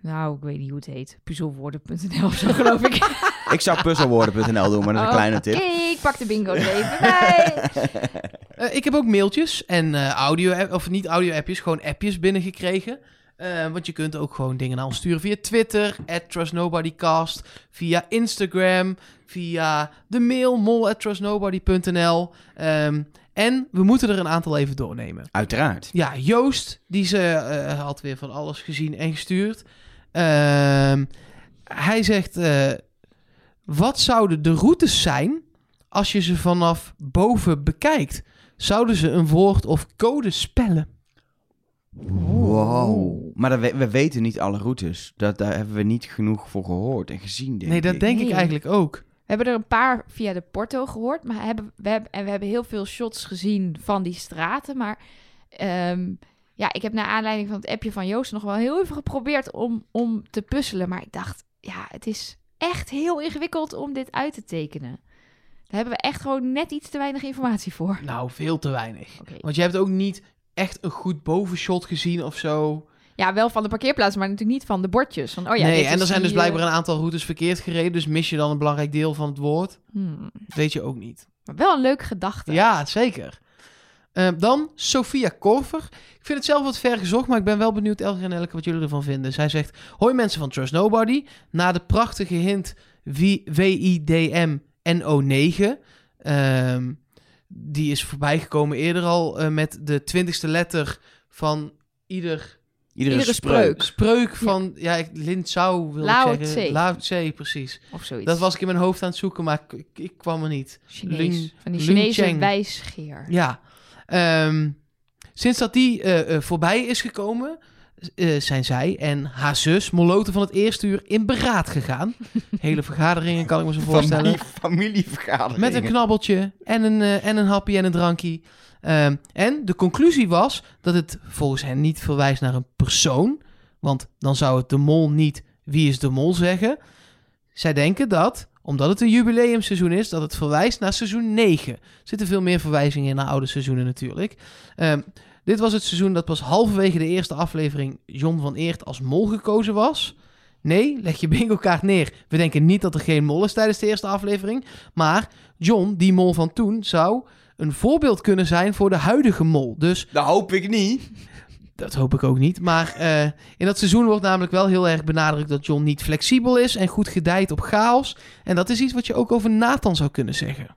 Speaker 2: Nou, ik weet niet hoe het heet. Puzzelwoorden.nl of zo, geloof ik.
Speaker 1: Ik zou puzzelwoorden.nl doen, maar dat is een kleine
Speaker 2: Oké,
Speaker 1: tip.
Speaker 2: ik pak de bingo even bij.
Speaker 3: Eh, ik heb ook mailtjes en eh, audio, of niet audio-appjes, gewoon appjes binnengekregen. Eh, want je kunt ook gewoon dingen naar ons sturen via Twitter, at TrustNobodyCast, via Instagram, via de mail, mol at trustnobody.nl. Ehm, en we moeten er een aantal even doornemen.
Speaker 1: Uiteraard.
Speaker 3: Ja, Joost, die ze, eh, had weer van alles gezien en gestuurd. Ehm, hij zegt, eh, wat zouden de routes zijn als je ze vanaf boven bekijkt? Zouden ze een woord of code spellen?
Speaker 1: Wow. Maar dat we, we weten niet alle routes. Dat, daar hebben we niet genoeg voor gehoord en gezien, denk
Speaker 3: nee, dat
Speaker 1: ik.
Speaker 3: denk ik eigenlijk ook.
Speaker 2: We hebben er een paar via de Porto gehoord. Maar hebben, we, hebben, en we hebben heel veel shots gezien van die straten. Maar ehm, ja, ik heb naar aanleiding van het appje van Joost nog wel heel even geprobeerd om, om te puzzelen. Maar ik dacht, ja, het is echt heel ingewikkeld om dit uit te tekenen. Daar hebben we echt gewoon net iets te weinig informatie voor.
Speaker 3: Nou, veel te weinig. Want je hebt ook niet echt een goed bovenshot gezien of zo.
Speaker 2: Ja, wel van de parkeerplaats, maar natuurlijk niet van de bordjes. Van, oh ja,
Speaker 3: nee, en er zijn dus
Speaker 2: die, eh,
Speaker 3: blijkbaar een aantal routes verkeerd gereden. Dus mis je dan een belangrijk deel van het woord?
Speaker 2: hmm.
Speaker 3: Dat weet je ook niet.
Speaker 2: Maar wel een leuke gedachte.
Speaker 3: Ja, zeker. Eh, dan Sophia Korver. Ik vind het zelf wat ver gezocht, maar ik ben wel benieuwd, Elger en Elke, wat jullie ervan vinden. Zij zegt, hoi mensen van Trust Nobody. Na de prachtige hint WIDM NO9, ehm, die is voorbijgekomen eerder al eh, met de twintigste letter van ieder
Speaker 1: Iedere,
Speaker 2: Iedere
Speaker 1: spreuk.
Speaker 3: spreuk van, ja, ik Linzau wil
Speaker 2: Lao
Speaker 3: ik zeggen.
Speaker 2: Tse.
Speaker 3: Lao Tse, precies.
Speaker 2: Of zoiets.
Speaker 3: Dat was ik in mijn hoofd aan het zoeken, maar ik, ik, kwam er niet.
Speaker 2: Chinees.
Speaker 3: Lin-
Speaker 2: van die Chinese wijsgeer.
Speaker 3: Ja. Ehm, sinds dat die eh, eh, voorbij is gekomen, eh, zijn zij en haar zus, Moloten van het eerste uur, in beraad gegaan. Hele vergaderingen kan ik me zo voorstellen.
Speaker 1: Familie, familievergadering.
Speaker 3: Met een knabbeltje en een, en een hapje en een drankje. Ehm, en de conclusie was dat het volgens hen niet verwijst naar een persoon. Want dan zou het de mol niet wie is de mol zeggen. Zij denken dat, omdat het een jubileumseizoen is, dat het verwijst naar seizoen 9. Er zitten veel meer verwijzingen in naar oude seizoenen natuurlijk. Ehm, dit was het seizoen dat pas halverwege de eerste aflevering John van Eert als mol gekozen was. Nee, leg je bingo kaart neer. We denken niet dat er geen mol is tijdens de eerste aflevering. Maar John, die mol van toen, zou een voorbeeld kunnen zijn voor de huidige mol. Dus
Speaker 1: Dat hoop ik niet.
Speaker 3: Dat hoop ik ook niet. Maar eh, in dat seizoen wordt namelijk wel heel erg benadrukt dat John niet flexibel is en goed gedijt op chaos. En dat is iets wat je ook over Nathan zou kunnen zeggen.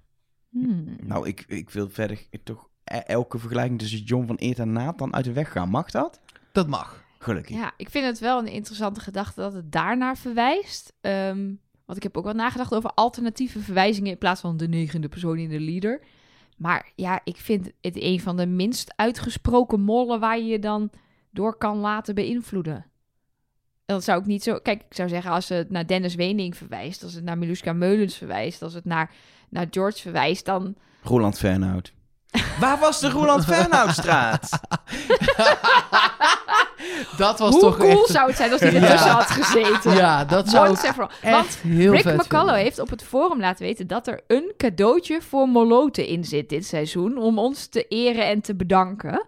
Speaker 2: Hmm.
Speaker 1: Nou, ik, ik wil verder toch e- elke vergelijking tussen John van Eert en Nathan uit de weg gaan. Mag dat?
Speaker 3: Dat mag.
Speaker 1: Gelukkig.
Speaker 2: Ja, ik vind het wel een interessante gedachte dat het daarnaar verwijst. Ehm, want ik heb ook wel nagedacht over alternatieve verwijzingen in plaats van de negende persoon in de leader. Maar ja, ik vind het een van de minst uitgesproken mollen waar je je dan door kan laten beïnvloeden. En dat zou ik niet zo... Kijk, ik zou zeggen als het naar Dennis Wening verwijst, als het naar Miluska Meulens verwijst, als het naar, naar George verwijst, dan...
Speaker 1: Roland Fernhout. Waar was de Roland Fernhoutstraat?
Speaker 3: Dat was
Speaker 2: Hoe
Speaker 3: toch
Speaker 2: cool
Speaker 3: echt...
Speaker 2: zou het zijn als hij
Speaker 3: Ja.
Speaker 2: ertussen had gezeten?
Speaker 3: Ja, dat zou.
Speaker 2: Want
Speaker 3: heel
Speaker 2: Rick
Speaker 3: vet
Speaker 2: McCullough
Speaker 3: vinden.
Speaker 2: heeft op het forum laten weten dat er een cadeautje voor Moloten in zit dit seizoen. Om ons te eren en te bedanken.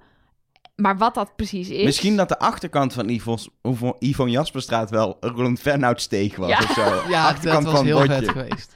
Speaker 2: Maar wat dat precies is.
Speaker 1: Misschien dat de achterkant van Yvonne, Jasperstraat wel Roland Fernhout steeg was
Speaker 2: Ja.
Speaker 1: of zo.
Speaker 3: Ja, dat
Speaker 1: achterkant
Speaker 3: was
Speaker 1: van
Speaker 3: heel
Speaker 1: het
Speaker 3: vet
Speaker 1: bordje.
Speaker 3: geweest.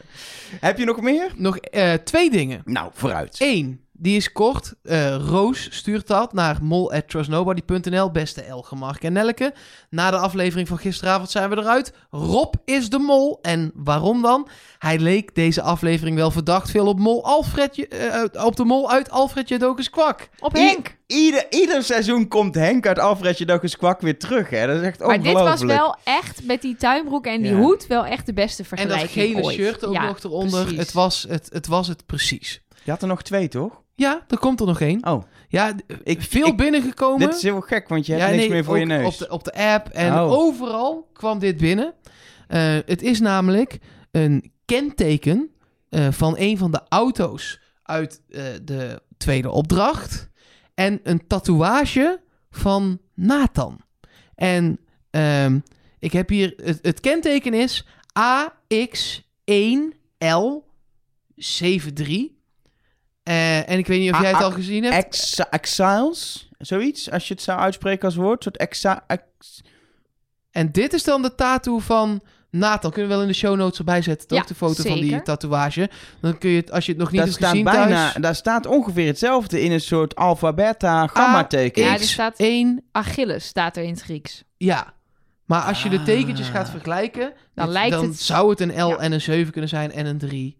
Speaker 1: Heb je nog meer?
Speaker 3: Nog eh, twee dingen.
Speaker 1: Nou, vooruit.
Speaker 3: Eén, die is kort. Eh, Roos stuurt dat naar mol@trustnobody.nl. Beste Elge, Mark en Nelke. Na de aflevering van gisteravond zijn we eruit. Rob is de mol. En waarom dan? Hij leek deze aflevering wel verdacht veel op, mol Alfred, eh, op de mol uit Alfred Jodokus Kwak.
Speaker 2: Op
Speaker 1: I-
Speaker 2: Henk.
Speaker 1: Ieder, ieder seizoen komt Henk uit Alfred Jodokus Kwak weer terug, hè. Dat is echt
Speaker 2: Maar dit was wel echt met die tuinbroek en die
Speaker 1: Ja.
Speaker 2: hoed wel echt de beste
Speaker 3: En
Speaker 2: vergelijking
Speaker 3: dat gele
Speaker 2: ooit.
Speaker 3: shirt ook
Speaker 2: Ja,
Speaker 3: nog eronder.
Speaker 2: precies.
Speaker 3: Het was het, het was het precies.
Speaker 1: Je had er nog twee, toch?
Speaker 3: Ja, er komt er nog één.
Speaker 1: Oh,
Speaker 3: Ja,
Speaker 1: Ik-
Speaker 3: veel
Speaker 1: ik-
Speaker 3: binnengekomen.
Speaker 1: dit is heel gek, want je hebt
Speaker 3: Ja,
Speaker 1: niks
Speaker 3: nee,
Speaker 1: meer voor je neus.
Speaker 3: Op de, op de app en
Speaker 1: Oh.
Speaker 3: overal kwam dit binnen. Eh, het is namelijk een kenteken eh, van een van de auto's uit eh, de tweede opdracht. En een tatoeage van Nathan. En ehm, ik heb hier... Het, het kenteken is AX1L73. Eh, en ik weet niet of
Speaker 1: A-
Speaker 3: jij het
Speaker 1: a-
Speaker 3: al gezien hebt.
Speaker 1: Ex Exiles? Zoiets? Als je het zou uitspreken als woord? Soort exa... ex-
Speaker 3: En dit is dan de tattoo van Nathan. Kunnen we wel in de show notes erbij zetten, toch?
Speaker 2: Ja,
Speaker 3: de foto van die tatoeage. Dan kun je het, als je het nog niet
Speaker 1: Daar
Speaker 3: hebt
Speaker 1: staat
Speaker 3: gezien
Speaker 1: bijna...
Speaker 3: thuis...
Speaker 1: Daar staat ongeveer hetzelfde in een soort alpha, beta, gamma teken.
Speaker 2: Ja, er staat-
Speaker 3: 1,
Speaker 2: Achilles staat er in het Grieks.
Speaker 3: ja. Maar als je de
Speaker 1: Ah.
Speaker 3: tekentjes gaat vergelijken...
Speaker 2: Dan
Speaker 3: dit-
Speaker 2: lijkt
Speaker 3: dan
Speaker 2: het-
Speaker 3: zou het een L
Speaker 2: Ja.
Speaker 3: en een 7 kunnen zijn en een 3.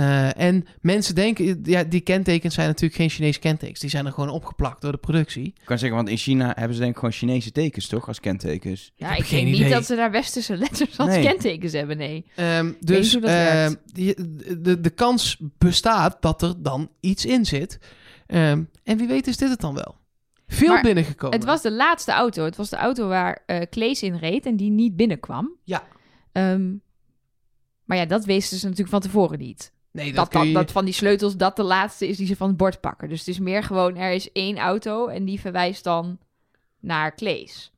Speaker 3: Eh, en mensen denken... Ja, die kentekens zijn natuurlijk geen Chinese kentekens. Die zijn er gewoon opgeplakt door de productie.
Speaker 1: Ik kan zeggen, want in China hebben ze denk ik gewoon Chinese tekens, toch? Als kentekens.
Speaker 2: Ja,
Speaker 3: heb
Speaker 2: ik,
Speaker 3: geen
Speaker 2: denk niet
Speaker 3: idee.
Speaker 2: dat ze daar westerse letters als
Speaker 1: Nee.
Speaker 2: kentekens hebben, nee.
Speaker 3: Ehm, dus
Speaker 2: hoe dat
Speaker 3: ehm, die- de, de kans bestaat dat er dan iets in zit. Ehm, en wie weet is dit het dan wel. Veel
Speaker 2: Maar
Speaker 3: binnengekomen.
Speaker 2: Het was de laatste auto. Het was de auto waar eh Klees in reed en die niet binnenkwam.
Speaker 3: Ja.
Speaker 2: Ehm, maar ja, dat wisten ze natuurlijk van tevoren niet.
Speaker 3: Nee, dat,
Speaker 2: Dat, dat,
Speaker 3: je...
Speaker 2: dat van die sleutels dat de laatste is die ze van het bord pakken. Dus het is meer gewoon, er is één auto en die verwijst dan naar Klees.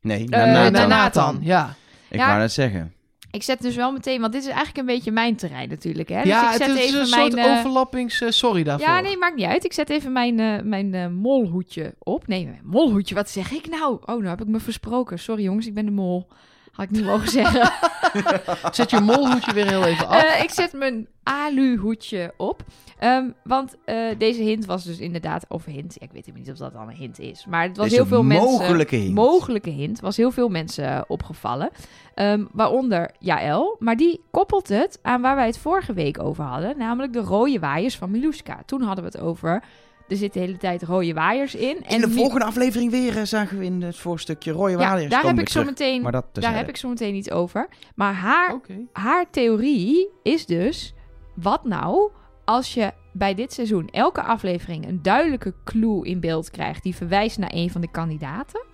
Speaker 1: Nee,
Speaker 2: Eh,
Speaker 1: naar
Speaker 3: Eh,
Speaker 1: Nathan.
Speaker 2: naar
Speaker 3: ja.
Speaker 1: Ik
Speaker 2: Ja.
Speaker 1: wou net zeggen.
Speaker 2: Ik zet dus wel meteen, want dit is eigenlijk een beetje mijn terrein natuurlijk. Hè? Dus
Speaker 3: ja,
Speaker 2: ik
Speaker 3: het
Speaker 2: zet
Speaker 3: is
Speaker 2: even
Speaker 3: een
Speaker 2: mijn,
Speaker 3: soort
Speaker 2: eh,
Speaker 3: overlappings... eh, sorry daarvoor.
Speaker 2: Ja, nee, maakt niet uit. Ik zet even mijn, mijn molhoedje op. Nee, mijn molhoedje, wat zeg ik nou? Oh, nou heb ik me versproken. Sorry jongens, ik ben de mol. Had ik niet mogen zeggen.
Speaker 3: Zet je molhoedje weer heel even af.
Speaker 2: Eh, ik zet mijn alu-hoedje op. Ehm, want eh, deze hint was dus inderdaad... Of hint, ik weet niet of dat dan een hint is. Maar het was
Speaker 1: Deze
Speaker 2: heel veel mensen...
Speaker 1: mogelijke hint.
Speaker 2: Mogelijke hint. Was heel veel mensen eh, opgevallen. Ehm, waaronder Jaël. Maar die koppelt het aan waar wij het vorige week over hadden. Namelijk de rode waaiers van Miluska. Toen hadden we het over... Er zitten de hele tijd rode waaiers in.
Speaker 1: In de volgende aflevering weer eh, zagen we in het voorstukje Roy
Speaker 2: Ja,
Speaker 1: Waliers
Speaker 2: daar heb ik zo meteen...
Speaker 1: Maar dat
Speaker 2: Daar heb ik zo meteen iets over. Maar haar haar theorie is dus: wat nou als je bij dit seizoen elke aflevering een duidelijke clue in beeld krijgt die verwijst naar een van de kandidaten?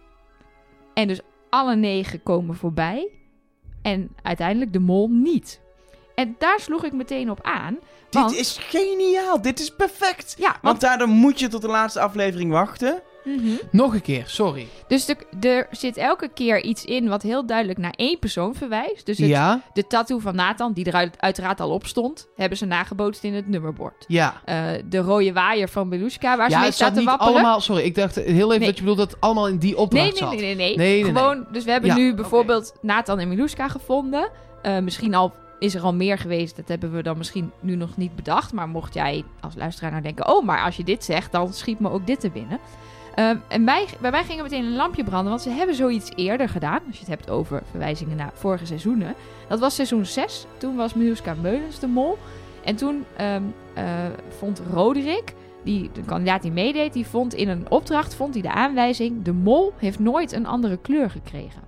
Speaker 2: En dus alle negen komen voorbij. En uiteindelijk de mol niet. En daar sloeg ik meteen op aan. Want,
Speaker 1: Dit is geniaal. Dit is perfect.
Speaker 2: ja, want,
Speaker 1: Want daardoor moet je tot de laatste aflevering wachten.
Speaker 2: Mhm.
Speaker 3: Nog een keer, sorry.
Speaker 2: Dus er, er zit elke keer iets in wat heel duidelijk naar één persoon verwijst. Dus het,
Speaker 3: Ja,
Speaker 2: de tattoo van Nathan, die er uit- uiteraard al op stond, hebben ze nagebootst in het nummerbord.
Speaker 3: ja.
Speaker 2: Eh, de rode waaier van Belushka, waar ze mee staat te
Speaker 3: niet
Speaker 2: wapperen.
Speaker 3: allemaal... Sorry, ik dacht heel even
Speaker 2: Nee.
Speaker 3: dat je bedoelt dat het allemaal in die opdracht
Speaker 2: Nee, nee,
Speaker 3: zat.
Speaker 2: nee, nee, nee.
Speaker 3: Nee, nee,
Speaker 2: Gewoon, dus we hebben
Speaker 3: Ja,
Speaker 2: nu bijvoorbeeld Nathan en Miluska gevonden. Eh, misschien al is er al meer geweest. Dat hebben we dan misschien nu nog niet bedacht. Maar mocht jij als luisteraar nou denken... oh, maar als je dit zegt, dan schiet me ook dit te binnen. Ehm, en bij, bij mij ging er meteen een lampje branden. Want ze hebben zoiets eerder gedaan. Als je het hebt over verwijzingen naar vorige seizoenen. Dat was seizoen 6. Toen was Miluska Meulens de mol. En toen ehm, eh, vond Roderick... Die, de kandidaat die meedeed, die vond in een opdracht vond hij de aanwijzing: de mol heeft nooit een andere kleur gekregen.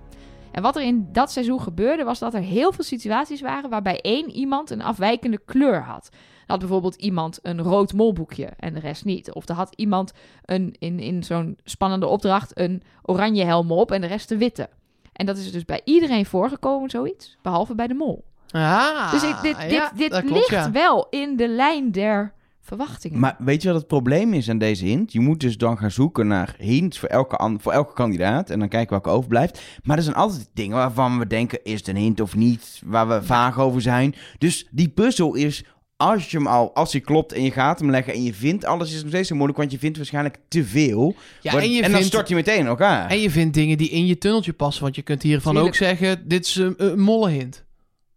Speaker 2: En wat er in dat seizoen gebeurde, was dat er heel veel situaties waren waarbij één iemand een afwijkende kleur had. Had bijvoorbeeld iemand een rood molboekje en de rest niet. Of er had iemand een, in, in zo'n spannende opdracht een oranje helm op en de rest de witte. En dat is dus bij iedereen voorgekomen, zoiets, behalve bij de mol.
Speaker 3: Ah,
Speaker 2: dus ik, dit, dit,
Speaker 3: ja,
Speaker 2: dit
Speaker 3: klopt,
Speaker 2: ligt
Speaker 3: ja.
Speaker 2: wel in de lijn der verwachtingen.
Speaker 1: Maar weet je wat het probleem is aan deze hint? Je moet dus dan gaan zoeken naar hints voor elke, an- voor elke kandidaat. En dan kijken welke overblijft. Maar er zijn altijd dingen waarvan we denken, is het een hint of niet? Waar we vaag over zijn. Dus die puzzel is, als je hem al, als hij klopt en je gaat hem leggen en je vindt alles, is het nog steeds zo moeilijk. Want je vindt waarschijnlijk te veel.
Speaker 3: Ja, en, je
Speaker 1: dan
Speaker 3: vindt,
Speaker 1: stort je meteen in elkaar.
Speaker 3: en je vindt dingen die in je tunneltje passen. Want je kunt hiervan
Speaker 2: Tuurlijk.
Speaker 3: ook zeggen, dit is een, een mollenhint.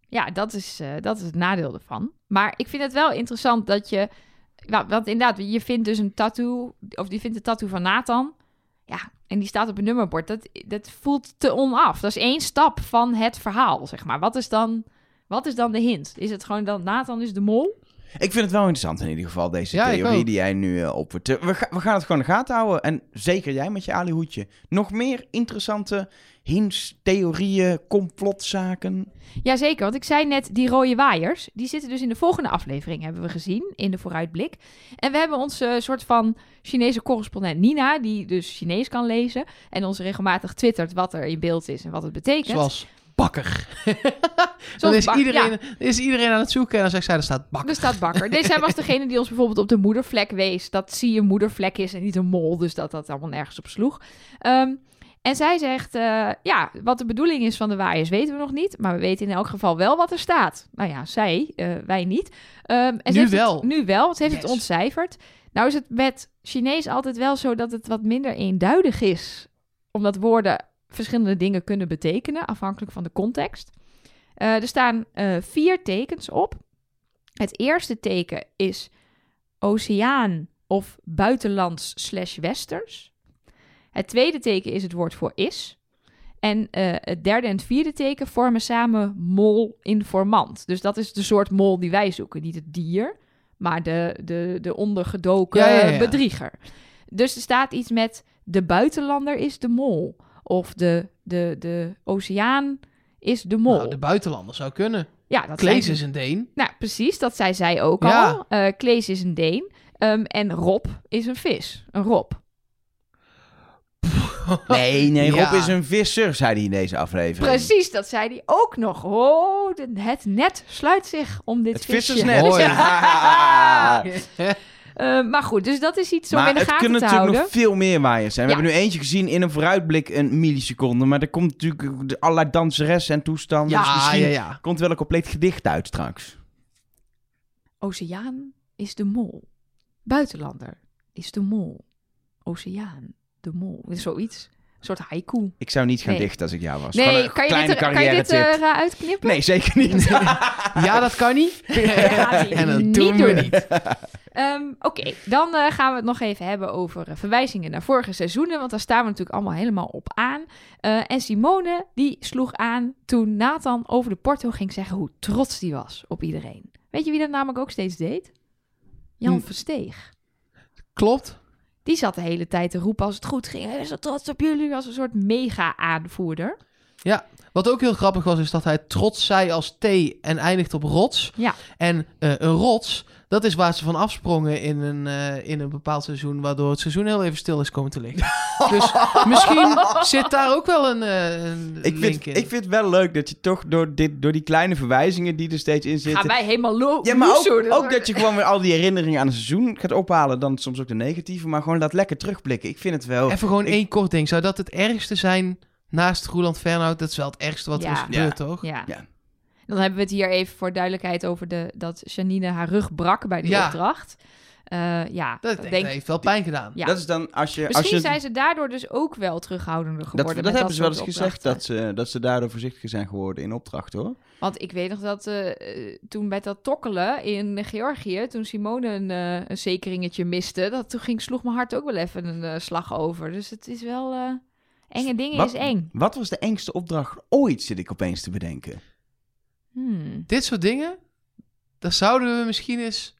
Speaker 2: Ja, dat is, eh, dat is het nadeel ervan. Maar ik vind het wel interessant dat je... Ja, want inderdaad, je vindt dus een tattoo... Of die vindt een tattoo van Nathan. Ja, en die staat op een nummerbord. Dat, dat voelt te onaf. Dat is één stap van het verhaal, zeg maar. Wat is dan, wat is dan de hint? Is het gewoon dat Nathan is de mol?
Speaker 1: Ik vind het wel interessant in ieder geval, deze
Speaker 3: Ja,
Speaker 1: theorie die jij nu opvoert. Eh, We, ga- we gaan het gewoon in de gaten houden. En zeker jij met je alihoedje. Nog meer interessante hints, theorieën, complotzaken.
Speaker 2: Jazeker, want ik zei net, die rode waaiers... die zitten dus in de volgende aflevering, hebben we gezien... in de vooruitblik. En we hebben onze soort van Chinese correspondent Nina... die dus Chinees kan lezen... en ons regelmatig twittert wat er in beeld is en wat het betekent.
Speaker 3: Zoals bakker. dan is
Speaker 2: bak-
Speaker 3: iedereen,
Speaker 2: ja.
Speaker 3: is iedereen aan het zoeken en dan zegt zij, er staat bakker.
Speaker 2: Er staat bakker. Deze was degene die ons bijvoorbeeld op de moedervlek wees. Dat zie een moedervlek is en niet een mol. Dus dat dat allemaal nergens op sloeg. Ehm, en zij zegt, eh, ja, wat de bedoeling is van de waaiers weten we nog niet. Maar we weten in elk geval wel wat er staat. Nou ja, zij, eh, wij niet. Ehm, en
Speaker 3: Nu wel.
Speaker 2: Het, nu wel, want ze heeft het ontcijferd. Nou is het met Chinees altijd wel zo dat het wat minder eenduidig is. Omdat woorden verschillende dingen kunnen betekenen, afhankelijk van de context. Eh, er staan vier tekens op. Het eerste teken is oceaan of buitenlands slash westers. Het tweede teken is het woord voor is. En eh, het derde en het vierde teken vormen samen mol-informant. Dus dat is de soort mol die wij zoeken. Niet het dier, maar de, de, de ondergedoken
Speaker 3: Ja, ja, ja.
Speaker 2: bedrieger. Dus er staat iets met de buitenlander is de mol. Of de, de, de oceaan is de mol.
Speaker 3: Nou, de buitenlander zou kunnen.
Speaker 2: ja, dat
Speaker 3: Klees is een Deen.
Speaker 2: nou, precies, dat zei zij ook al. Eh Klees is een Deen. Ehm, en Rob is een vis. Een Rob.
Speaker 1: Nee, nee, Rob
Speaker 3: Ja.
Speaker 1: is een visser, zei hij in deze aflevering.
Speaker 2: Precies, dat zei hij ook nog. Oh, de- het net sluit zich om dit
Speaker 1: Het
Speaker 2: visje.
Speaker 1: vissersnet.
Speaker 3: Mooi.
Speaker 2: Eh, maar goed, dus dat is iets om
Speaker 1: maar
Speaker 2: in de
Speaker 1: het
Speaker 2: gaten
Speaker 1: kunnen
Speaker 2: te
Speaker 1: natuurlijk
Speaker 2: houden.
Speaker 1: nog veel meer waaiers zijn. We
Speaker 2: Ja.
Speaker 1: hebben nu eentje gezien in een vooruitblik een milliseconde. Maar er komt natuurlijk de- allerlei danseressen en toestanden. dus
Speaker 3: ja,
Speaker 1: misschien
Speaker 3: ja, ja.
Speaker 1: komt wel een compleet gedicht uit straks.
Speaker 2: Oceaan is de mol. Buitenlander is de mol. Oceaan, de mol. Zoiets. Een soort haiku.
Speaker 1: Ik zou niet gaan
Speaker 2: Nee.
Speaker 1: dichten als ik jou was.
Speaker 2: Nee, kan je dit, kan je dit eh, uitknippen?
Speaker 1: Nee, zeker niet.
Speaker 3: Ja, dat kan niet. en dat
Speaker 2: niet
Speaker 3: doen we niet.
Speaker 2: Ehm, Oké, dan eh, gaan we het nog even hebben over eh, verwijzingen naar vorige seizoenen. Want daar staan we natuurlijk allemaal helemaal op aan. En Simone, die sloeg aan toen Nathan over de porto ging zeggen hoe trots die was op iedereen. Weet je wie dat namelijk ook steeds deed? Jan
Speaker 3: Hm.
Speaker 2: Versteeg.
Speaker 3: Klopt.
Speaker 2: Die zat de hele tijd te roepen als het goed ging. Hij zo trots op jullie als een soort mega-aanvoerder.
Speaker 3: Wat ook heel grappig was, is dat hij trots zei als T en eindigt op rots.
Speaker 2: Ja.
Speaker 3: En eh, een rots, dat is waar ze van afsprongen in een, eh, in een bepaald seizoen, waardoor het seizoen heel even stil is komen te liggen. dus misschien zit daar ook wel een, eh, een
Speaker 1: Ik
Speaker 3: link
Speaker 1: vind,
Speaker 3: in.
Speaker 1: ik vind het wel leuk dat je toch door, dit, door die kleine verwijzingen die er steeds in
Speaker 2: Gaan
Speaker 1: zitten...
Speaker 2: wij helemaal lo
Speaker 1: Ja, maar ook, ook dat je gewoon weer al die herinneringen aan het seizoen gaat ophalen. Dan soms ook de negatieve, maar gewoon laat lekker terugblikken. Ik vind het wel...
Speaker 3: Even gewoon
Speaker 1: ik-
Speaker 3: één kort ding. Zou dat het ergste zijn naast Roland Fernhout? Dat is wel het ergste wat er
Speaker 2: Ja.
Speaker 3: is gebeurd, toch?
Speaker 2: Ja.
Speaker 1: Ja.
Speaker 2: Dan hebben we het hier even voor duidelijkheid over de, dat Janine haar rug brak bij die
Speaker 3: Ja.
Speaker 2: opdracht. Eh, ja,
Speaker 3: Dat,
Speaker 2: dat
Speaker 3: dat heeft wel pijn gedaan.
Speaker 2: ja.
Speaker 1: Dat is dan als je...
Speaker 2: Misschien
Speaker 1: als je
Speaker 2: zijn ze daardoor dus ook wel terughoudender geworden.
Speaker 1: dat
Speaker 2: met
Speaker 1: hebben ze wel eens gezegd, dat ze, dat ze daardoor voorzichtiger zijn geworden in opdracht, hoor.
Speaker 2: Want ik weet nog dat eh, eh, toen bij dat tokkelen in Georgië, toen Simone een, een zekeringetje miste, dat, toen ging, sloeg mijn hart ook wel even een slag over. Dus het is wel... eh, enge dingen
Speaker 1: Wat-
Speaker 2: is eng.
Speaker 1: Wat was de engste opdracht ooit, zit ik opeens te bedenken.
Speaker 2: Hmm.
Speaker 3: Dit soort dingen, daar zouden we misschien eens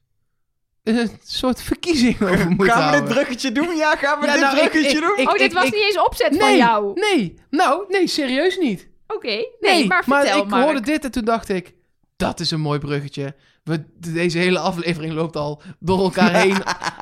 Speaker 3: een soort verkiezing over moeten
Speaker 1: gaan we
Speaker 3: houden.
Speaker 1: dit bruggetje doen? Ja, gaan we
Speaker 3: Ja,
Speaker 1: dit
Speaker 3: nou,
Speaker 1: bruggetje
Speaker 3: ik-
Speaker 1: doen?
Speaker 3: ik-
Speaker 2: oh, dit was
Speaker 3: ik-
Speaker 2: niet eens opzet van jou.
Speaker 3: nee, nou, nee, serieus niet.
Speaker 2: Oké, nee,
Speaker 3: Nee,
Speaker 2: maar vertel
Speaker 3: ik hoorde dit en toen dacht ik, dat is een mooi bruggetje. We, deze hele aflevering loopt al door elkaar heen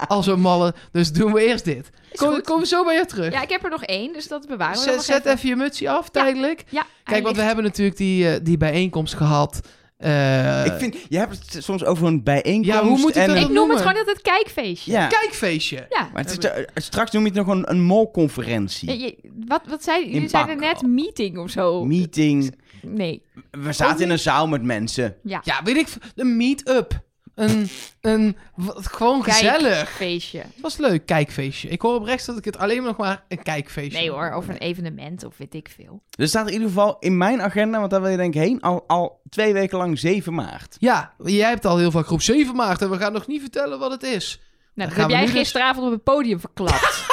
Speaker 3: als een malle. Dus doen we eerst dit. Kom, komen we zo bij je terug.
Speaker 2: Ja, ik heb er nog één, dus dat bewaren we dan
Speaker 3: zet,
Speaker 2: nog
Speaker 3: zet even je mutsje af, tijdelijk.
Speaker 2: Ja,
Speaker 3: Kijk, want we hebben natuurlijk die, eh, die bijeenkomst gehad. Eh,
Speaker 1: ik vind, je hebt het soms over een bijeenkomst
Speaker 3: Ja, hoe moet ik
Speaker 1: en
Speaker 3: dat.
Speaker 2: Ik noem het gewoon altijd kijkfeestje.
Speaker 1: Ja,
Speaker 3: Kijkfeestje.
Speaker 2: Ja.
Speaker 1: maar het is te- straks noem je het nog een, een molconferentie.
Speaker 2: Ja, wat, wat zei jullie? Zeiden net meeting of zo.
Speaker 1: Meeting.
Speaker 2: Nee.
Speaker 1: We zaten in een zaal met mensen.
Speaker 2: Ja.
Speaker 3: Ja, weet ik. Een meet-up. Een, een, wat- gewoon gezellig.
Speaker 2: Feestje.
Speaker 3: Het was leuk, kijkfeestje. Ik hoor oprecht dat ik het alleen nog maar een kijkfeestje
Speaker 2: Nee hoor, over een evenement of weet ik veel.
Speaker 1: Er staat in ieder geval in mijn agenda, want daar wil je denk ik heen, al, al twee weken lang 7 maart.
Speaker 3: Ja, jij hebt al heel vaak groep 7 maart en we gaan nog niet vertellen wat het is.
Speaker 2: Nou, dat heb jij
Speaker 3: dus-
Speaker 2: gisteravond op het podium verklapt.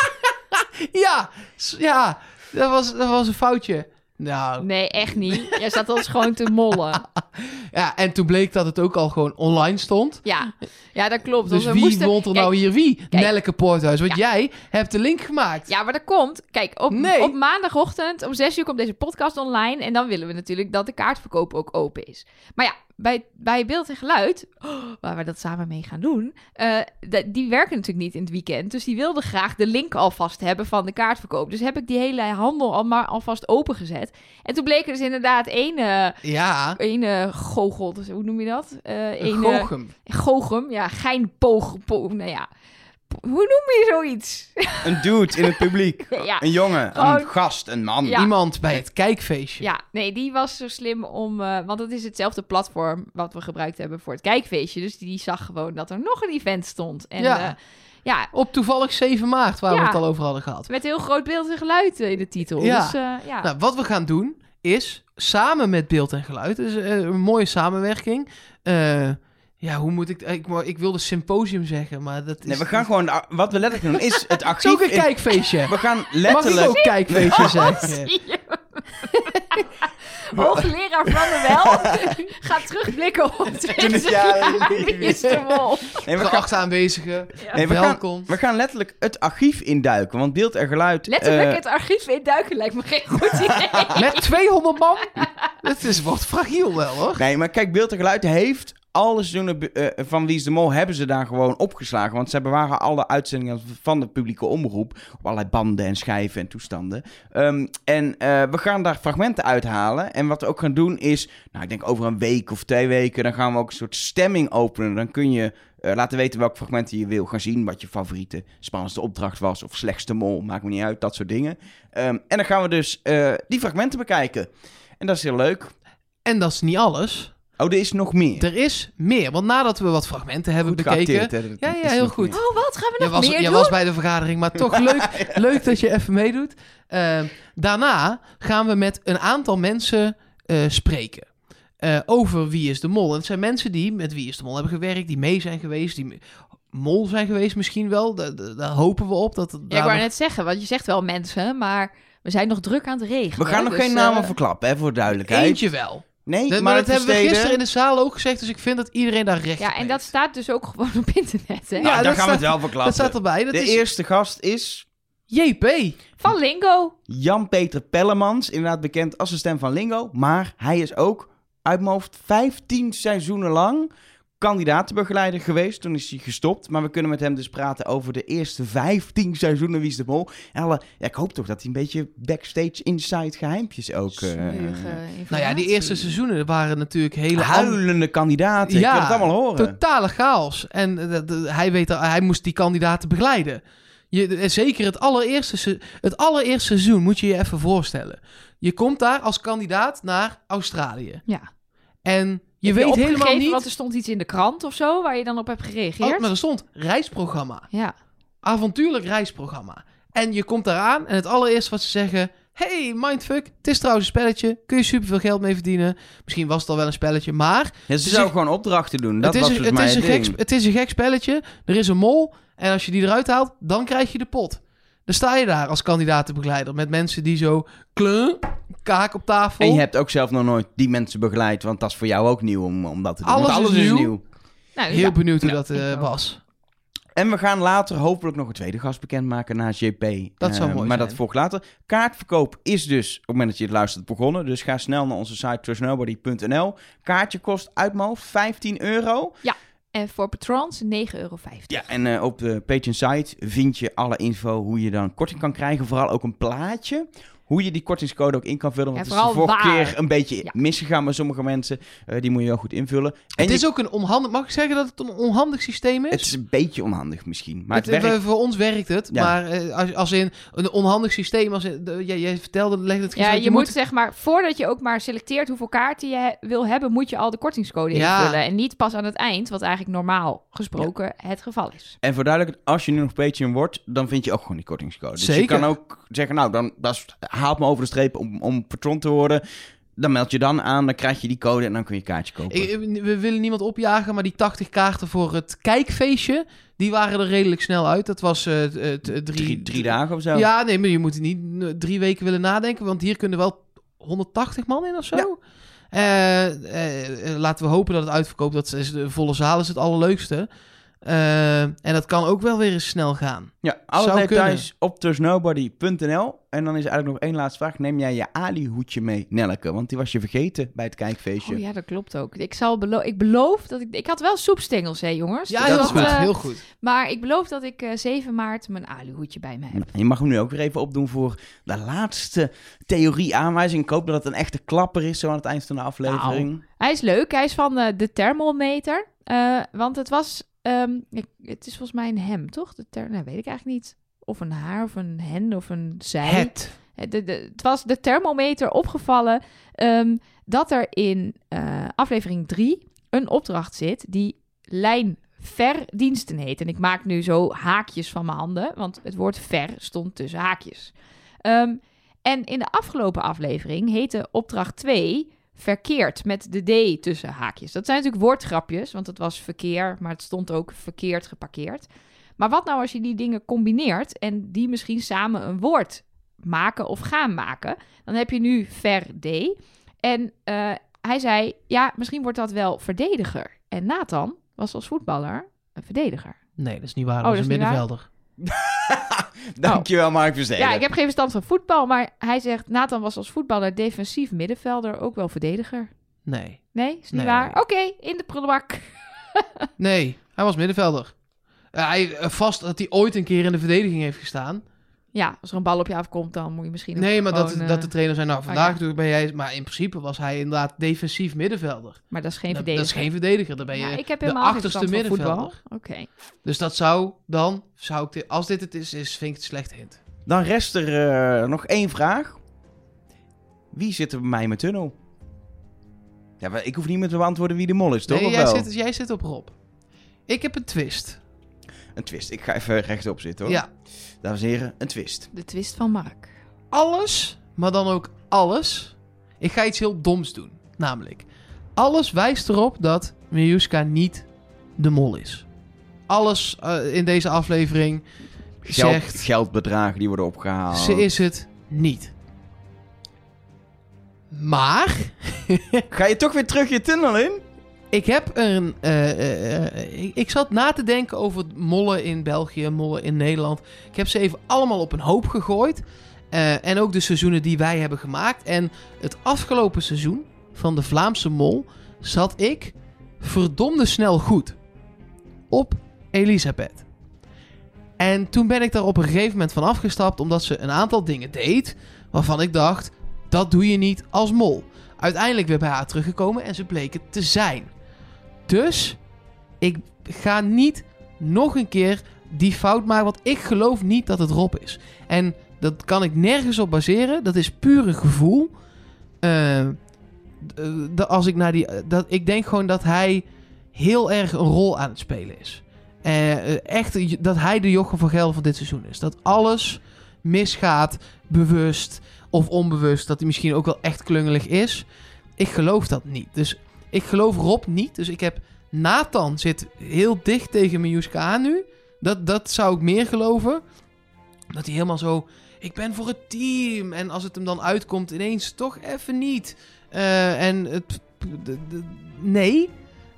Speaker 3: Ja, ja, dat was, dat was een foutje. Nou,
Speaker 2: nee, echt niet. Jij zat ons gewoon te mollen.
Speaker 3: ja, en toen bleek dat het ook al gewoon online stond.
Speaker 2: Ja, ja dat klopt.
Speaker 3: Dus wie
Speaker 2: moesten...
Speaker 3: wond er
Speaker 2: Kijk,
Speaker 3: nou hier wie?
Speaker 2: kijk.
Speaker 3: Poorthuis, want
Speaker 2: Ja.
Speaker 3: jij hebt de link gemaakt.
Speaker 2: Ja, maar dat komt. Kijk, op,
Speaker 3: Nee.
Speaker 2: op maandagochtend om 6 uur komt deze podcast online. En dan willen we natuurlijk dat de kaartverkoop ook open is. Maar ja, bij, bij beeld en geluid, oh, waar we dat samen mee gaan doen, eh, die werken natuurlijk niet in het weekend. Dus die wilden graag de link alvast hebben van de kaartverkoop. Dus heb ik die hele handel al maar alvast opengezet. En toen bleek er dus inderdaad één, eh
Speaker 3: Ja,
Speaker 2: één eh, goochel, dus hoe noem je dat? Eh
Speaker 3: een
Speaker 2: één,
Speaker 3: goochem.
Speaker 2: Goochem, ja, geinpoog, po- nou ja. Hoe noem je zoiets?
Speaker 1: Een dude in het publiek.
Speaker 2: Ja.
Speaker 1: Een jongen,
Speaker 2: Gewoon-
Speaker 1: een gast, een man.
Speaker 2: Ja.
Speaker 3: Iemand bij het kijkfeestje.
Speaker 2: Ja, nee, die was zo slim om... eh, want het is hetzelfde platform wat we gebruikt hebben voor het kijkfeestje. Dus die, die zag gewoon dat er nog een event stond. En
Speaker 3: Ja.
Speaker 2: ja, ja
Speaker 3: Op toevallig 7 maart, waar we het al over hadden gehad.
Speaker 2: met heel groot beeld en geluid eh, in de titel.
Speaker 3: Ja.
Speaker 2: Dus eh, ja.
Speaker 3: Nou, wat we gaan doen is samen met beeld en geluid, dus eh, een mooie samenwerking. Ja, hoe moet ik, ik, ik wilde symposium zeggen, maar dat is.
Speaker 1: Nee, we gaan gewoon, de- wat we letterlijk doen is het
Speaker 3: Het is
Speaker 1: archief...
Speaker 3: ook een
Speaker 1: in-
Speaker 3: kijkfeestje.
Speaker 1: we gaan
Speaker 3: Mag ik
Speaker 1: letterlijk...
Speaker 3: ook kijkfeestje zeggen?
Speaker 2: Zie je? Hoogleraar Van der Wel gaat terugblikken op
Speaker 1: Toen
Speaker 2: 20
Speaker 1: het jaar
Speaker 2: de Mol.
Speaker 3: De
Speaker 1: Nee, we gaan,
Speaker 3: acht aanwezigen,
Speaker 1: nee, we, gaan,
Speaker 3: welkom.
Speaker 1: we gaan letterlijk het archief induiken, want beeld en geluid...
Speaker 2: Letterlijk
Speaker 1: eh,
Speaker 2: het archief induiken lijkt me geen goed idee.
Speaker 3: Met 200 man? Het is, wordt fragiel wel, hoor.
Speaker 1: Nee, maar kijk, beeld en geluid heeft alle seizoenen eh, van Wie is de Mol hebben ze daar gewoon opgeslagen. Want ze bewaren alle uitzendingen van de publieke omroep op allerlei banden en schijven en toestanden. Ehm, en eh, we gaan daar fragmenten uithalen. En wat we ook gaan doen is, nou ik denk over een week of twee weken, dan gaan we ook een soort stemming openen. Dan kun je eh, laten weten welke fragmenten je wil gaan zien. Wat je favoriete spannendste opdracht was of slechtste mol, maakt me niet uit, dat soort dingen. Ehm, en dan gaan we dus eh, die fragmenten bekijken. En dat is heel leuk.
Speaker 3: En dat is niet alles.
Speaker 1: Oh, er is nog meer.
Speaker 3: Er is meer, want nadat we wat fragmenten hebben
Speaker 1: Goed
Speaker 3: bekeken...
Speaker 1: hè,
Speaker 3: Ja, ja, heel goed.
Speaker 1: meer.
Speaker 2: Oh, wat gaan we nog
Speaker 3: was,
Speaker 2: meer
Speaker 3: jij
Speaker 2: doen?
Speaker 3: was bij de vergadering, maar toch leuk, leuk dat je even meedoet. Eh, daarna gaan we met een aantal mensen eh, spreken. eh, over Wie is de Mol. En het zijn mensen die met Wie is de Mol hebben gewerkt, die mee zijn geweest, die mol zijn geweest misschien wel. Daar, daar- daar hopen we op. Dat,
Speaker 2: Ja, ik wou
Speaker 3: nog-
Speaker 2: net zeggen, want je zegt wel mensen, maar we zijn nog druk aan het regelen.
Speaker 1: We gaan nog
Speaker 2: dus,
Speaker 1: geen namen
Speaker 2: eh,
Speaker 1: verklappen, hè, voor de duidelijkheid.
Speaker 3: Eentje wel.
Speaker 1: Nee,
Speaker 3: Dat,
Speaker 1: maar,
Speaker 3: dat hebben we gisteren in de zaal ook gezegd, dus ik vind dat iedereen daar recht
Speaker 2: Ja, en dat
Speaker 3: heeft.
Speaker 2: staat dus ook gewoon op internet, hè?
Speaker 3: Ja,
Speaker 1: Nou, dan
Speaker 3: dat
Speaker 1: gaan we het wel verklappen.
Speaker 3: Dat staat erbij. Dat
Speaker 1: de
Speaker 3: is
Speaker 1: eerste gast is
Speaker 3: JP.
Speaker 2: Van Lingo.
Speaker 1: Jan-Peter Pellemans, inderdaad bekend als de stem van Lingo. Maar hij is ook uit mijn hoofd 15 seizoenen lang kandidatenbegeleider geweest. Toen is hij gestopt. Maar we kunnen met hem dus praten over de eerste 15 seizoenen Wie is de Mol. En alle, ja, ik hoop toch dat hij een beetje backstage inside geheimpjes ook... eh,
Speaker 3: Nou ja, die eerste seizoenen waren natuurlijk hele...
Speaker 1: Huilende kandidaten.
Speaker 3: Ja,
Speaker 1: ik wil het allemaal horen.
Speaker 3: Totale chaos. En eh, hij, weet, al- hij moest die kandidaten begeleiden. Je, zeker het allereerste, het allereerste seizoen moet je je even voorstellen. Je komt daar als kandidaat naar Australië.
Speaker 2: Ja.
Speaker 3: En je weet helemaal niet...
Speaker 2: Want er stond iets in de krant of zo waar je dan op hebt gereageerd.
Speaker 3: Oh, maar er stond reisprogramma.
Speaker 2: Ja.
Speaker 3: Avontuurlijk reisprogramma. En je komt daaraan en het allereerste wat ze zeggen... Hey, mindfuck, het is trouwens een spelletje. Kun je superveel geld mee verdienen. Misschien was het al wel een spelletje, maar...
Speaker 1: Ja, ze zou gewoon opdrachten doen. Dat
Speaker 3: het, is,
Speaker 1: was
Speaker 3: het,
Speaker 1: mij
Speaker 3: is een
Speaker 1: het
Speaker 3: gek, het is een gek spelletje. Er is een mol. En als je die eruit haalt, dan krijg je de pot. Dan sta je daar als kandidatenbegeleider. Met mensen die zo... Kleur, kaak op tafel.
Speaker 1: En je hebt ook zelf nog nooit die mensen begeleid. Want dat is voor jou ook nieuw om, om dat te doen.
Speaker 3: Alles is
Speaker 1: is
Speaker 3: nieuw.
Speaker 2: Nou,
Speaker 3: Heel
Speaker 2: ja.
Speaker 3: benieuwd hoe
Speaker 1: Ja,
Speaker 3: dat eh, was.
Speaker 1: En we gaan later hopelijk nog een tweede gast bekendmaken na JP.
Speaker 3: Dat zou
Speaker 1: Eh,
Speaker 3: mooi
Speaker 1: Maar
Speaker 3: zijn.
Speaker 1: dat volgt later. Kaartverkoop is dus, op het moment dat je het luistert, begonnen. Dus ga snel naar onze site trustnobody.nl. Kaartje kost uit mijn hoofd 15 euro.
Speaker 2: En voor patrons 9,50 euro.
Speaker 1: Ja, en eh, op de Patreon site vind je alle info hoe je dan korting kan krijgen. Vooral ook een plaatje. Hoe je die kortingscode ook in kan vullen. Want
Speaker 2: En
Speaker 1: het is de
Speaker 2: vooral
Speaker 1: vorige
Speaker 2: waar.
Speaker 1: keer een beetje
Speaker 2: Ja.
Speaker 1: misgegaan bij sommige mensen. Eh, die moet je wel goed invullen. En
Speaker 3: Het
Speaker 1: je-
Speaker 3: is ook een onhandig... Mag ik zeggen dat het een onhandig systeem is?
Speaker 1: het is een beetje onhandig misschien. Maar het,
Speaker 3: Het-
Speaker 1: werkt.
Speaker 3: Voor ons werkt het,
Speaker 1: Ja.
Speaker 3: maar eh, als, als in een onhandig systeem, als in, de- jij, jij vertelde, legde het
Speaker 2: Ja, je, moet, zeg maar, voordat je ook maar selecteert hoeveel kaarten je he- wil hebben, moet je al de kortingscode
Speaker 3: Ja.
Speaker 2: invullen. En niet pas aan het eind, wat eigenlijk normaal gesproken het geval is.
Speaker 1: En voor duidelijkheid, als je nu nog Patreon wordt, dan vind je ook gewoon die kortingscode. Dus je
Speaker 3: Zeker.
Speaker 1: kan ook zeggen, nou, dan dat is, haalt me over de streep om, om patron te worden. Dan meld je dan aan, dan krijg je die code en dan kun je een kaartje kopen.
Speaker 3: Ik- we willen niemand opjagen, maar die 80 kaarten voor het kijkfeestje, die waren er redelijk snel uit. Dat was eh, t- eh, t- drie,
Speaker 1: drie, drie dagen of zo.
Speaker 3: Ja, nee, maar je moet niet eh, drie weken willen nadenken, want hier kunnen wel 180 man in of zo. Eh, eh, eh, laten we hopen dat het uitverkoopt. Dat is de volle zaal is het allerleukste. Eh, en dat kan ook wel weer eens snel gaan.
Speaker 1: Ja, alle
Speaker 3: Zou
Speaker 1: details op trustnobody.nl. En dan is er eigenlijk nog één laatste vraag. Neem jij je Ali-hoedje mee, Nelleke? Want die was je vergeten bij het kijkfeestje.
Speaker 2: Oh ja, dat klopt ook. Ik, zal belo ik beloof dat ik... Ik had wel soepstengels, hè jongens.
Speaker 3: Ja,
Speaker 1: dat
Speaker 3: goed.
Speaker 1: is
Speaker 2: eh,
Speaker 3: heel goed.
Speaker 2: Maar ik beloof dat ik eh 7 maart mijn aluhoedje bij me heb.
Speaker 1: Je mag hem nu ook weer even opdoen voor de laatste theorie-aanwijzing. Ik hoop dat het een echte klapper is zo aan het eind van de aflevering.
Speaker 2: Hij is leuk. Hij is van eh, de thermometer. Eh, want het was... ehm, ik- het is volgens mij een hem, toch? De nou, weet ik eigenlijk niet. Of een haar, of een hen, of een zij.
Speaker 3: Het.
Speaker 2: Eh, De, de, het was de thermometer opgevallen ehm, dat er in eh, aflevering 3 een opdracht zit die lijnverdiensten heet. En ik maak nu zo haakjes van mijn handen, want het woord ver stond tussen haakjes. Ehm, en in de afgelopen aflevering heette opdracht 2 verkeerd met de D tussen haakjes. Dat zijn natuurlijk woordgrapjes, want het was verkeer, maar het stond ook verkeerd geparkeerd. Maar wat nou als je die dingen combineert en die misschien samen een woord maken of gaan maken? Dan heb je nu ver D. En eh, hij zei, ja, misschien wordt dat wel verdediger. En Nathan was als voetballer een verdediger.
Speaker 3: Nee, dat is niet waar.
Speaker 2: Oh,
Speaker 3: is
Speaker 2: is
Speaker 3: een middenvelder.
Speaker 1: Dankjewel, Mark Versteden.
Speaker 2: Ja, ik heb geen verstand van voetbal, maar hij zegt, Nathan was als voetballer defensief middenvelder ook wel verdediger.
Speaker 3: Nee.
Speaker 2: Nee, is niet
Speaker 3: Nee.
Speaker 2: waar? Oké, in de prullenbak.
Speaker 3: Nee, hij was middenvelder. Eh, hij, eh, vast dat hij ooit een keer in de verdediging heeft gestaan.
Speaker 2: Ja, als er een bal op je afkomt, dan moet je misschien...
Speaker 3: Nee, maar dat, dat
Speaker 2: eh,
Speaker 3: de trainer zei, nou vandaag
Speaker 2: ja.
Speaker 3: doe ik ben jij... Maar in principe was hij inderdaad defensief middenvelder.
Speaker 2: Maar dat is geen
Speaker 3: Dat, dat
Speaker 2: verdediger.
Speaker 3: is geen verdediger. Dan ben je
Speaker 2: Ja, ik heb
Speaker 3: de achterste middenvelder.
Speaker 2: Oké.
Speaker 3: Dus dat zou dan, zou ik dit, als dit het is, is vind ik het een slechte hint.
Speaker 1: Dan rest er eh, nog één vraag. Wie zit er bij mij in mijn tunnel? Ja, maar ik hoef niet meer te beantwoorden wie de mol is, toch?
Speaker 3: Nee, jij
Speaker 1: wel?
Speaker 3: zit, jij zit op Rob. Ik heb een twist.
Speaker 1: Een twist. Ik ga even rechtop zitten, hoor.
Speaker 3: Ja,
Speaker 1: Dames en heren, een twist.
Speaker 2: De twist van Mark.
Speaker 3: alles, maar dan ook alles. Ik ga iets heel doms doen. Namelijk, alles wijst erop dat Miuska niet de mol is. Alles eh, in deze aflevering
Speaker 1: Geld,
Speaker 3: zegt,
Speaker 1: geldbedragen die worden opgehaald.
Speaker 3: ze is het niet. Maar,
Speaker 1: Ga je toch weer terug je tunnel in?
Speaker 3: Ik heb een... eh, eh, eh, ik, zat na te denken over mollen in België, mollen in Nederland. Ik heb ze even allemaal op een hoop gegooid. En ook de seizoenen die wij hebben gemaakt. En het afgelopen seizoen van de Vlaamse mol zat ik verdomde snel goed. Op Elisabeth. En toen ben ik daar op een gegeven moment van afgestapt, omdat ze een aantal dingen deed. waarvan ik dacht: dat doe je niet als mol. Uiteindelijk weer bij haar teruggekomen en ze bleek het te zijn. Dus ik ga niet nog een keer die fout maken, want ik geloof niet dat het Rob is. En dat kan ik nergens op baseren. Dat is puur een gevoel. Eh, d- d- als ik naar die, dat, ik denk gewoon dat hij heel erg een rol aan het spelen is. Eh, eh, echt dat hij de Jochem van Gelder van dit seizoen is. Dat alles misgaat, bewust of onbewust. Dat hij misschien ook wel echt klungelig is. Ik geloof dat niet. Dus ik geloof Rob niet. Dus ik heb Nathan zit heel dicht tegen Miuska aan nu. Dat, dat zou ik meer geloven. Dat hij helemaal zo... Ik ben voor het team. En als het hem dan uitkomt, ineens toch even niet. Eh, en het... nee.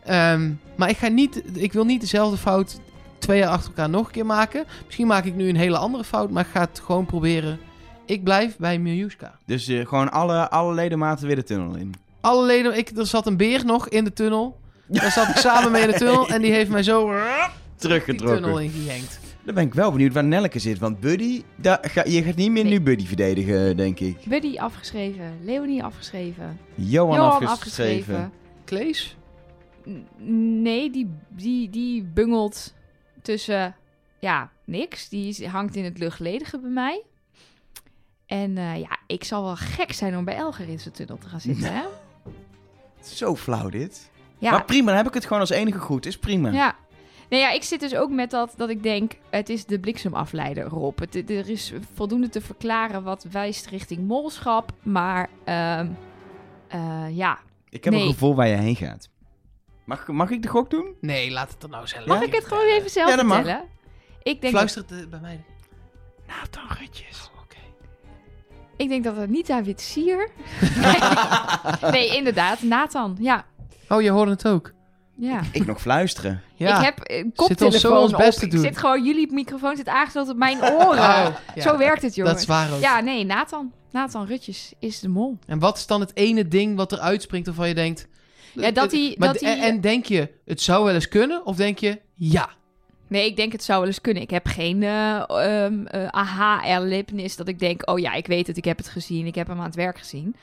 Speaker 3: Ehm, maar ik ga niet... Ik wil niet dezelfde fout twee jaar achter elkaar nog een keer maken. Misschien maak ik nu een hele andere fout. Maar ik ga het gewoon proberen. Ik blijf bij Miljuska.
Speaker 1: Dus eh, gewoon alle, alle ledematen weer de tunnel in.
Speaker 3: Alle leden... Ik, er zat een beer nog in de tunnel. Daar zat ik samen mee in de tunnel. En die heeft mij zo... Die
Speaker 1: Teruggetrokken.
Speaker 3: tunnel ingejenkt.
Speaker 1: Dan ben ik wel benieuwd waar Nelleke zit. Want Buddy, daar ga, je gaat niet meer
Speaker 2: Nee.
Speaker 1: nu Buddy verdedigen, denk ik.
Speaker 2: Buddy afgeschreven. Leonie afgeschreven.
Speaker 1: Johan,
Speaker 2: Johan
Speaker 1: afgeschreven.
Speaker 3: Klees?
Speaker 2: Nee, die, die, die bungelt tussen... Ja, niks. Die is- hangt in het luchtledige bij mij. En eh, ja, ik zal wel gek zijn om bij Elger in zijn tunnel te gaan zitten, hè?
Speaker 1: Zo flauw dit.
Speaker 2: Ja,
Speaker 1: Maar prima, dan heb ik het gewoon als enige goed. Is prima.
Speaker 2: Ja. Nee, ja, ik zit dus ook met dat dat ik denk, het is de bliksemafleider, Rob. Het, er is voldoende te verklaren wat wijst richting molschap, maar ehm, eh, ja.
Speaker 1: Ik heb
Speaker 2: Nee.
Speaker 1: een gevoel waar je heen gaat. Mag, mag ik de gok doen?
Speaker 3: Nee, laat het er nou zelf.
Speaker 2: Mag ik het gewoon even zelf
Speaker 1: Ja, dat mag.
Speaker 2: vertellen? Ik denk,
Speaker 3: Fluister het eh, bij mij.
Speaker 1: Nathan Rutjes.
Speaker 2: Ik denk dat het niet David Sier... nee, inderdaad, Nathan, ja.
Speaker 3: Oh, je hoorde het ook.
Speaker 2: ja.
Speaker 1: Ik nog fluisteren.
Speaker 3: Ja.
Speaker 2: Ik heb een
Speaker 3: ons zo
Speaker 2: koptelefoon
Speaker 3: ons best
Speaker 2: op.
Speaker 3: te
Speaker 2: Ik
Speaker 3: doen.
Speaker 2: zit gewoon, jullie microfoon zit aangesloten op mijn oren.
Speaker 3: Oh, ja.
Speaker 2: Zo werkt het,
Speaker 3: Dat
Speaker 2: jongens.
Speaker 3: is waar ook.
Speaker 2: Ja, nee, Nathan. Nathan Rutjes is de mol.
Speaker 3: En wat is dan het ene ding wat er uitspringt waarvan je denkt...
Speaker 2: Ja, dat hij- dat hij-
Speaker 3: En denk je, het zou wel eens kunnen? Of denk je, ja?
Speaker 2: Nee, ik denk het zou wel eens kunnen. Ik heb geen ehm, eh, aha-erlevenis dat ik denk... oh ja, ik weet het, ik heb het gezien. Ik heb hem aan het werk gezien.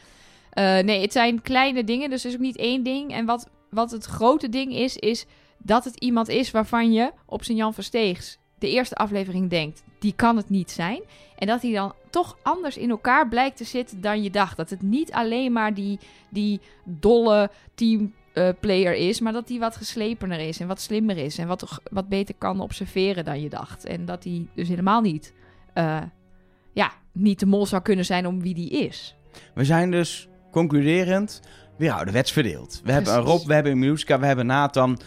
Speaker 2: Eh, nee, het zijn kleine dingen, dus er is ook niet één ding. En wat, wat het grote ding is, is dat het iemand is waarvan je op zijn Jan Versteegs... de eerste aflevering denkt, die kan het niet zijn. En dat hij dan toch anders in elkaar blijkt te zitten dan je dacht. Dat het niet alleen maar die, die dolle teamplayer is, maar dat hij wat geslepener is en wat slimmer is en wat, wat beter kan observeren dan je dacht. En dat hij dus helemaal niet, eh, ja, niet de mol zou kunnen zijn om wie die is.
Speaker 1: We zijn dus concluderend weer ouderwets verdeeld. We hebben een. Rob, we hebben een Miluska, we hebben Nathan.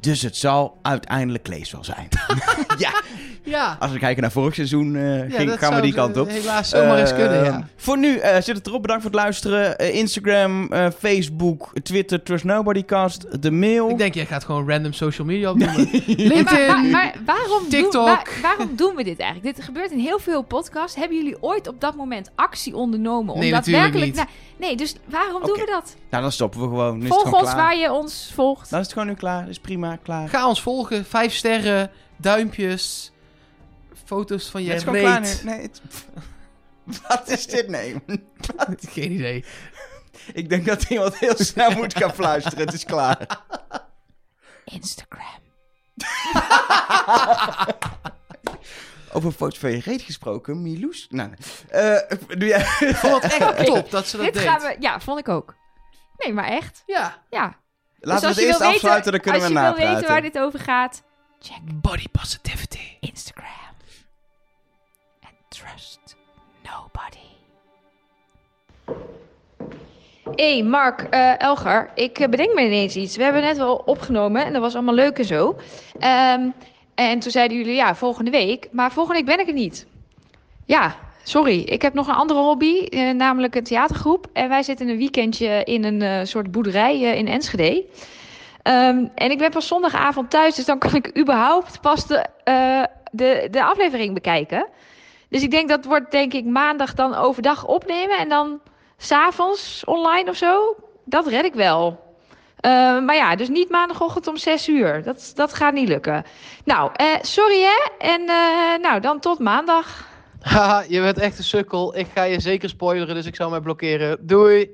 Speaker 1: Dus het zal uiteindelijk Klees wel zijn. ja,
Speaker 3: Ja.
Speaker 1: als we kijken naar vorig seizoen, eh,
Speaker 3: Ja,
Speaker 1: ging,
Speaker 3: dat
Speaker 1: gaan we die kant op.
Speaker 3: Helaas zomaar eens
Speaker 1: Eh,
Speaker 3: kunnen, ja.
Speaker 1: Voor nu eh, zit het erop. Bedankt voor het luisteren. Eh, Instagram, eh, Facebook, Twitter, Trust Nobody Cast, de mail.
Speaker 3: Ik denk, jij gaat gewoon random social media opnoemen. LinkedIn.
Speaker 2: maar- maar waarom, doen,
Speaker 3: TikTok.
Speaker 2: waar- waarom doen we dit eigenlijk? Dit gebeurt in heel veel podcasts. Hebben jullie ooit op dat moment actie ondernomen? Om
Speaker 3: Nee, natuurlijk
Speaker 2: daadwerkelijk...
Speaker 3: niet.
Speaker 2: Nou, nee, dus waarom doen we dat?
Speaker 1: Nou, dan stoppen we gewoon. Nu is
Speaker 2: Volg
Speaker 1: het gewoon
Speaker 2: ons
Speaker 1: klaar.
Speaker 2: waar je ons volgt.
Speaker 1: Dan is het gewoon nu klaar. Is prima, klaar.
Speaker 3: Ga ons volgen. Vijf sterren, duimpjes, foto's van je
Speaker 1: Het is gewoon klaar
Speaker 3: reet.
Speaker 1: nu. Nee, het- Wat is dit? Nee.
Speaker 3: Geen idee.
Speaker 1: Ik denk dat iemand heel snel moet gaan fluisteren. Het is klaar.
Speaker 2: Instagram.
Speaker 1: Over foto's van je reet gesproken. Miloes. Nou, nee. Eh, doe jij...
Speaker 3: Ik vond het echt top dat ze dat
Speaker 2: Dit
Speaker 3: deed.
Speaker 2: gaan we... Ja, vond ik ook. Nee, maar echt.
Speaker 3: Ja.
Speaker 2: Ja.
Speaker 1: Laten
Speaker 2: dus
Speaker 1: we het eerst afsluiten, dan kunnen we
Speaker 2: Als je wil weten
Speaker 1: napraten.
Speaker 2: waar dit over gaat, check
Speaker 3: Body positivity.
Speaker 2: Instagram. And trust nobody. hey Mark, eh, Elgar, ik eh, bedenk me ineens iets. We hebben net wel opgenomen en dat was allemaal leuk en zo. Ehm, en toen zeiden jullie, ja, volgende week. Maar volgende week ben ik er niet. Ja, sorry. Ik heb nog een andere hobby, eh, namelijk een theatergroep. En wij zitten een weekendje in een eh, soort boerderij eh, in Enschede. Ehm, en ik ben pas zondagavond thuis, dus dan kan ik überhaupt pas de, de, de aflevering bekijken. Dus ik denk dat wordt denk ik maandag dan overdag opnemen en dan s'avonds online of zo. Dat red ik wel. Eh, maar ja, dus niet maandagochtend om 6 uur. Dat, dat gaat niet lukken. Nou, sorry hè. En nou, dan tot maandag.
Speaker 3: Haha, je bent echt een sukkel. Ik ga je zeker spoileren, dus ik zou mij blokkeren. Doei!